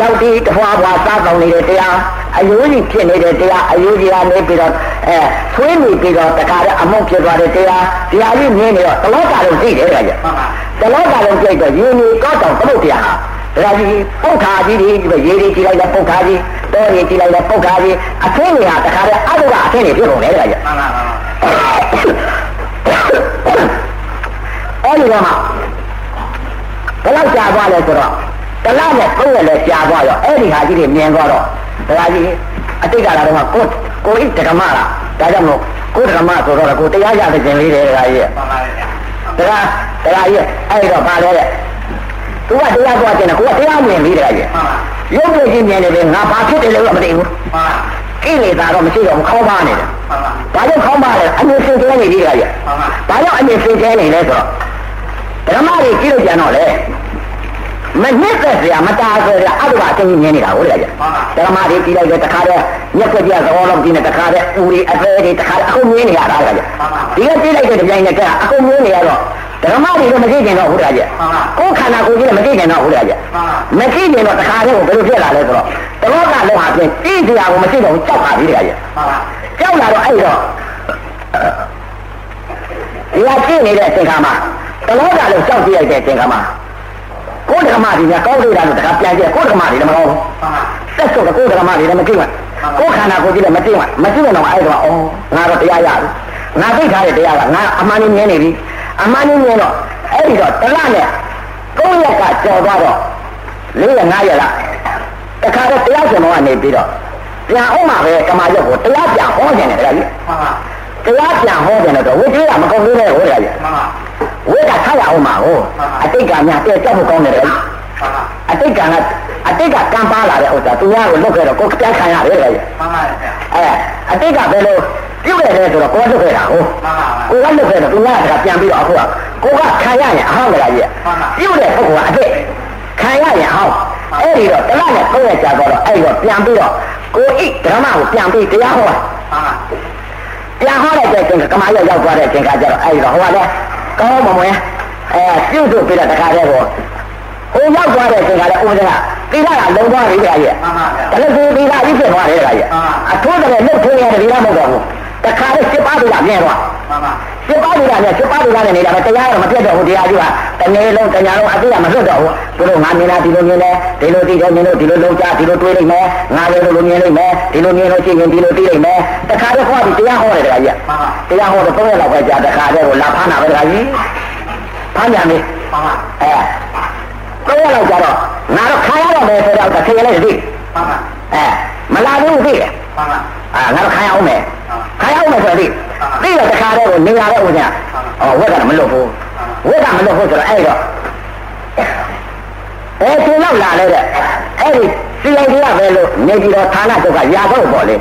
လောက်ဒီတဖွာဖွာစားပေါင်းနေတဲ့တရားအယိုးကြီးဖြစ်နေတဲ့တရားအယိုးကြီးကနေပြီးတော့အဲဆွေးနေပြီးတော့တခါတော့အမုတ်ဖြစ်သွားတဲ့တရားတရားကြီးမြင်နေတော့တလောကလုံးသိတယ်ကြတလောကလုံးကြိတ်တော့ယူနေကောက်တော့သမုတ်တရားဟာ ဒါကြီးပုတ်ခါကြီးတွေရေတွေကြည့်လိုက်လဲပုတ်ခါကြီးတောတွေကြည့်လိုက်လဲပုတ်ခါကြီးအထင်းတွေဟာတခါတည်းအတုကအထင်းတွေဖြစ်ကုန်တယ်တခါကြီးမှန်ပါပါအဲ့ဒီကမှဘယ်လောက်ကြာသွားလဲဆိုတော့တလားနဲ့သုံးရက်လဲကြာသွားရောအဲ့ဒီဟာကြီးတွေမြင်သွားတော့ဒါကြီးအတိတ်ကလာတော့ကိုကိုဣတကမလားဒါကြောင့်မို့ကိုဓမ္မဆိုတော့ကိုတရားရတဲ့ကျင်လေးတွေဒါကြီးမှန်ပါပါတရားတရားကြီးအဲ့တော့ပါလဲတဲ့ သူကတရားပွားကျင်တယ်ကိုကတရားမြင်ပြီးတရားကြီးရုပ်ကိုကြည့်မြင်နေတယ်ငါဘာဖြစ်တယ်လို့မသိဘူးကိလေသာတော့မရှိတော့ဘူးခေါင်းပါနေတယ်ဘာကြောင့်ခေါင်းပါလဲအမြင်စင်ကြဲနေပြီတရားကြီးဘာကြောင့်အမြင်စင်ကြဲနေလဲဆိုတော့ဓမ္မတွေကြည့်လို့ကြံတော့လေ မနစ်သက်စရာမတားဆိုရအတုကအချင်းမြင်နေတာဟုတ်တယ်ကြဓမ္မတွေကြည့်လိုက်တဲ့တခါတည်းညက်ကြပြသဘောလုံးကြည့်နေတခါတည်းဦးရီအသေးတွေတခါအခုမြင်နေရတာကြဒီကကြည့်လိုက်တဲ့ကြိုင်နဲ့ကအခုမြင်နေရတော့ဓမ္မတွေကိုမကြည့်ကြတော့ဟုတ်တယ်ကြကိုယ်ခန္ဓာကိုယ်ကြီးလည်းမကြည့်ကြတော့ဟုတ်တယ်ကြမကြည့်ကြတော့တခါတည်းကိုဘယ်လိုဖြစ်လာလဲဆိုတော့တဘောကလုံးဟာဖြင့်ကြည့်စရာကိုမကြည့်တော့ကြောက်ပါပြီတဲ့ကြကြောက်လာတော့အဲ့တော့ဒီကကြည့်နေတဲ့အချိန်ခါမှာတဘောကလုံးကြောက်ကြည့်ရတဲ့အချိန်ခါမှာကို ယ်ဓမ္မတွေများကောင်းသေးတာလို့တခါပြန်ကြည့်ကိုယ်ဓမ္မတွေလည်းမကောင်းဘူးဆက်စုပ်ကိုယ်ဓမ္မတွေလည်းမကြည့်ဘူးကိုယ်ခန္ဓာကိုယ်ကြီးလည်းမကြည့်ဘူးမကြည့်တော့အဲ့တော့အော်ငါတော့တရားရပြီငါသိထားတဲ့တရားကငါအမှန်ကြီးမြင်နေပြီအမှန်ကြီးမြင်တော့အဲ့ဒီတော့တလနဲ့ကိုယ်ရက်ကကြော်သွားတော့လေးရငါးရလားတခါတော့တရားရှင်မောကနေပြီးတော့ပြန်အောင်မှာပဲကမာရက်ကိုတရားပြန်ဟောနေတယ်တရားကြီးတရားပြန်ဟောတယ်တော့ဝိသေကမကုန်သေးတဲ့ဟောတရားကြီး ဝိကထားရအောင်မှာဟောအတိတ်ကများတဲ့ကြောက်ဖို့ကောင်းတယ်အတိတ်ကအတိတ်ကကံပါလာတဲ့ဥစ္စာသူများကိုလွတ်ခဲ့တော့ကိုယ်ပြန်ခံရတယ်တရားကြီးအဲအတိတ်ကဘယ်လိုပြုတ်တယ်လဲဆိုတော့ကိုယ်လွတ်ခဲ့တာဟုတ်ကိုယ်ကလွတ်ခဲ့တော့သူများကပြန်ပြီးတော့အခုကကိုကခံရရင်အဟောင်းလာကြီးပြုတ်တဲ့ပုဂ္ဂိုလ်ကအတိတ်ခံရရင်အဟောင်းအဲ့ဒီတော့တလားနဲ့သုံးရကြတော့အဲ့တော့ပြန်ပြီးတော့ကိုဣဓမ္မကိုပြန်ပြီးတရားဟောတာပြန်ဟောတဲ့ကျင်ကမာရရောက်သွားတဲ့ကျင်ကကြတော့အဲ့ဒီတော့ဟောတယ် ကောင်းမမွင်အဲပြုတ်ထုတ်ပြီးတော့တခါတည်းကိုဟိုရောက်သွားတဲ့ကျင်ကလည်းဥပဒေကသီလကလုံးသွားပြီကြာကြီးမှန်ပါဗျာဒါလည်းဒီသီလကြီးဖြစ်သွားတယ်ကြာကြီးအထိုးတယ်လှုပ်ထိုးရတယ်ဒီလားမဟုတ်တော့ဘူးတခါလေးစစ်ပါးသူကမြဲသွားမှန်ပါ စစ်ပါးသူကမြဲစစ်ပါးသူကလည်းနေတာပဲတရားတော့မပြတ်တော့ဘူးတရားကြီးကတနေ့လုံးတညာလုံးအသိကမလွတ်တော့ဘူးသူတို့ငါမြင်တာဒီလိုမြင်တယ်ဒီလိုသိတယ်မြင်လို့ဒီလိုလုံးကြဒီလိုတွေးလိုက်မယ်ငါလည်းဒီလိုမြင်လိုက်မယ်ဒီလိုမြင်လို့ရှိရင်ဒီလိုသိလိုက်မယ်တခါတော့ဟောဒီတရားဟောတယ်တရားကြီးတရားဟောတော့သုံးရက်လောက်ပဲကြာတခါတည်းကိုလာဖမ်းတာပဲတရားကြီးဖမ်းပြန်ပြီမှန်ပါအဲသုံးရက်လောက်ကြာတော့ငါတော့ခါရတော့မယ်ဆိုတော့တစ်ခေတ်လည်းသိမှန်ပါ အဲမလာဘူးသိတယ်မှန်ပါအာငါတို့ခိုင်းအောင်မယ်ခိုင်းအောင်မယ်ဆိုတော့သိတော့တခါတည်းကိုနေရာတဲ့ဦးညာဟောဝက်ကမလွတ်ဘူးဝက်ကမလွတ်ဘူးဆိုတော့အဲ့တော့အဲသူလောက်လာလဲတဲ့အဲ့ဒီစီအိုင်ဒီကပဲလို့နေပြည်တော်ဌာနချုပ်ကရာတော့ပေါ့လေ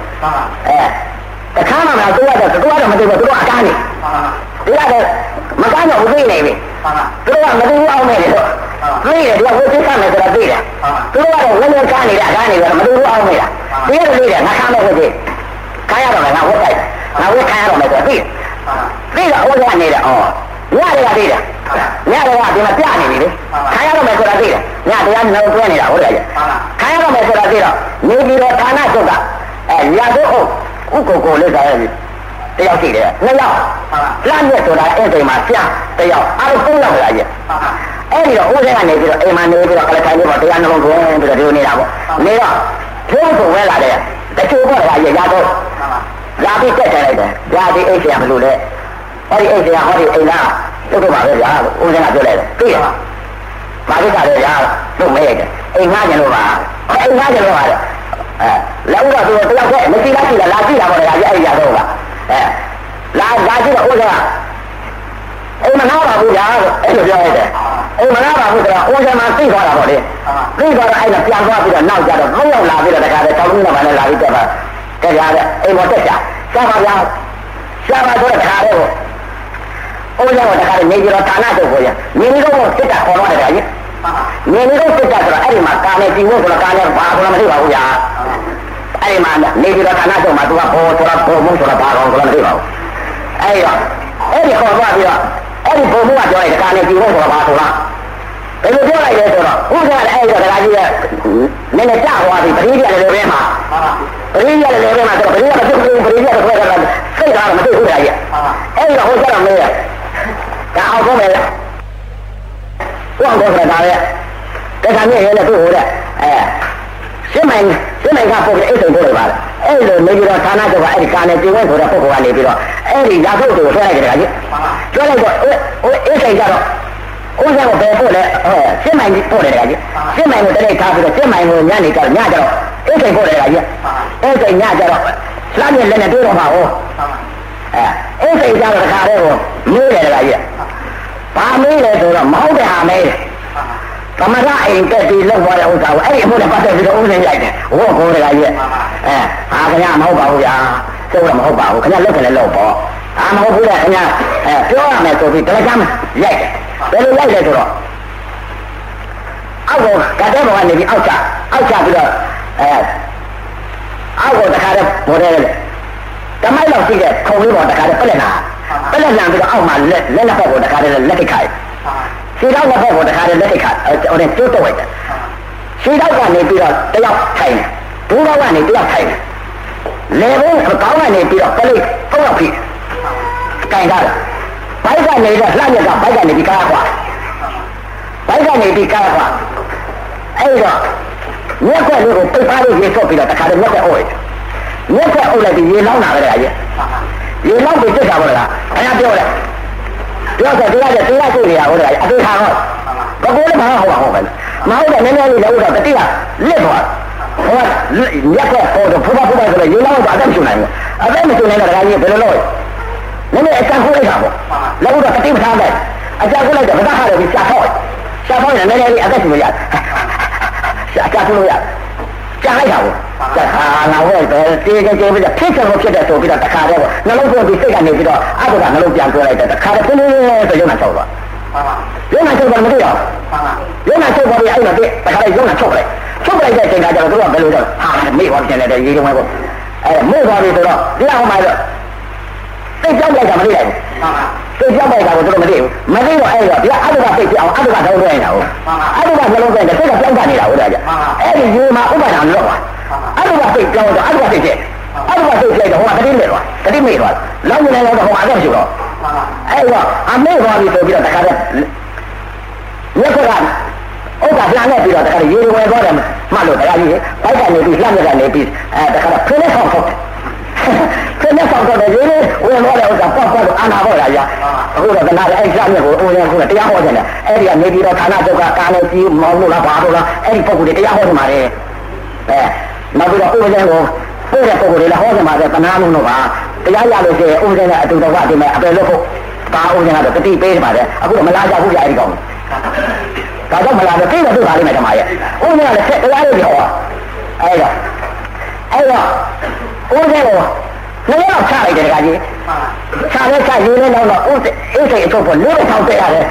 အဲတခါမှမသူကတော့သူကတော့မသိဘူးသူကအကားနေ ဒီကတော့မကန်းတော့ဘူးသိနေပြီသူကမသိဘူးအောင်မယ်လေတော့သိတယ်ဒီကဘုသိကမယ်ဆိုတော့သိတယ်သူကတော့ဝင်းဝင်းကားနေတာကားနေတော့မသိဘူးအောင်မယ်လားသိရတယ်သိတယ်ငါခါမဲ့ဟုတ်သေးခါရတော့ငါဝတ်တိုက်ငါဝတ်ခါရတော့မယ်ဆိုတော့သိတယ်သိတော့ဟိုကနေတယ်အော်ညတွေကသိတယ်ညတွေကဒီမှာပြနေပြီလေခါရတော့မယ်ဆိုတာသိတယ်ညတရားနှုတ်တွဲနေတာဟုတ်တယ်ခါရတော့မယ်ဆိုတာသိတော့နေပြီးတော့ဌာနချုပ်ကအဲရာဇုပ်ဥကိုကိုလေးစားရပြီ တယောက်ရှိတယ်နှစ်ယောက်လမ်းမြတ်ဆိုတာအဲ့ဒီမှာပြတယောက်အားလုံးသုံးယောက်လာရဲ့အဲ့ဒီတော့ဦးစင်းကနေပြီးတော့အိမ်မှာနေပြီးတော့ကလထိုင်ပြီးတော့တရားနှလုံးသွင်းပြီးတော့ဒီလိုနေတာပေါ့နေတော့ကျိုးကိုဝဲလာတယ်တချို့ကတော့ရရတော့လာပြီးတက်တယ်လိုက်တယ်ရာဒီအိတ်ဆရာမလို့လေဟောဒီအိတ်ဆရာဟောဒီအိမ်လားတို့တော့ပါပဲဗျာဦးစင်းကပြောလိုက်တယ်သိရပါဘာလို့ကလဲဗျာတို့မဲရတယ်အိမ်ငှားကြလို့ပါအိမ်ငှားကြလို့ပါအဲလောက်တော့သူတယောက်တည်းမသိလားသိလားလာကြည့်တာပေါ့လေဒါကြီးအဲ့ဒီရတော့က အဲလာလာကြည့်တော့ဦးစင်းကအိမ်မနာပါဘူးဗျာအဲ့လိုပြောလိုက်တယ်အိမ်မနာပါဘူးဆိုတော့ဦးစင်းမှာသိသွားတာပေါ့လေသိသွားတော့အဲ့ဒါပြန်သွားပြီးတော့နောက်ကြတော့သုံးယောက်လာပြီးတော့တခါတည်းတောင်းလို့မှလည်းလာပြီးတက်ပါတက်ကြတယ်အိမ်ပေါ်တက်ကြရှားပါဗျာရှားပါတော့တခါတည်းကိုဦးစင်းကတခါတည်းနေပြီးတော့ဌာနချုပ်ကိုရမြင်းတော့စစ်တာခေါ်တော့တယ်ဗျာမြင်းတော့စစ်တာဆိုတော့အဲ့ဒီမှာကာနဲ့ဒီဝတ်ဆိုတော့ကာနဲ့ဘာဆိုတော့မသိပါဘူးဗျာ အဲ့ဒီမှာနေပြီးတော့ဌာနချုပ်မှာသူကဘောဆိုတာဘောမှုဆိုတာဘာကောင်ဆိုတာမသိပါဘူးအဲ့တော့အဲ့ဒီခေါ်သွားပြီးတော့အဲ့ဒီဘုံမှုကပြောလိုက်ကာနဲ့ဒီဝတ်ဆိုတာဘာဆိုတာဘယ်လိုပြောလိုက်လဲဆိုတော့ဥစ္စာလည်းအဲ့ဒီတော့ဒကာကြီးကနည်းနည်းကြာသွားပြီပရိသေလည်းလည်းပဲမှာပရိသေလည်းလည်းပဲမှာဆိုတော့ပရိသေကပြုတ်ပြုတ်ပရိသေကဆွဲတာစိတ်သားမသိဘူးကြာကြီးအဲ့ဒီတော့ဟိုကျတော့မေးရဒါအောင်ဆုံးမယ်ဘုရားတော်ဆိုတာဒါပဲတခါမြင့်ရဲလည်းသူ့ဟိုတဲ့အဲ ရှင်းမိုင်ရှင်းမိုင်ကပုတ်အိတ်ဆုံးပို့လိုက်ပါလားအဲ့လိုနေပြီးတော့ဌာနချုပ်ကအဲ့ဒီကာနေကျင်းဝဲဆိုတဲ့ပုဂ္ဂိုလ်ကနေပြီးတော့အဲ့ဒီရာဇုတ်ကိုဆွဲလိုက်တယ်ကကြီးဆွဲလိုက်တော့ဟိုအိတ်ဆိုင်ကြတော့ဦးစားကိုဘယ်ပို့လဲဟောရှင်းမိုင်ပို့တယ်ကကြီးရှင်းမိုင်ကိုတနေ့ထားပြီးတော့ရှင်းမိုင်ကိုညနေကြညကြတော့အိတ်ဆိုင်ပို့တယ်ကကြီးအိတ်ဆိုင်ညကြတော့လှမ်းမြလက်နဲ့တွေ့တော့မှာဟောအဲအိတ်ဆိုင်ကြတော့တခါတည်းကိုမေးတယ်ကကြီးဘာမေးလဲဆိုတော့မဟုတ်တဲ့ဟာမေးတယ် သမထအိမ်တက်ပြီးလောက်သွားတဲ့ဥစ္စာကိုအဲ့ဒီအမှုနဲ့ပတ်သက်ပြီးတော့ဥစဉ်ရိုက်တယ်ဟောကိုယ်တကကြီးအဲဟာခင်ဗျာမဟုတ်ပါဘူးဗျာကျုပ်ကမဟုတ်ပါဘူးခင်ဗျာလောက်တယ်လောက်ပေါ့အာမဟုတ်ဘူးလေခင်ဗျာအဲပြောရမယ်ဆိုပြီးတလက်ချမ်းရိုက်တယ်ဘယ်လိုရိုက်လဲဆိုတော့အောက်ကကတဲ့ဘောကနေပြီးအောက်ချအောက်ချပြီးတော့အဲအောက်ကတခါတည်းပေါ်တယ်တမိုက်လောက်ရှိတဲ့ခုံလေးပေါ်တခါတည်းပလက်လာပလက်လာပြီးတော့အောက်မှာလက်လက်လက်ဘက်ကိုတခါတည်းလက်ထိခိုက် ခြေထောက်လက်ဘက်ကိုတခါတည်းလက်ထိခိုက်ဟိုတဲ့ကျိုးတော့လိုက်တယ်ခြေထောက်ကနေပြီးတော့တယောက်ထိုင်တယ်ဘိုးတော်ကနေတယောက်ထိုင်တယ်လေဘုံကောင်းကနေပြီးတော့ပလိတ်ဖုံးရောက်ပြီကင်တာဘိုက်ကနေတော့လှမြက်ကဘိုက်ကနေပြီးကားခွာဘိုက်ကနေပြီးကားခွာအဲ့တော့မြက်ခွက်လေးကိုပိတ်ထားလို့ရေဆော့ပြီးတော့တခါတည်းမြက်ခွက်အုပ်လိုက်မြက်ခွက်အုပ်လိုက်ပြီးရေလောင်းလာကြတယ်ကြီးရေလောင်းပြီးတက်တာပေါ့လားအဲ့ဒါပြောတယ် ပြောဆိုတရားကျတရားကျနေရဟောတယ်အသေးခါဟောဘကိုလည်းမဟုတ်ပါဘူးပဲမဟုတ်တယ်နည်းနည်းလေးလည်းဥတော့တတိယလစ်သွားဟောရက်ခွက်ဟောတော့ဖူဖဖူဖဆိုတော့ရေလောင်းတော့အသက်မရှင်နိုင်ဘူးအသက်မရှင်နိုင်တော့တခါကြီးဘယ်လိုလုပ်နည်းနည်းအချမ်းခိုးလိုက်တာပေါ့လည်းဥတော့တတိမထားတယ်အချမ်းခိုးလိုက်တော့ဗဒဟာတယ်ပြီးရှာဖောက်ရှာဖောက်ရင်နည်းနည်းလေးအသက်ရှင်ရရှာရှာခိုးလို့ရကြားလိုက်တာပေါ့ တခါလာဝဲပဲတေးကြဲကြဲပြီးတော့ဖြစ်ချင်လို့ဖြစ်တယ်ဆိုပြီးတော့တခါတည်းပေါ့နှလုံးသွင်းပြီးစိတ်ကနေပြီးတော့အတုကနှလုံးပြန်သွင်းလိုက်တယ်တခါတည်းပြင်းပြင်းဆိုရုံနဲ့ချုပ်သွားရုံနဲ့ချုပ်တော့မသိတော့ရုံနဲ့ချုပ်သွားပြီးအဲ့မှာပြတခါတည်းရုံနဲ့ချုပ်လိုက်ချုပ်လိုက်တဲ့အချိန်ကကျတော့သူကဘယ်လိုတော့ဟာမေ့သွားပြန်တယ်ရေတုံးပဲပေါ့အဲမေ့သွားပြီဆိုတော့ဒီလောက်မှတော့စိတ်ကြောက်လိုက်တာမသိလိုက်ဘူးစိတ်ကြောက်လိုက်တာကိုသူတို့မသိဘူးမသိတော့အဲ့တော့ဒီကအတုကစိတ်ပြောင်းအတုကတောင်းသွင်းနေတာဟုတ်အတုကနှလုံးသွင်းတယ်စိတ်ကပြောင်းတာနေတာဟုတ်တယ်ကြအဲ့ဒီရေမှာဥပါဒံလော့သွား အဲ့ဒီကစိတ်ကြောင်းတော့အဲ့ဒီကစိတ်ကျအဲ့ဒီကစိတ်ကျတော့ဟိုကတတိမေ့သွားတတိမေ့သွားလောင်းနေတော့ဟိုအတော့ရှိတော့အဲ့တော့အမေ့သွားပြီဆိုပြီးတော့တခါတည်းမြတ်ကဥက္ကလှမ်းနေပြီးတော့တခါတည်းရေဝယ်သွားတယ်မှတ်လို့တခါကြီးဘိုက်ကနေပြီးလှမ်းနေပြီးအဲတခါတော့ဖိနေဆောင်ဖို့ဖိနေဆောင်တော့ရေဝင်သွားတဲ့ဥစ္စာပေါ့ပေါ့လို့အာနာပေါ့လားညာအခုတော့ကနာအဲ့လှမ်းနေကိုအိုးရခုတရားဟောတယ်အဲ့ဒီကနေပြီးတော့ဌာနချုပ်ကကာနေကြီးမောင်းလို့လားဘာလို့လားအဲ့ဒီပုဂ္ဂိုလ်တွေတရားဟောနေမှာလေအဲ နောက်ပြီးတော့ဥပဒေကိုပို့တဲ့ပုဂ္ဂိုလ်တွေလည်းဟောကြမှာတဲ့တနာလုံးတော့ပါတရားရလို့ရှိရင်ဥပဒေနဲ့အတူတော်ကဒီမဲ့အပယ်လို့ဖို့ဒါဥပဒေကတော့တတိပေးနေပါတယ်အခုတော့မလာကြဘူးကြာဒီကောင်ဒါတော့မလာတော့သိတော့သိပါလိမ့်မယ်ဓမ္မရဲ့ဥပဒေကလည်းဆက်တရားလို့ပြောအဲ့တော့အဲ့တော့ဥပဒေကိုလည်းတော့ချလိုက်တယ်တခါကြီးချလဲချရေးလဲတော့ဥပဒေဥပဒေအထုတ်ဖို့လို့ထောက်တဲ့ရတယ်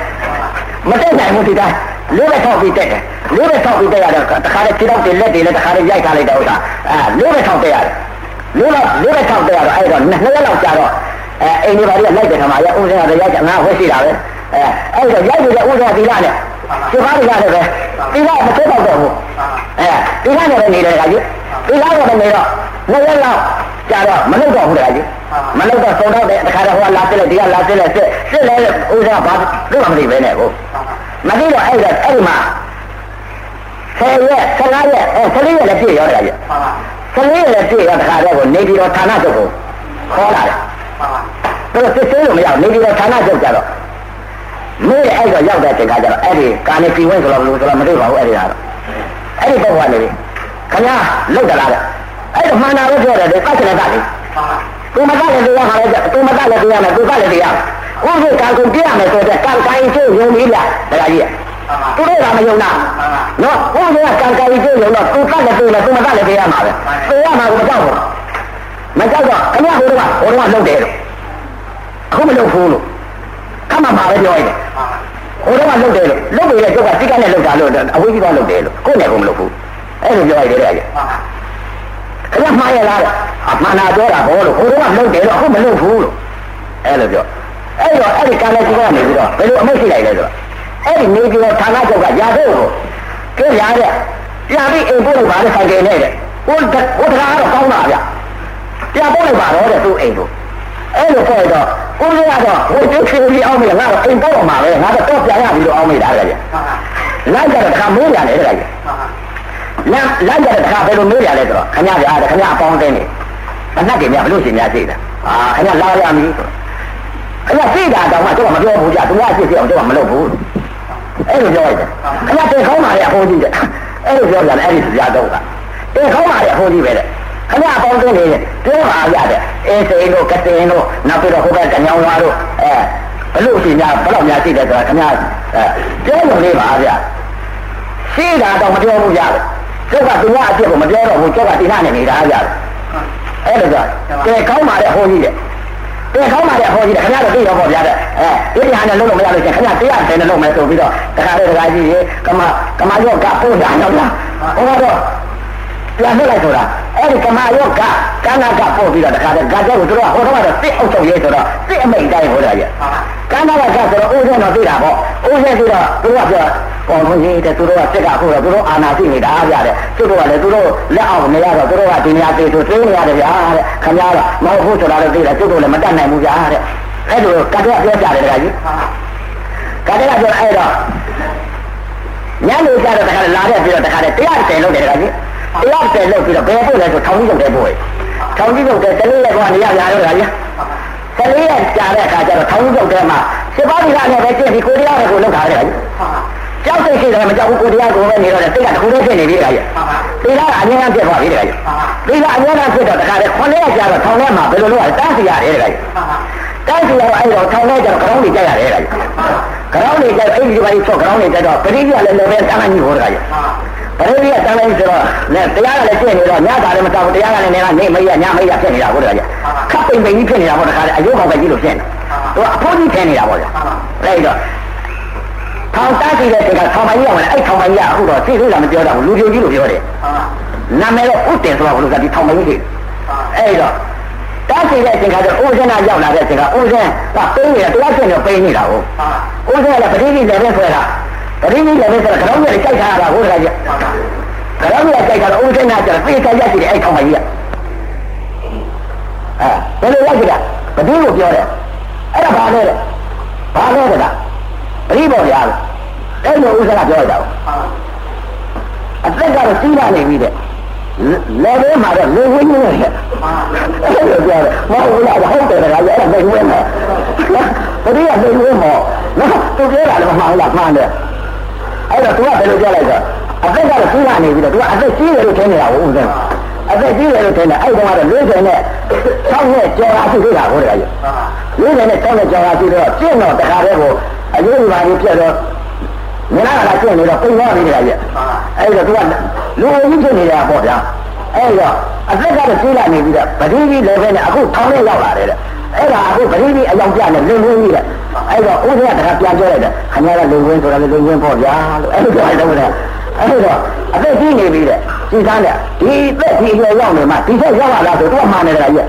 မတက်နိုင်ဘူးဒီတိုင်း လေးပဲထောက်ပြီးတက်တယ်လေးပဲထောက်ပြီးတက်ရတော့တခါတည်းခြေထောက်တွေလက်တွေလည်းတခါတည်းရိုက်ထားလိုက်တဲ့ဥစ္စာအဲလေးပဲထောက်တက်ရတယ်လေးတော့လေးပဲထောက်တက်ရတော့အဲ့တော့နှစ်ရက်လောက်ကြာတော့အဲအိမ်တွေပါလိလိုက်တယ်ခါမှာရဥစ္စာတွေရိုက်ကြငါဝှက်ရှိတာပဲအဲအဲ့တော့ရိုက်နေတဲ့ဥစ္စာဒီလားနဲ့ ဒီပါးတွေကလည်းပဲဒီလားမသိတော့တော့ဘူးအဲဒီလားနဲ့နေတယ်ခါကြီးဒီလားတော့နေတော့နှစ်ရက်လောက်ကြာတော့မလုပ်တော့ဘူးတခါကြီးမလုပ်တော့သုံးတော့တဲ့တခါတော့ဟိုလာပြလိုက်ဒီကလာပြလိုက်စစ်စစ်လဲဥစ္စာဘာလို့မသိပဲနဲ့ကိုမသိတော့အဲ့ဒါအဲ့ဒီမှာဆယ်ရက်ဆယ်ငါးရက်အဲဆယ်လေးရက်လည်းပြည့်ရောတယ်ကြဆယ်လေးရက်လည်းပြည့်ရောတခါတော့ကိုနေပြီးတော့ဌာနချုပ်ကိုခေါ်လာတယ်သူစစ်သေးလို့မရနေပြီးတော့ဌာနချုပ်ကြတော့ မင်းအဲ့တော့ရောက်တဲ့ချိန်ကကျတော့အဲ့ဒီကာနေပြည်ဝင်ဆိုတော့ဘယ်လိုဆိုတော့မသိပါဘူးအဲ့ဒီကတော့အဲ့ဒီပုဂ္ဂိုလ်ကနေခင်ဗျာလောက်ကြလားတဲ့အဲ့တော့မှန်တာပဲပြောတယ်ဒီကောက်ချင်တဲ့ကလေသူမကလည်းတရားမှာလေသူမကလည်းတရားမယ်သူကလည်းတရားဥပ္ပေကံကုန်ပြရမယ်ဆိုတဲ့ကံကိုင်းကျိုးယုံပြီးလားဒါကြီးသူတို့ကမယုံတာနော်ဘုရားကံကိုင်းကျိုးယုံတော့သူကလည်းသူလည်းသူမကလည်းတရားမှာပဲသူရမှာကိုမကြောက်ဘူးမကြောက်တော့ခင်ဗျာဟိုတော့ဟိုတော့လုံတယ်လို့အခုမလုံဘူးလို့ ခမမှာပဲပြောရတယ်ဟိုတော့လုံတယ်လို့လုံပြီးတဲ့ကျုပ်ကတိကနဲ့လုံတာလို့အဝေးကြီးတော့လုံတယ်လို့ကိုယ်နဲ့ကိုမလုံဘူးအဲ့လိုပြောရတယ်တဲ့ခင်ဗျာမှားရလားအမှန်တာပြောတာဘောလို့ဟိုတော့လုံတယ်လို့အခုမလုံဘူးလို့အဲ့လိုပြောအဲ့တော့အဲ့ဒီကာလကြီးကနေပြီးတော့ဘယ်လိုအမိတ်ရှိလိုက်လဲဆိုတော့အဲ့ဒီနေပြီးတော့ဌာနချုပ်ကရာဖို့ကိုကျင်းရတဲ့ပြန်ပြီးအိမ်ပို့လိုက်ပါလေဆိုင်ကယ်နဲ့တဲ့ဟိုဟိုတရားကတော့ကောင်းတာဗျပြန်ပို့လိုက်ပါတော့တဲ့သူ့အိမ်ကိုအဲ့လိုပြောတော့ ဦးလေးကတော့ဟိုကျင်းချင်ပြီးအောင်မလားငါတော့အိမ်ပို့တော့မှာပဲငါတော့တော့ပြန်ရပြီလို့အောင်မိတာလေလိုက်ကြတော့တခါမေးရတယ်တခါကြီးလမ်းလိုက်ကြတော့တခါဘယ်လိုမေးရလဲဆိုတော့ခင်ဗျားဗျာခင်ဗျားအပေါင်းတင်းနေအနတ်တွေများဘလို့ရှင်များသိတာအာခင်ဗျားလာရမည်ခင်ဗျားသိတာတော့မှကျွန်တော်မပြောဘူးကြသူကသိသိအောင်ကျွန်တော်မလုပ်ဘူးအဲ့လိုပြောလိုက်တယ်ခင်ဗျားတင်ခေါင်းပါလေအဖိုးကြီးတဲ့အဲ့လိုပြောကြတယ်အဲ့ဒီစကားတော့ကတင်ခေါင်းပါလေအဖိုးကြီးပဲတဲ့ ခင်ဗျားအပေါင်းတင်းနေတယ်ပြောပါရတဲ့အေးစိန်တို့ကတင်တို့နောက်ပြီးတော့ဟိုဘက်ကညောင်းသွားတို့အဲဘလို့ရှင်များဘလို့များသိတယ်ဆိုတာခင်ဗျားအဲပြောလို့လေးပါဗျာရှိတာတော့မပြောဘူးရတယ်ကျုပ်ကသူကအဖြစ်ကိုမပြောတော့ဘူးကျုပ်ကတိနာနဲ့နေတာရတယ်အဲ့လိုကြောကဲကောင်းပါတဲ့ဟိုကြီးတဲ့ကဲကောင်းပါတဲ့ဟိုကြီးတဲ့ခင်ဗျားတို့သိတော့ပေါ့ဗျာတဲ့အဲဒီတရားနဲ့လုံးလို့မရလို့ရှင်ခင်ဗျားတရားတယ်နဲ့လုံးမယ်ဆိုပြီးတော့တခါလေတခါကြီးရေကမကမရောကပို့တာတော့လားဟောတော့ ပြန်လွှတ်လိုက်ဆိုတာအဲ့ဒီကမာယောကကန္နာကပို့ပြီးတော့တခါတည်းဂါတဲ့ကိုတို့ကဟိုတော့ကတော့စစ်အုပ်ချုပ်ရေးဆိုတော့စစ်အမိတ်တိုင်းဟိုတာကြီးကန္နာကကဆိုတော့ဦးဇင်းတော့သိတာပေါ့ဦးဇင်းသိတော့သူကပြောပေါ်လို့ရေးတဲ့သူတို့ကစစ်ကခုတော့သူတို့အာနာရှိနေတာဗျာတဲ့သူတို့ကလည်းသူတို့လက်အောက်မရတော့သူတို့ကဒီနေရာသေးဆိုသိနေရတယ်ဗျာတဲ့ခင်ဗျားကမဟုတ်ဘူးဆိုတာလည်းသိတယ်သူတို့လည်းမတတ်နိုင်ဘူးဗျာတဲ့အဲ့လိုကတဲ့ပြောကြတယ်တခါကြီးကတဲ့ကပြောအဲ့တော့ညနေကြတော့တခါလာတဲ့ပြီးတော့တခါတည်းတရားတယ်လို့တယ်တခါကြီး တရားတယ်လို့ပြီးတော့ဘယ်ပို့လဲဆိုထောင်ကြီးရုပ်တယ်ပို့ရထောင်ကြီးရုပ်တယ်တလေးလက်ကနေရရတော့တခါကြီးတလေးရက်ကြာတဲ့အခါကျတော့ထောင်ကြီးရုပ်တယ်မှာစစ်ပါးဒီကနဲ့ပဲကျင့်ပြီးကိုတရားတွေကိုလုပ်ထားတယ်ခါကြီးကြောက်စိတ်ရှိတယ်မကြောက်ဘူးကိုတရားကိုပဲနေတော့စိတ်ကတခုလေးဖြစ်နေပြီခါကြီးဒီကအငြင်းအဖြစ်သွားပြီခါကြီးဒီကအငြင်းအဖြစ်တော့တခါလေခွန်လေးရက်ကြာတော့ထောင်ထဲမှာဘယ်လိုလုပ်ရတန်းစီရတယ်ခါကြီးတန်းစီရအဲ့တော့ထောင်ထဲကျတော့ခေါင်းလေးကြက်ရတယ်ခါကြီးခေါင်းလေးကြက်အဲ့ဒီဒီပါကြီးဆော့ခေါင်းလေးကြက်တော့ပရိသတ်လည်းလည်းပဲတန်းကြီးဟောတယ်ခါကြီး ပရိသတ်တန်းလိုက်ဆိုတော့လည်းတရားကလည်းကျင့်နေတော့ညတာလည်းမတောက်တရားကလည်းနေကနေမရညမရဖြစ်နေတာဟုတ်တယ်ခါကြီးခပ်ပိန်ပိန်ကြီးဖြစ်နေတာပေါ့တခါလေအယုတ်ကောင်ပဲကြီးလို့ဖြစ်နေသူကအဖိုးကြီးထင်နေတာပေါ့ဗျာအဲ့တော့ထောင်တားကြည့်တဲ့တကထောင်မကြီးအောင်လည်းအဲ့ထောင်မကြီးကအခုတော့သိသေးလားမပြောတော့ဘူးလူပြိုကြီးလို့ပြောတယ်နာမည်တော့ဥတင်ဆိုတာဘလို့ကဒီထောင်မကြီးကြီးအဲ့တော့တားကြည့်တဲ့အချိန်ကကျဥဇနာရောက်လာတဲ့အချိန်ကဥဇန်ကပိန်းနေတာတရားကျင့်တော့ပိန်းနေတာဟုတ်ဥဇန်ကပဋိကြီးလည်းပဲဆွဲတာ ပဋိကြီးလည်းပဲဆိုတော့ခေါင်းကြီးကြိုက်ထားတာဟုတ်တယ်ကြခေါင်းကြီးကြိုက်ထားတော့ဥဇနာကျတော့ပြေးချရကြည့်တယ်အဲ့ထောင်မကြီးကအဲဘယ်လိုလိုက်ကြတာပဋိကိုပြောတယ်အဲ့ဒါဘာလဲဘာလဲတဲ့လားပရိပေါ်ရလို့အဲ့လိုဥစ္စာကပြောရတာအသက်ကတော့စီးလာနေပြီတဲ့လေဘဲမှာတော့လေဝင်းနေတယ်အဲ့လိုပြောတယ်မဟုတ်ဘူးလားဟုတ်တယ်ကအဲ့ဒါဘယ်ဝင်းလဲပရိယဘယ်ဝင်းမောနော်သူပြောတာလည်းမမှန်ဘူးလားမှန်တယ် အဲ့တော့သူကဘယ်လိုပြောလိုက်တော့အသက်ကတော့သူကနေပြီးတော့သူကအသက်ကြီးတယ်လို့ထင်နေတာကိုဦးစင်းအသက်ကြီးတယ်လို့ထင်တယ်အဲ့တော့ကတော့၄၀နဲ့၆နဲ့ကျော်လာသူ့ဆိုတာဟုတ်တယ်ကြီး၄၀နဲ့၆နဲ့ကျော်လာသူ့တော့ပြင့်တော့တခါတည်းကိုအရေးကြီးပါကြီးပြတ်တော့မနာလာကျင့်နေတော့ပိန်သွားပြီတခါကြီးအဲ့တော့သူကလူအကြီးဖြစ်နေတာပေါ့ဗျာအဲ့တော့အသက်ကတော့ကြီးလာနေပြီးတော့ပတိကြီးလည်းပဲနဲ့အခုထောင်နဲ့ရောက်လာတယ်တဲ့အဲ့ဒါအခုပတိကြီးအယောင်ပြနဲ့လင်းလင်းကြီးတဲ့ အဲ့တော့ဦးဇင်းကတခါပြန်ပြောလိုက်တယ်ခင်ဗျားကလုံဝင်းဆိုတာလည်းလုံဝင်းပေါ့ဗျာလို့အဲ့လိုပြောလိုက်တော့တဲ့အဲ့တော့အသက်ကြီးနေပြီတဲ့ကြည်စားတဲ့ဒီသက်ဒီအရောက်နေမှဒီဆက်ရောက်လာဆိုတော့မှန်တယ်တခါကြီး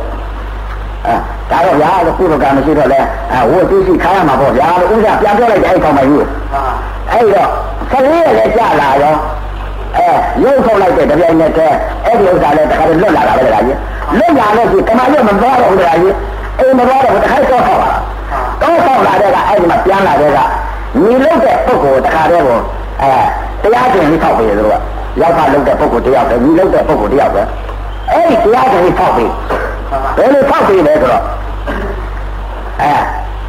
အဲဒါတော့ဗျာလို့ကုသကမရှိတော့လဲအဲဝတ်သိရှိခါရမှာပေါ့ဗျာလို့ဦးဇင်းပြန်ပြောလိုက်တယ်အဲ့ကောင်မကြီးအဲ့တော့ခလေးရလည်းကြာလာရောအဲရုပ်ထုတ်လိုက်တဲ့တပြိုင်နက်တည်းအဲ့ဒီဥစ္စာလည်းတခါတည်းလွတ်လာတာပဲတခါကြီးလွတ်လာလို့ဒီကမာရုပ်မသွားတော့ဘူးတခါကြီးအိမ်မသွားတော့ဘူးတခါတော့ဆောက်လာ တော့ဆောက်လာတဲ့ကအဲ့ဒီမှာပြန်လာတဲ့ကညီလို့တဲ့ပုဂ္ဂိုလ်တခါတည်းကိုအဲတရားကျင့်ပြီးဆောက်ပေးတယ်သူကရောက်ပါလို့တဲ့ပုဂ္ဂိုလ်တယောက်ပဲညီလို့တဲ့ပုဂ္ဂိုလ်တယောက်ပဲအဲ့ဒီတရားကျင့်ပြီးဆောက်ပေးဘယ်လိုဆောက်ပေးလဲဆိုတော့အဲ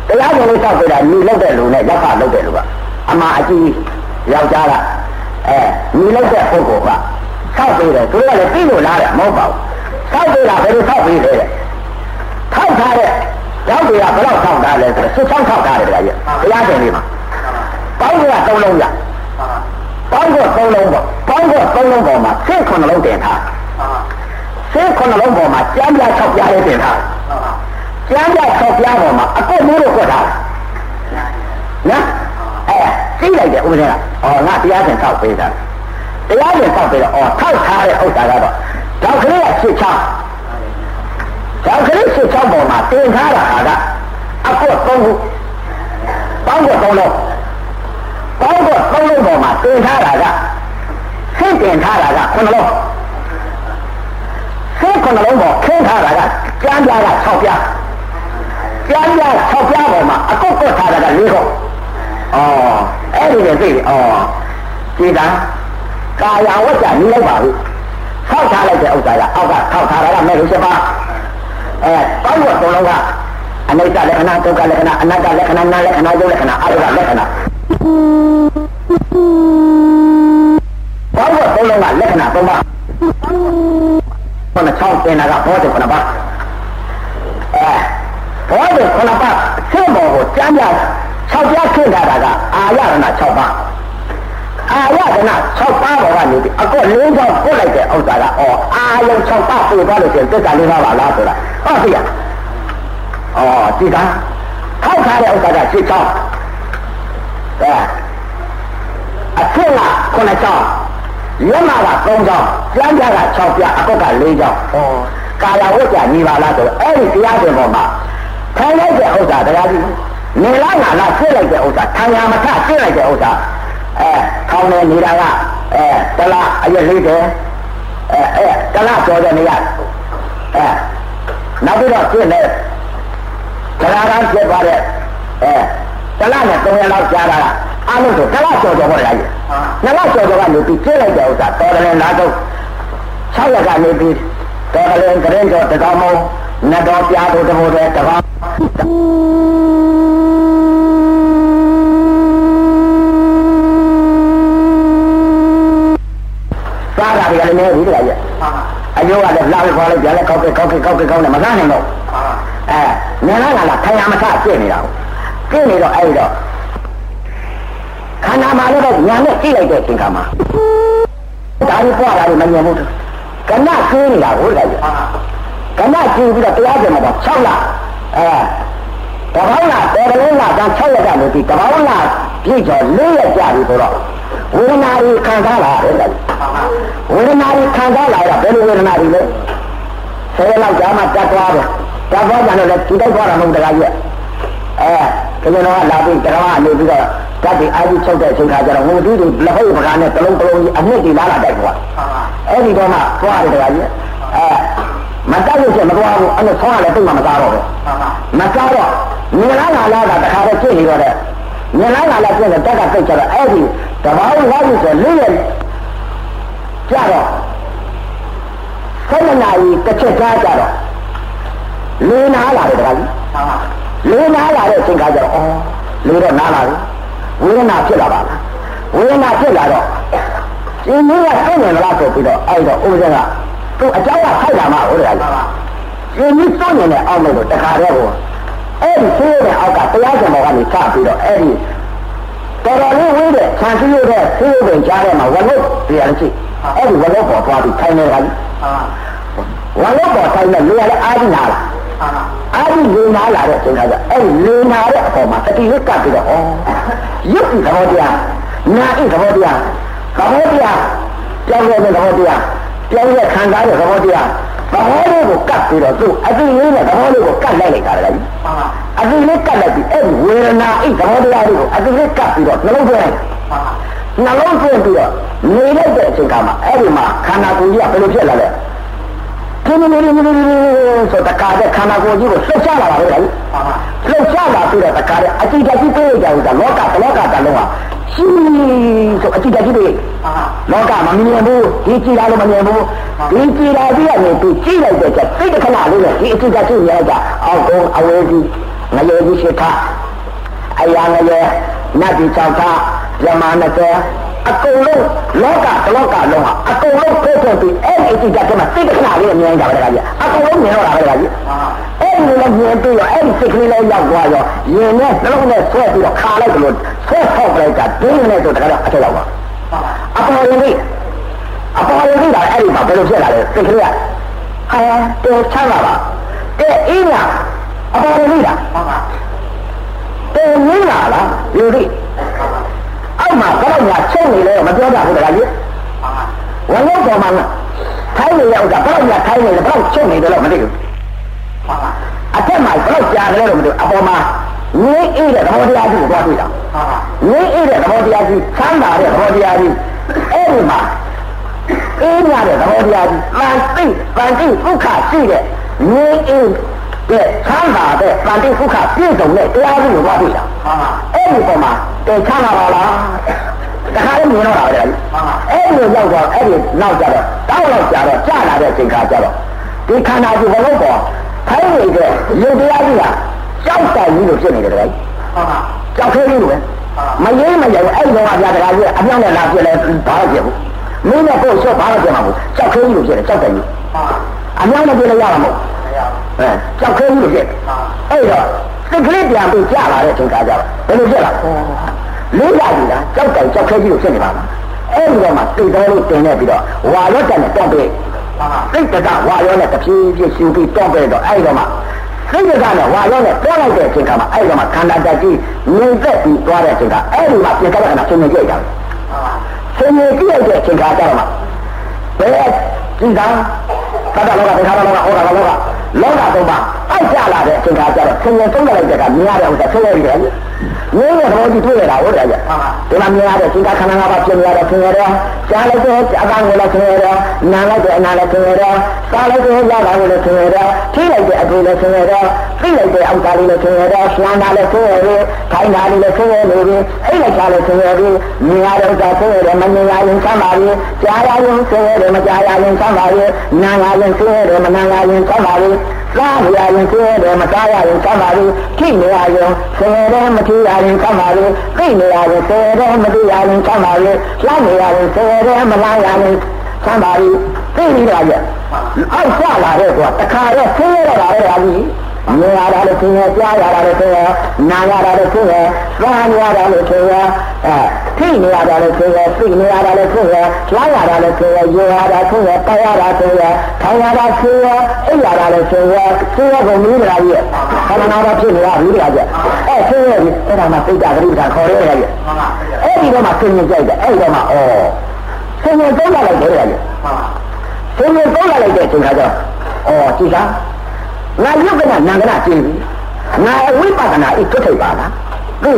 တရားကျင့်ပြီးဆောက်ပေးတာညီလို့တဲ့လူနဲ့ရောက်ပါလို့တဲ့လူကအမှားအကြီးယောက်ျားကအဲညီလိုက်တဲ့ပုဂ္ဂိုလ်ကဆောက်ပေးတယ်သူတို့ကလည်းပြီးလို့လားတယ်မဟုတ်ပါဘူးဆောက်ပေးတာဘယ်လိုဆောက်ပေးလဲတဲ့ထောက်ထားတဲ့ ရောက်တွေကဘယ်လောက်ဆောက်ထားလဲဆိုတော့စစ်ဆောက်ထောက်ထားတယ်ဗျာကြီးတရားတင်လေးမှာပေါင်းကသုံးလုံးရပေါင်းကသုံးလုံးပေါ့ပေါင်းကသုံးလုံးပေါ်မှာစိတ်ခုနှလုံးတင်ထားစိတ်ခုနှလုံးပေါ်မှာကျမ်းပြ၆ပြားလေးတင်ထားကျမ်းပြ၆ပြားပေါ်မှာအကုတ်မိုးလို့ကွက်ထားနော်အဲသိလိုက်တယ်ဥပဒေကဩငါတရားရှင်ဆောက်ပေးတာတရားရှင်ဆောက်ပေးတော့ဩထောက်ထားတဲ့ဥစ္စာကတော့တော့ကလေးကစစ်ချောင်းတော့ကလေးစစ်ချောင်းပေါ်မှာတင်ထားတာကအကွက် သုံးခုပေါင်းကွက်သုံးလုံးပေါင်းကွက်သုံးလုံးပေါ်မှာတင်ထားတာကဆင့်တင်ထားတာကခုနှလုံးဆင့်ခုနှလုံးပေါ်ခင်းထားတာကကျမ်းပြားက6ပြားကျမ်းပြား6ပြားပေါ်မှာအကုတ်ကွက်ထားတာက4ခုဩအဲ့ဒီလေသိဩဒီကကာယဝတ္တနီးလိုက်ပါပြီထောက်ထားလိုက်တဲ့ဥစ္စာကအောက်ကထောက်ထားတာကမဲ့လို့ရှိပါအဲတောင်းဝတ်သုံးလုံးက အနိစ္စလက္ခဏာဒုက္ခလက္ခဏာအနတ္တလက္ခဏာနာလက္ခဏာယုတ်လက္ခဏာအရုပလက္ခဏာဘောဝသုံးလုံးကလက္ခဏာသုံးပါခုနချောင်းတင်တာကဘောဓခုနပါအဲဘောဓခုနပါဆင့်ဘောကိုကျမ်းပြ၆ပြခင့်ထားတာကအာရဏ6ပါးအာရဏ6ပါးပေါ်ကနေပြီးအကော၄ချောင်းပို့လိုက်တဲ့ဥစ္စာကအော်အာယုံ6ပါးပို့သွားလို့ရှိရင်သစ္စာ၄ပါးပါလားဆိုတာဟုတ်ပြီ။ အော်ဒီကခောက်ထားတဲ့ဥစ္စာကရှင်းချောင်းအဲအထက်က9ချောင်းရမက3ချောင်းကျမ်းပြက6ပြအကုတ်က4ချောင်းဩကာလဝတ်ကြညီပါလားဆိုတော့အဲ့ဒီတရားရှင်ပေါ်မှာထိုင်လိုက်တဲ့ဥစ္စာတရားကြီးနေလားငါလားဖြစ်လိုက်တဲ့ဥစ္စာခံရမထဖြစ်လိုက်တဲ့ဥစ္စာအဲခေါင်းနေနေတာကအဲတလားအရက်လေးတယ်အဲအဲတလားကြောတဲ့နေရအဲနောက်ပြီးတော့ဖြစ်နေ တရားကဖြစ်သွားတဲ့အဲတလားနဲ့၃ရက်လောက်ကြာတာအားလုံးဆိုတလားကြော်ကြော်ဟောလိုက်ရနှစ်လကြော်ကြော်ကနေပြီးကျင်းလိုက်တဲ့ဥစ္စာတော်တယ်လားတော့6ရက်ကနေပြီးတော်တယ်ကရင်ကြော်တကောင်မနတ်တော်ပြားတို့တဘောတဲ့တကောင်စားတာတွေကလည်းနေပြီတခါကြီးအယိုးကလည်းလာပြီးခေါ်လိုက်ပြန်လဲကောက်ကဲကောက်ကဲကောက်ကဲကောက်နေမစားနိုင်တော့ အဲနင်လာလာထိုင်ရမထပြည့်နေတာကိုပြည့်နေတော့အဲ့တော့ခန္ဓာမှာလည်းတော့ညာနဲ့ကြည့်လိုက်တဲ့အချိန်ခါမှာဒါကြီးပွားလာတယ်မမြင်ဘူးကဏကျင်းနေတာဟုတ်တယ်ကဏကျင်းပြီးတော့တရားကျင်မှာတော့6လအဲတပေါင်းလားတော်တယ်လားဒါ6ရက်ကနေပြီးတပေါင်းလားပြည့်ကျော်4ရက်ကြာပြီဆိုတော့ဝေဒနာတွေခံစားလာတယ်ဝေဒနာတွေခံစားလာရဘယ်လိုဝေဒနာတွေလဲဆယ်လောက်ကြာမှတတ်သွားတယ် တတ်သွားကြတော့လည်းဒီတိုက်သွားတာမဟုတ်တကားကြီးအဲကျွန်တော်ကလာပြီးတရားအနေပြီးတော့ဓာတ်တွေအာကြီးချုပ်တဲ့အချိန်ခါကျတော့ဟိုတူတူလက်ဟုတ်ပကားနဲ့တလုံးတလုံးကြီးအနှစ်တွေလာလာတိုက်သွားအဲ့ဒီတော့မှသွားတယ်တကားကြီးအဲမတိုက်လို့ချက်မသွားဘူးအဲ့လိုဆောင်းရလည်းသိမှမသားတော့ဘူးမသားတော့မြင်လာလာလာတာတခါတော့ပြည့်နေတော့တဲ့မြင်လာလာလာပြည့်တော့တက်ကပိတ်ကြတော့အဲ့ဒီတဘာဝလာပြီဆိုလေးရကြတော့ဆယ်နာရီတစ်ချက်ကြားကြတော့ လေးနာလာတယ်တခါကြီးလေးနာလာတဲ့အချိန်ခါကျတော့အော်လေးတော့နားလာပြီဝေဒနာဖြစ်လာပါလားဝေဒနာဖြစ်လာတော့ရှင်မင်းကသိနေလားဆိုပြီးတော့အဲ့တော့ဥပဇက်ကသူအကြောင်းကဖိုက်လာမှာဟုတ်တယ်လားရှင်မင်းသိနေတယ်အောက်လို့တခါတည်းကိုအဲ့ဒီသိတဲ့အောက်ကတရားစံပေါ်ကနေစပြီးတော့အဲ့ဒီတော်တော်လေးဝေးတဲ့ခြံစည်းရိုးတဲ့ဆေးရုံပင်ကြားထဲမှာဝလုတ်တရားရှိအဲ့ဒီဝလုတ်ပေါ်သွားပြီးထိုင်နေတာကြီးဝလုတ်ပေါ်ထိုင်နေလူရလည်းအာဒီနာလား အာဒီလူနာလာတဲ့အချိန်ကအဲ့ဒီလူနာတဲ့အပေါ်မှာတတိယကပ်ပြီးတော့ဩရုပ်ဒီသဘောတရားနာဤသဘောတရားသဘောတရားကြောင်းတဲ့သဘောတရားကြောင်းတဲ့ခံစားတဲ့သဘောတရားသဘောလေးကိုကပ်ပြီးတော့သူ့အတိလေးနဲ့သဘောလေးကိုကပ်လိုက်လိုက်တာလေအတိလေးကပ်လိုက်ပြီးအဲ့ဒီဝေဒနာဤသဘောတရားလေးကိုအတိလေးကပ်ပြီးတော့နှလုံးသွင်းနှလုံးသွင်းပြီးတော့နေလိုက်တဲ့အချိန်ကမှအဲ့ဒီမှာခန္ဓာကိုယ်ကြီးကဘယ်လိုဖြစ်လာလဲ ပြင်းနေနေနေနေဆိုတကားတဲ့ခန္ဓာကိုယ်ကြီးကိုလှုပ်ရှားလာတာပဲလေလှုပ်ရှားလာပြီးတော့တကားတဲ့အတိတ်ကြီးပြေးကြဘူးကလောကဘလောကတလုံးဟာရှိဆိုအတိတ်ကြီးပြေးလောကမမြင်ဘူးဒီကြည်လာလို့မမြင်ဘူးဒီကြည်လာပြီးရနေပြီးကြည့်လိုက်တဲ့ချက်စိတ်တစ်ခဏလေးနဲ့ဒီအတိတ်ကြီးမြင်ကြအောက်ကုန်းအဝေးကြီးငရေကြီးရှိခအရာငရေနတ်ဒီ၆ခဇမာ20 အကုန်လုံးလောကတလောကလုံးဟာအကုန်လုံးကိုယ်ကိုယ်ပြီးအဲ့ဒီအကြည့်ကြတဲ့မှာစိတ်တစ်ခဏလေးမြင်ကြပါလေကြာကြီးအကုန်လုံးမြင်တော့တာပဲကြာကြီးအဲ့ဒီလိုမြင်ပြီးတော့အဲ့ဒီစိတ်ကလေးလေးရောက်သွားရောရင်နဲ့နှလုံးနဲ့ဆွဲပြီးတော့ခါလိုက်လို့ဆွဲဖောက်လိုက်တာဒင်းနဲ့ဆိုတခါတော့အထက်ရောက်ပါအပေါ်ရင်လေးအပေါ်ရင်လေးကအဲ့ဒီမှာဘယ်လိုဖြစ်လာလဲစိတ်ကလေးကဟာတေချမ်းပါပါတဲ့အေးလားအပေါ်ရင်လေးလားတေငင်းလာလားယူရိ အောက်မှာဘယ်တော့မှချက်နေလဲမပြောကြဘူးတခါကြီးဝလုံးပေါ်မှာထိုင်းနေရဥစ္စာဘယ်တော့မှထိုင်းနေလဲဘယ်တော့ချက်နေတယ်လို့မသိဘူးအထက်မှာဘယ်တော့ကြာတယ်လို့မသိဘူးအပေါ်မှာငင်းအေးတဲ့သဘောတရားကြီးကိုသွားတွေ့တာငင်းအေးတဲ့သဘောတရားကြီးချမ်းသာတဲ့သဘောတရားကြီးအဲ့ဒီမှာအေးရတဲ့သဘောတရားကြီးပန်တိပန်တိဒုက္ခရှိတဲ့ငင်းအေး တဲ့ချမ်းသာတဲ့ပန်တိဒုက္ခပြည့်စုံတဲ့တရားကြီးကိုသွားတွေ့တာအဲ့ဒီပေါ်မှာတေချမ်းသာပါလားတခါလည်းမြင်တော့တာပဲအဲ့ဒီလိုရောက်တော့အဲ့ဒီနောက်ကြတော့တောက်တော့ကြတော့ကြာလာတဲ့အချိန်ခါကျတော့ဒီခန္ဓာကိုယ်ဘလုံးပေါ်ခိုင်းနေတဲ့ရုပ်တရားကြီးကကြောက်တိုင်ကြီးလို့ဖြစ်နေတယ်လေဟုတ်ပါကြောက်ခဲကြီးလို့ပဲမရေးမရဘူးအဲ့ဒီတော့ဗျာတရားကြီးအပြောင်းနဲ့လာပြလဲဘာလို့ပြဘူးမင်းနဲ့ကိုယ်ရှော့ဘာလို့ပြမှာမဟုတ်ကြောက်ခဲကြီးလို့ဖြစ်တယ်ကြောက်တိုင်ကြီးအပြောင်းနဲ့ပြလဲရမှာမဟုတ် အဲကြောက်ခဲကြီးလို့ဖြစ်အဲ့တော့စိတ်ကလေးပြန်ပြီးကြာလာတဲ့အချိန်ခါကျတော့ဘယ်လိုဖြစ်လာလေးလာပြီလားကြောက်တိုင်ကြောက်ခဲကြီးလို့ဖြစ်နေပါလားအဲ့ဒီတော့မှစိတ်တော်လေးတင်နေပြီးတော့ဝါရော့တန်နဲ့တောက်ပြီးစိတ်တကဝါရောနဲ့တဖြည်းဖြည်းရှူပြီးတောက်ပြီးတော့အဲ့ဒီတော့မှစိတ်ကနဲ့ဝါရောနဲ့တွန်းလိုက်တဲ့အချိန်ကမှအဲ့ဒီမှာခန္ဓာတက်ကြီးငြိမ်သက်ပြီးသွားတဲ့အချိန်ကအဲ့ဒီမှာပြင်ကတဲ့ခဏဆင်းနေကြတာဆင်းနေကြတဲ့အချိန်ကကြတော့မှဘယ်ကြည့်တာသတ္တလောကဒေခါလောကဟောတာလောက လောကတော့ပါအိုက်ကြလာတဲ့အချိန်ကကြတော့ဆင်းနေသုံးလိုက်တဲ့ကမြင်ရတဲ့ဥစ္စာဆင်းရဲတယ်ငင်းရတော့ဒီတွေ့ရတာဟုတ်တယ်ကြဒီမှာမြင်ရတဲ့သင်္ခါခန္ဓာငါးပါးဖြစ်နေရတဲ့ဆင်းရဲတယ်ကြားလိုက်တဲ့အပန်းကိုလည်းဆင်းရဲတယ်နားလိုက်တဲ့အနာလည်းဆင်းရဲတယ်စားလိုက်တဲ့ရတာကိုလည်းဆင်းရဲတယ်ထိလိုက်တဲ့အပူလည်းဆင်းရဲတယ်သိလိုက်တဲ့အောက်သားလေးလည်းဆင်းရဲတယ်ရှမ်းတာလည်းဆင်းရဲတယ်ခိုင်းတာလေးလည်းဆင်းရဲနေပြီအဲ့လိုက်ချလည်းဆင်းရဲပြီမြင်ရတဲ့ဥစ္စာဆင်းရဲတယ်မမြင်ရရင်ဆမ်းပါပြီကြားရရင်ဆင်းရဲတယ်မကြားရရင်ဆမ်းပါပြီနားရရင်ဆင်းရဲတယ်မနားရရင်ဆမ်းပါပြီစားရရင်ဆင်းရဲတယ်မစားရရင်ဆမ်းပါပြီထိနေရရင်ဆင်းရဲတယ်မထိရရင်ဆမ်းပါပြီသိနေရရင်ဆင်းရဲတယ်မသိရရင်ဆမ်းပါပြီလှမ်းနေရရင်ဆင်းရဲတယ်မလားရရင်ဆမ်းပါပြီသိနေတာရဲ့အောက်ကျလာတဲ့ကွာတခါတော့ဆင်းရဲတော့တာလေဟာကြီး မြင်ရတာလည်းဆင်းရဲကြားရတာလည်းဆင်းရဲနားရတာလည်းဆင်းရဲစားရတာလည်းဆင်းရဲအဲထိနေရတာလည်းဆင်းရဲသိနေရတာလည်းဆင်းရဲလှမ်းရတာလည်းဆင်းရဲရေရတာဆင်းရဲတောက်ရတာဆင်းရဲထိုင်ရတာဆင်းရဲအိပ်ရတာလည်းဆင်းရဲဆင်းရဲကိုမြင်နေတာကြီးရဲ့ခန္ဓာနာတော့ဖြစ်နေတာမြင်နေတာကြီးအဲဆင်းရဲအဲ့ဒါမှသိတာဂရိတာခေါ်ရဲရဲ့အဲ့ဒီတော့မှဆင်းရဲကြိုက်တယ်အဲ့ဒီတော့မှဩဆင်းရဲသုံးရလိုက်တယ်ရဲ့ဆင်းရဲသုံးရလိုက်တဲ့အချိန်ခါကျတော့ဩကြည့်လား ငါယုတ်ကနာနာကနာကျင်းပြီငါဝိပဿနာဤတွတ်ထိပ်ပါလားသိ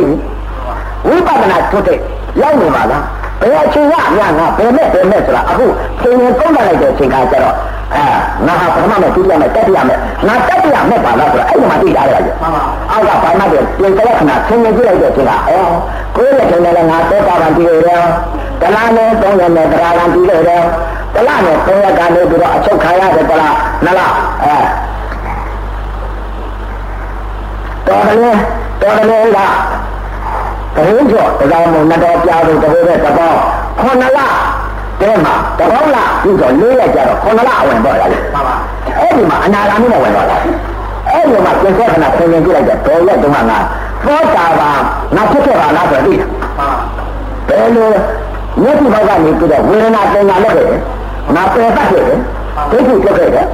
ဝိပဿနာတွတ်ထိပ်ရောက်နေပါလားဘယ်အချိန်ကညငါဘယ်နဲ့ဘယ်နဲ့ဆိုတာအခုသင်ရင်သုံးလိုက်တဲ့အချိန်ကကျတော့အဲငါဟာပထမနဲ့ဒုတိယနဲ့တတိယနဲ့ငါတတိယနဲ့ပါလားဆိုတော့အဲ့ဒီမှာသိကြရတယ်မှန်ပါအောက်ကဘာမှတည်းပြင်တဲ့ခဏသင်ရင်ကြည့်လိုက်တဲ့အချိန်ကအော်ကိုယ်ရဲ့ထင်တယ်လည်းငါသောတာပန်တည်ရတယ်တလားနဲ့သုံးရနဲ့တရားကံတည်ရတယ်တလားနဲ့သုံးရကနေပြီးတော့အချုပ်ခံရတယ်တလားနလားအဲ တော်တယ်တော်တယ်ကဘုန်းကျော်တရားမုံနှစ်တော်ပြားလို့တဘိုးတဲ့တပေါင်းခုနှစ်လတဲမှာတပေါင်းလပြီးတော့လေးရက်ကြတော့ခုနှစ်လအဝင်တော့ရတယ်မှန်ပါအဲ့ဒီမှာအနာဂါမိနဲ့ဝင်တော့တာအဲ့ဒီမှာပြင်ဆက်ခဏဆင်ရင်ကြည့်လိုက်တဲ့ဘယ်ရက်တုန်းကငါသောတာပန်ငါဖြစ်ခဲ့ပါလားဆိုတော့သိတယ်ဘယ်လိုမျက်စိဘောက်ကနေပြီးတော့ဝေဒနာပင်ညာလက်ခဲ့တယ်ငါပယ်တတ်ခဲ့တယ်ဒိဋ္ဌိဖြစ်ခဲ့တယ်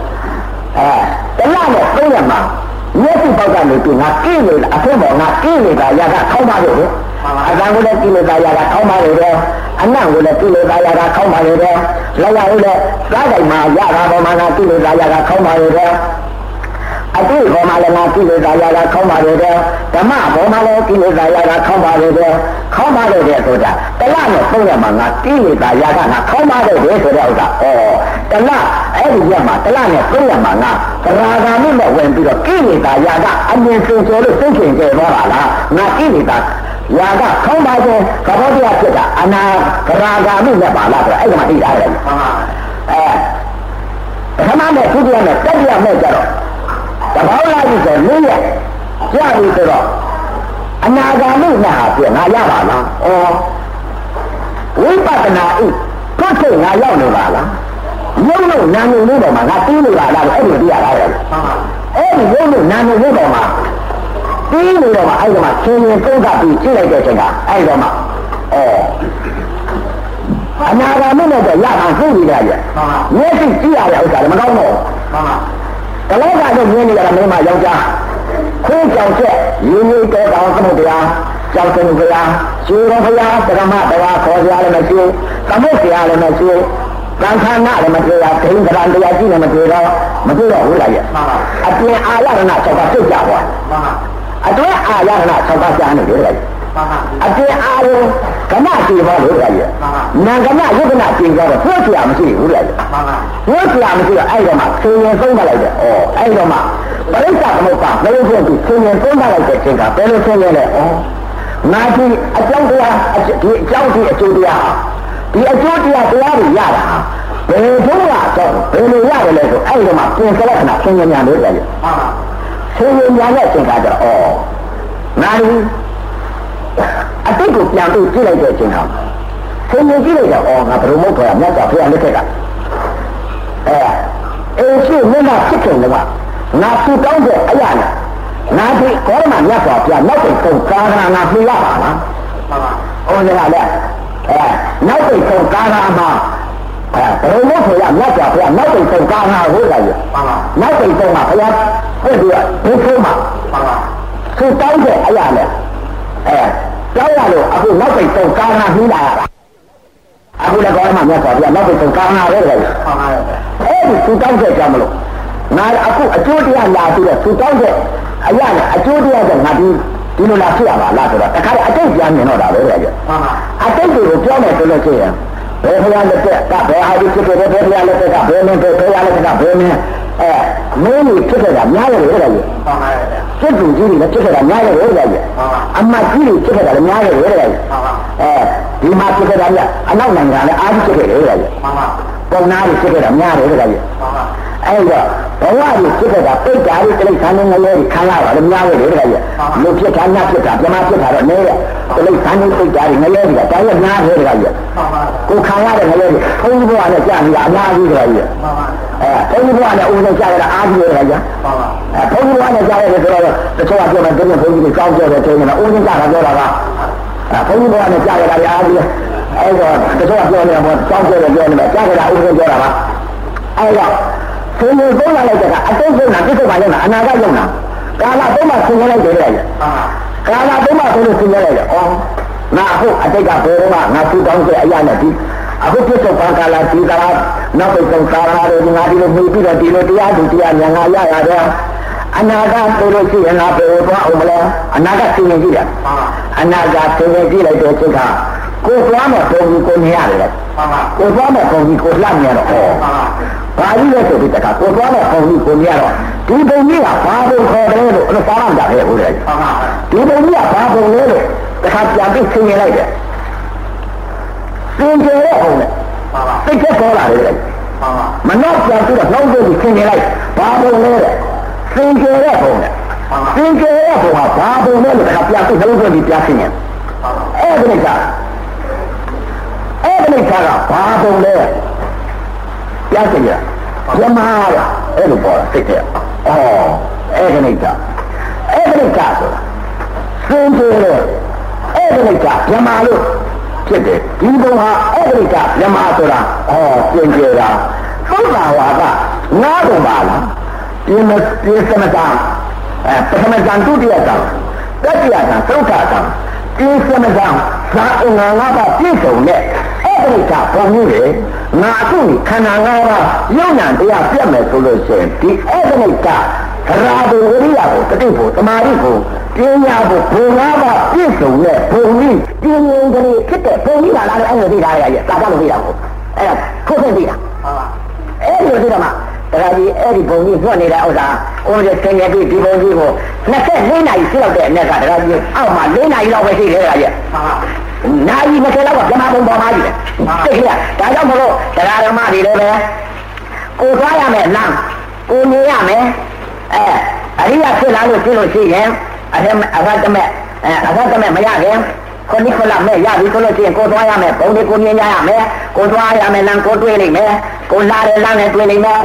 အဲတလနဲ့သုံးရက်မှာ မျက်စိပေါက်ကနေပြီးငါကိလေသာအဖို့ပေါ်ငါကိလေသာရတာခေါင်းပါလို့အတန်ကိုလည်းကိလေသာရတာခေါင်းပါလို့တယ်အနံ့ကိုလည်းကိလေသာရတာခေါင်းပါလို့တယ်လောက်ရလို့လည်းစားတိုင်မှာရတာပေါ်မှာငါကိလေသာရတာခေါင်းပါလို့တယ် အတိဘောမှာလည်းငါကိလေသာရတာခေါင်းပါလို့တယ်ဓမ္မဘောမှာလည်းကိလေသာရတာခေါင်းပါလို့တယ်ခေါင်းပါလို့တဲ့ဆိုတာတလနဲ့သုံးရမှာငါကိလေသာရတာငါခေါင်းပါလို့တယ်ဆိုတဲ့ဥစ္စာဩတလအဲ့ဒီရက်မှာတလနဲ့သုံးရမှာငါသရာဂာမိနဲ့ဝင်ပြီးတော့ကိလေသာရတာအမြင်စင်ကြလို့သိချင်ကြသွားတာလားငါကိလေသာရာကခေါင်းပါခြင်းသဘောတရားဖြစ်တာအနာဂရာဂာမိနဲ့ပါလားဆိုတော့အဲ့ဒီမှာသိရတယ်အဲပထမနဲ့ဒုတိယနဲ့တတိယနဲ့ကြတော့ တဘောလာပြီဆိုလေးရကြပြီဆိုတော့အနာဂါမိနဲ့ဟာပြငါရပါလားဩဝိပဿနာဤတွတ်ထုတ်ငါရောက်နေပါလားရုပ်လို့နာမည်လေးပေါ်မှာငါတီးနေပါလားအဲ့ဒီပြရတာလေအဲ့ဒီရုပ်လို့နာမည်လေးပေါ်မှာတီးနေတော့မှအဲ့ဒီမှာရှင်ရင်သုံးကပြီးကြည့်လိုက်တဲ့အချိန်ကအဲ့ဒီတော့မှဩအနာဂါမိနဲ့တော့ရအောင်သိနေကြရဲ့မျက်စိကြည့်ရတဲ့ဥစ္စာလည်းမကောင်းတော့ဘူး တလောကတော့မြင်နေရတာမင်းမယောက်ျားခိုးကြောင်ချက်ရင်းရင်းတဲတောင်သမုဒ္ဒရာကြောက်တယ်ဘုရားရှင်တော်ဘုရားပရမတရားခေါ်ကြရလည်းမရှိသမုဒ္ဒရာလည်းမရှိကံခန္ဓာလည်းမတွေ့ရဒိဋ္ဌံတရားကြည့်လည်းမတွေ့တော့မတွေ့တော့ဘူးလားရဲ့အပြင်အာရဏ၆ပါးသိကြပါအတွင်းအာရဏ၆ပါးကြားနေတယ်လေ အပြင်အာရုံကမကြည့်ပါလို့ကြာရဲ့နာကမယုဒနာကြည့်ကြတော့ဘုရားမရှိဘူးလေဘုရားမရှိတော့အဲ့တော့မှဆင်းရဲသုံးပါလိုက်တယ်ဩအဲ့တော့မှပရိစ္ဆသမုပ္ပါဘယ်လိုဖြစ်ပြီးဆင်းရဲသုံးပါလိုက်တဲ့အချိန်ကဘယ်လိုဆင်းရဲလဲဩငါဒီအကြောင်းတရားဒီအကြောင်းဒီအကျိုးတရားဒီအကျိုးတရားတရားတွေရတာဘယ်ဘုရားတော့ဘယ်လိုရတယ်လဲဆိုအဲ့ဒီမှာပြင်ကလက္ခဏာဆင်းရဲများလို့ကြည့်။ဟုတ်ပါဆင်းရဲများတဲ့အချိန်ကကြတော့ဩငါဒီ အတိတ်ကိုပြန်ပြီးကြည့်လိုက်တဲ့အချိန်ဟာဆင်းရဲကြည့်လိုက်တော့ဩငါဘယ်လိုမဟုတ်ခေါ်ရမြတ်စွာဘုရားလက်ထက်ကအဲအေးရှိမင်းကဖြစ်ခင်တော့ငါဆူတောင်းတဲ့အရာနဲ့ငါဒီကောရမမြတ်စွာဘုရားနောက်တဲ့ကုံကာရဏငါပြရပါလားမှန်ပါဩနေကလည်းအဲနောက်တဲ့ကုံကာရဏမှာအဲဘယ်လိုဆိုရမြတ်စွာဘုရားနောက်တဲ့ကုံကာရဏဟုတ်တယ်မှန်ပါနောက်တဲ့ကုံမှာဘုရားပြည့်ပြီးဒီကုံမှာမှန်ပါဆူတောင်းတဲ့အရာနဲ့ အဲကြောက်ရလို့အခုနောက်တဲ့ကုံကာရဏပြီးလာရတာအခုလည်းကောရမမြတ်စွာဘုရားနောက်တဲ့ကုံကာရဏဟုတ်တယ်မှန်ပါအဲ့ဒီဆူတောင်းတဲ့ကြောင့်မလို့ငါအခုအကျိုးတရားလာပြီးတော့ဆူတောင်းတဲ့အရာနဲ့အကျိုးတရားကငါဒီဒီလိုလာဖြစ်ရပါလားဆိုတော့တခါအတိတ်ပြန်မြင်တော့တာပဲကြည့်မှန်ပါအတိတ်ကိုပြောမယ်ဆိုလို့ရှိရင် ဘယ်ဖရားလက်ထက်ကဘယ်ဟာဒီဖြစ်တယ်ဘယ်ဖရားလက်ထက်ကဘယ်နည်းဘယ်ဖရားလက်ကဘယ်နည်းအဲမင်းကြီးဖြစ်တဲ့ကများတယ်လေကြည့်မှန်ပါစစ်သူကြီးတွေလည်းဖြစ်တဲ့ကများတယ်လေကြည့်အမတ်ကြီးတွေဖြစ်တဲ့ကလည်းများတယ်လေကြည့်အဲဒီမှာဖြစ်တဲ့ကအနောက်နိုင်ငံလည်းအားကြီးဖြစ်တယ်လေကြည့်မှန်ပါပုံနာတွေဖြစ်တဲ့ကများတယ်လေကြည့်မှန်ပါ အဲ့တော့ဘဝကြီးဖြစ်တဲ့ကပိတ်တာတွေတိရစ္ဆာန်တွေငရဲတွေခံရတာလည်းများတယ်လေတကယ်ကြီးလူဖြစ်တာညဖြစ်တာပြမဖြစ်တာတော့နည်းတယ်တိရစ္ဆာန်တွေပိတ်တာတွေငရဲတွေကတိုင်းရများတယ်တကယ်ကြီးကိုခံရတဲ့ငရဲတွေဘုန်းကြီးဘဝနဲ့ကြာနေတာအများကြီးတကယ်ကြီးအဲဘုန်းကြီးဘဝနဲ့ဦးဆုံးကြာရတာအားကြီးတယ်တကယ်ကြီးအဲဘုန်းကြီးဘဝနဲ့ကြာရတယ်ဆိုတော့တချို့ကပြောတယ်ဒီဘုန်းကြီးတွေကောင်းကြတယ်ဆိုရင်ဦးဆုံးကြာတာပြောတာကအဲဘုန်းကြီးဘဝနဲ့ကြာရတာအားကြီးအဲ့တော့တချို့ကပြောနေတာပေါ့ကောင်းကြတယ်ပြောနေတယ်ကြာကြတာဦးဆုံးပြောတာကအဲ့တော့ ဆင်းရဲသုံးလာလိုက်တဲ့ကအတိတ်ဆုံးတာပြစ္ဆုတ်ပါရောက်တာအနာဂတ်ရောက်တာကာလသုံးပါဆင်းရဲလိုက်တယ်လေကာလသုံးပါဆိုလို့ဆင်းရဲလိုက်တယ်ဩငါအခုအတိတ်ကဘယ်တော့မှငါသူတောင်းတဲ့အရာနဲ့ဒီအခုပြစ္ဆုတ်ပါကာလဒီကာလနောက်ပိတ်ဆုံးကာလတွေငါဒီလိုမှုပြီးတော့ဒီလိုတရားသူတရားညာငါရရတယ်အနာဂတ်ဆိုလို့ရှိရင်ငါဘယ်လိုသွားအောင်မလဲအနာဂတ်သိရင်ကြည့်တယ်အနာဂတ်သိရင်ကြည့်လိုက်တဲ့အချိန်က ကိုသွားမဲ့ပုံကြီးကိုမြင်ရတယ်ကိုသွားမဲ့ပုံကြီးကိုလှမ်းမြင်တော့ဩဘာကြီးလဲဆိုပြီးတခါကိုသွားတဲ့ပုံကြီးကိုမြင်တော့ဒီပုံကြီးကဘာပုံခေါ်တယ်လို့အဲ့ဒါစားမှကြတယ်ဟုတ်တယ်ဒီပုံကြီးကဘာပုံလဲလို့တခါပြန်ပြီးဆင်ရင်လိုက်တယ်ဆင်ကြတဲ့ပုံနဲ့သိချက်ပေါ်လာတယ်မနောက်ပြန်ပြီးတော့နှောင်းပြီးဆင်ရင်လိုက်ဘာပုံလဲတဲ့ဆင်ကြတဲ့ပုံနဲ့ဆင်ကြတဲ့ပုံကဘာပုံလဲလို့တခါပြန်ပြီးနှောင်းပြီးပြန်ဆင်ရင်အဲ့ဒီက အဲ့ဒီကဘာပုံလဲပြစင်ရပြမရအဲ့လိုပေါ်စိတ်တဲ့ဩအဲ့ဒီနိစ္စအဲ့ဒီနိစ္စဆိုတာစင်ကြယ်အဲ့ဒီနိစ္စပြမလို့ဖြစ်တယ်ဒီဘုံဟာအဲ့ဒီနိစ္စပြမဆိုတာဩပြင်ကြယ်တာသုဒ္ဓဝါဒငါးဘုံပါလားပြင်းမပြင်းစမတာအဲပထမဇန်ဒုတိယဇန်တတိယဇန်သုဒ္ဓဇန်ပြင်းစမတာဇာအင်္ဂါငါးပါးပြည့်စုံတဲ့ အဲ့ဒီကပုံမှုလေငါအခုခန္ဓာငါးပါးယုံနာတရားပြတ်မယ်ဆိုလို့ရှိရင်ဒီအဲ့ဒီကရာဘဝရိယကိုတတိဖို့တမာရိကိုပညာဖို့ဘုံငါးပါးပြည့်စုံတဲ့ဘုံကြီးပြင်းပြင်းကလေးဖြစ်တဲ့ဘုံကြီးလာလာအဲ့လိုသိတာရဲ့သာကြလို့သိတာကိုအဲ့ဒါခုတ်သိတာဟုတ်ပါအဲ့လိုသိတော့မှဒါကြီးအဲ့ဒီဘုံကြီးညွှတ်နေတဲ့ဥစ္စာကိုယ်ရဲ့သင်ရပြီးဒီဘုံကြီးကို24နာရီရှိတော့တဲ့အနက်ကဒါကြီးအောက်မှာ4နာရီလောက်ပဲရှိတယ်ဒါကြီး နာရီ20လောက်ကပြမဘုံပေါ်မှာကြီးတယ်သိရဒါကြောင့်မလို့တရားဓမ္မတွေလည်းပဲကိုသွားရမယ်လမ်းကိုနေရမယ်အဲအရိယာဖြစ်လာလို့ဖြစ်လို့ရှိရင်အထက်အဖတ်တမဲ့အဲအဖတ်တမဲ့မရခင်ခုနိခုလမဲ့ရပြီဆိုလို့ရှိရင်ကိုသွားရမယ်ဘုံတွေကိုမြင်ကြရမယ်ကိုသွားရမယ်လမ်းကိုတွေးလိုက်မယ်ကိုလာတဲ့လမ်းနဲ့တွေးလိုက်မယ်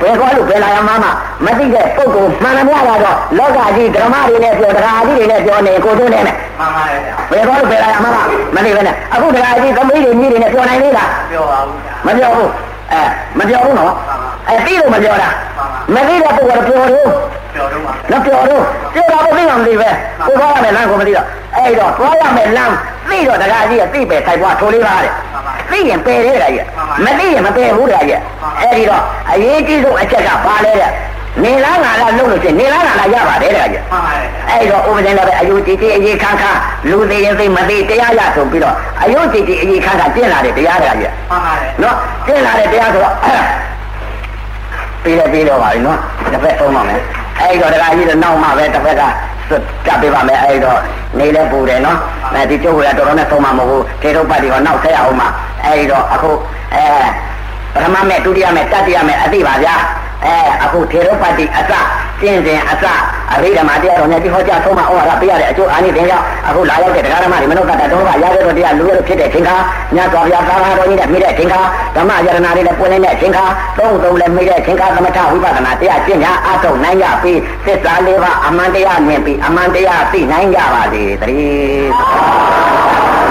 ဘယ်ကောလို့ဘယ်လာရမှာမမသိတဲ့ပုဂ္ဂိုလ်မှန်မှန်ကတော့လောကကြီးဓမ္မတွေနဲ့ပြောတရားကြီးတွေနဲ့ပြောနေကိုသွင်းနေမယ်မှန်ပါရဲ့ဘယ်ကောလို့ဘယ်လာရမှာမသိပဲနဲ့အခုတရားကြီးသမီးတွေမြည်တွေနဲ့ပြောနိုင်သေးလားပြောပါဘူးမပြောဘူး အဲမပြောဘူးနော်အဲသိလို့မပြောတာမသိတဲ့ပုဂ္ဂိုလ်ပြောလို့ပြောတော့မပြောတော့ပြောတာမသိမှမသိပဲကိုသွားရမယ်လမ်းကိုမသိတော့အဲ့တော့သွားရမယ်လမ်းသိတော့တရားကြီးကသိပဲထိုက်ပွားထိုးလေးပါတဲ့သိရင်ပယ်တယ်တရားကြီးမသိရင်မပယ်ဘူးတရားကြီးအဲ့ဒီတော့အရေးကြီးဆုံးအချက်ကဘာလဲတဲ့ နေလားငါလားလုပ်လို့ချင်းနေလားငါလားရပါတယ်တရားကြီးအဲ့တော့ဥပဒေလည်းပဲအယုကြည်ကြည်အရေးခန်းခန်းလူသေးရင်သိမသိတရားရဆိုပြီးတော့အယုကြည်ကြည်အရေးခန်းခန်းကျင့်လာတဲ့တရားတရားကြီးနော်ကျင့်လာတဲ့တရားဆိုတော့ပြီးလည်းပြီးတော့ပါပြီနော်တစ်ဖက်သုံးပါမယ်အဲ့တော့တရားကြီးတော့နောက်မှပဲတစ်ဖက်ကတက်ပေးပါမယ်အဲ့တော့နေလဲပူတယ်နော်အဲဒီကျုပ်ကတော်တော်နဲ့ဆုံးမမဟုတ်ဘူးထေထုတ်ပတ်ဒီကနောက်ဆက်အောင်မှာအဲ့တော့အခုအဲ ပထမမဲ့ဒုတိယမဲ့တတိယမဲ့အသိပါဗျာအဲအခုထေရပတိအစကျင့်စဉ်အစအရိဓမ္မတရားတော်နဲ့ဒီဟောကြားဆုံးမဩဝါဒပေးရတဲ့အကျိုးအာနိသင်ကြောင့်အခုလာရောက်တဲ့တရားဓမ္မတွေမနုဿတတော်ကရတဲ့တော်တရားလူရဖြစ်တဲ့သင်္ခါညတော်ဗျာသာသာတော်ကြီးနဲ့မိတဲ့သင်္ခါဓမ္မယရနာတွေနဲ့ပွင့်နေတဲ့သင်္ခါသုံးသုံးလည်းမိတဲ့သင်္ခါသမထဝိပဿနာတရားကျင့်ကြအထုတ်နိုင်ကြပြီးသစ္စာလေးပါးအမှန်တရားမြင်ပြီးအမှန်တရားသိနိုင်ကြပါစေတည်း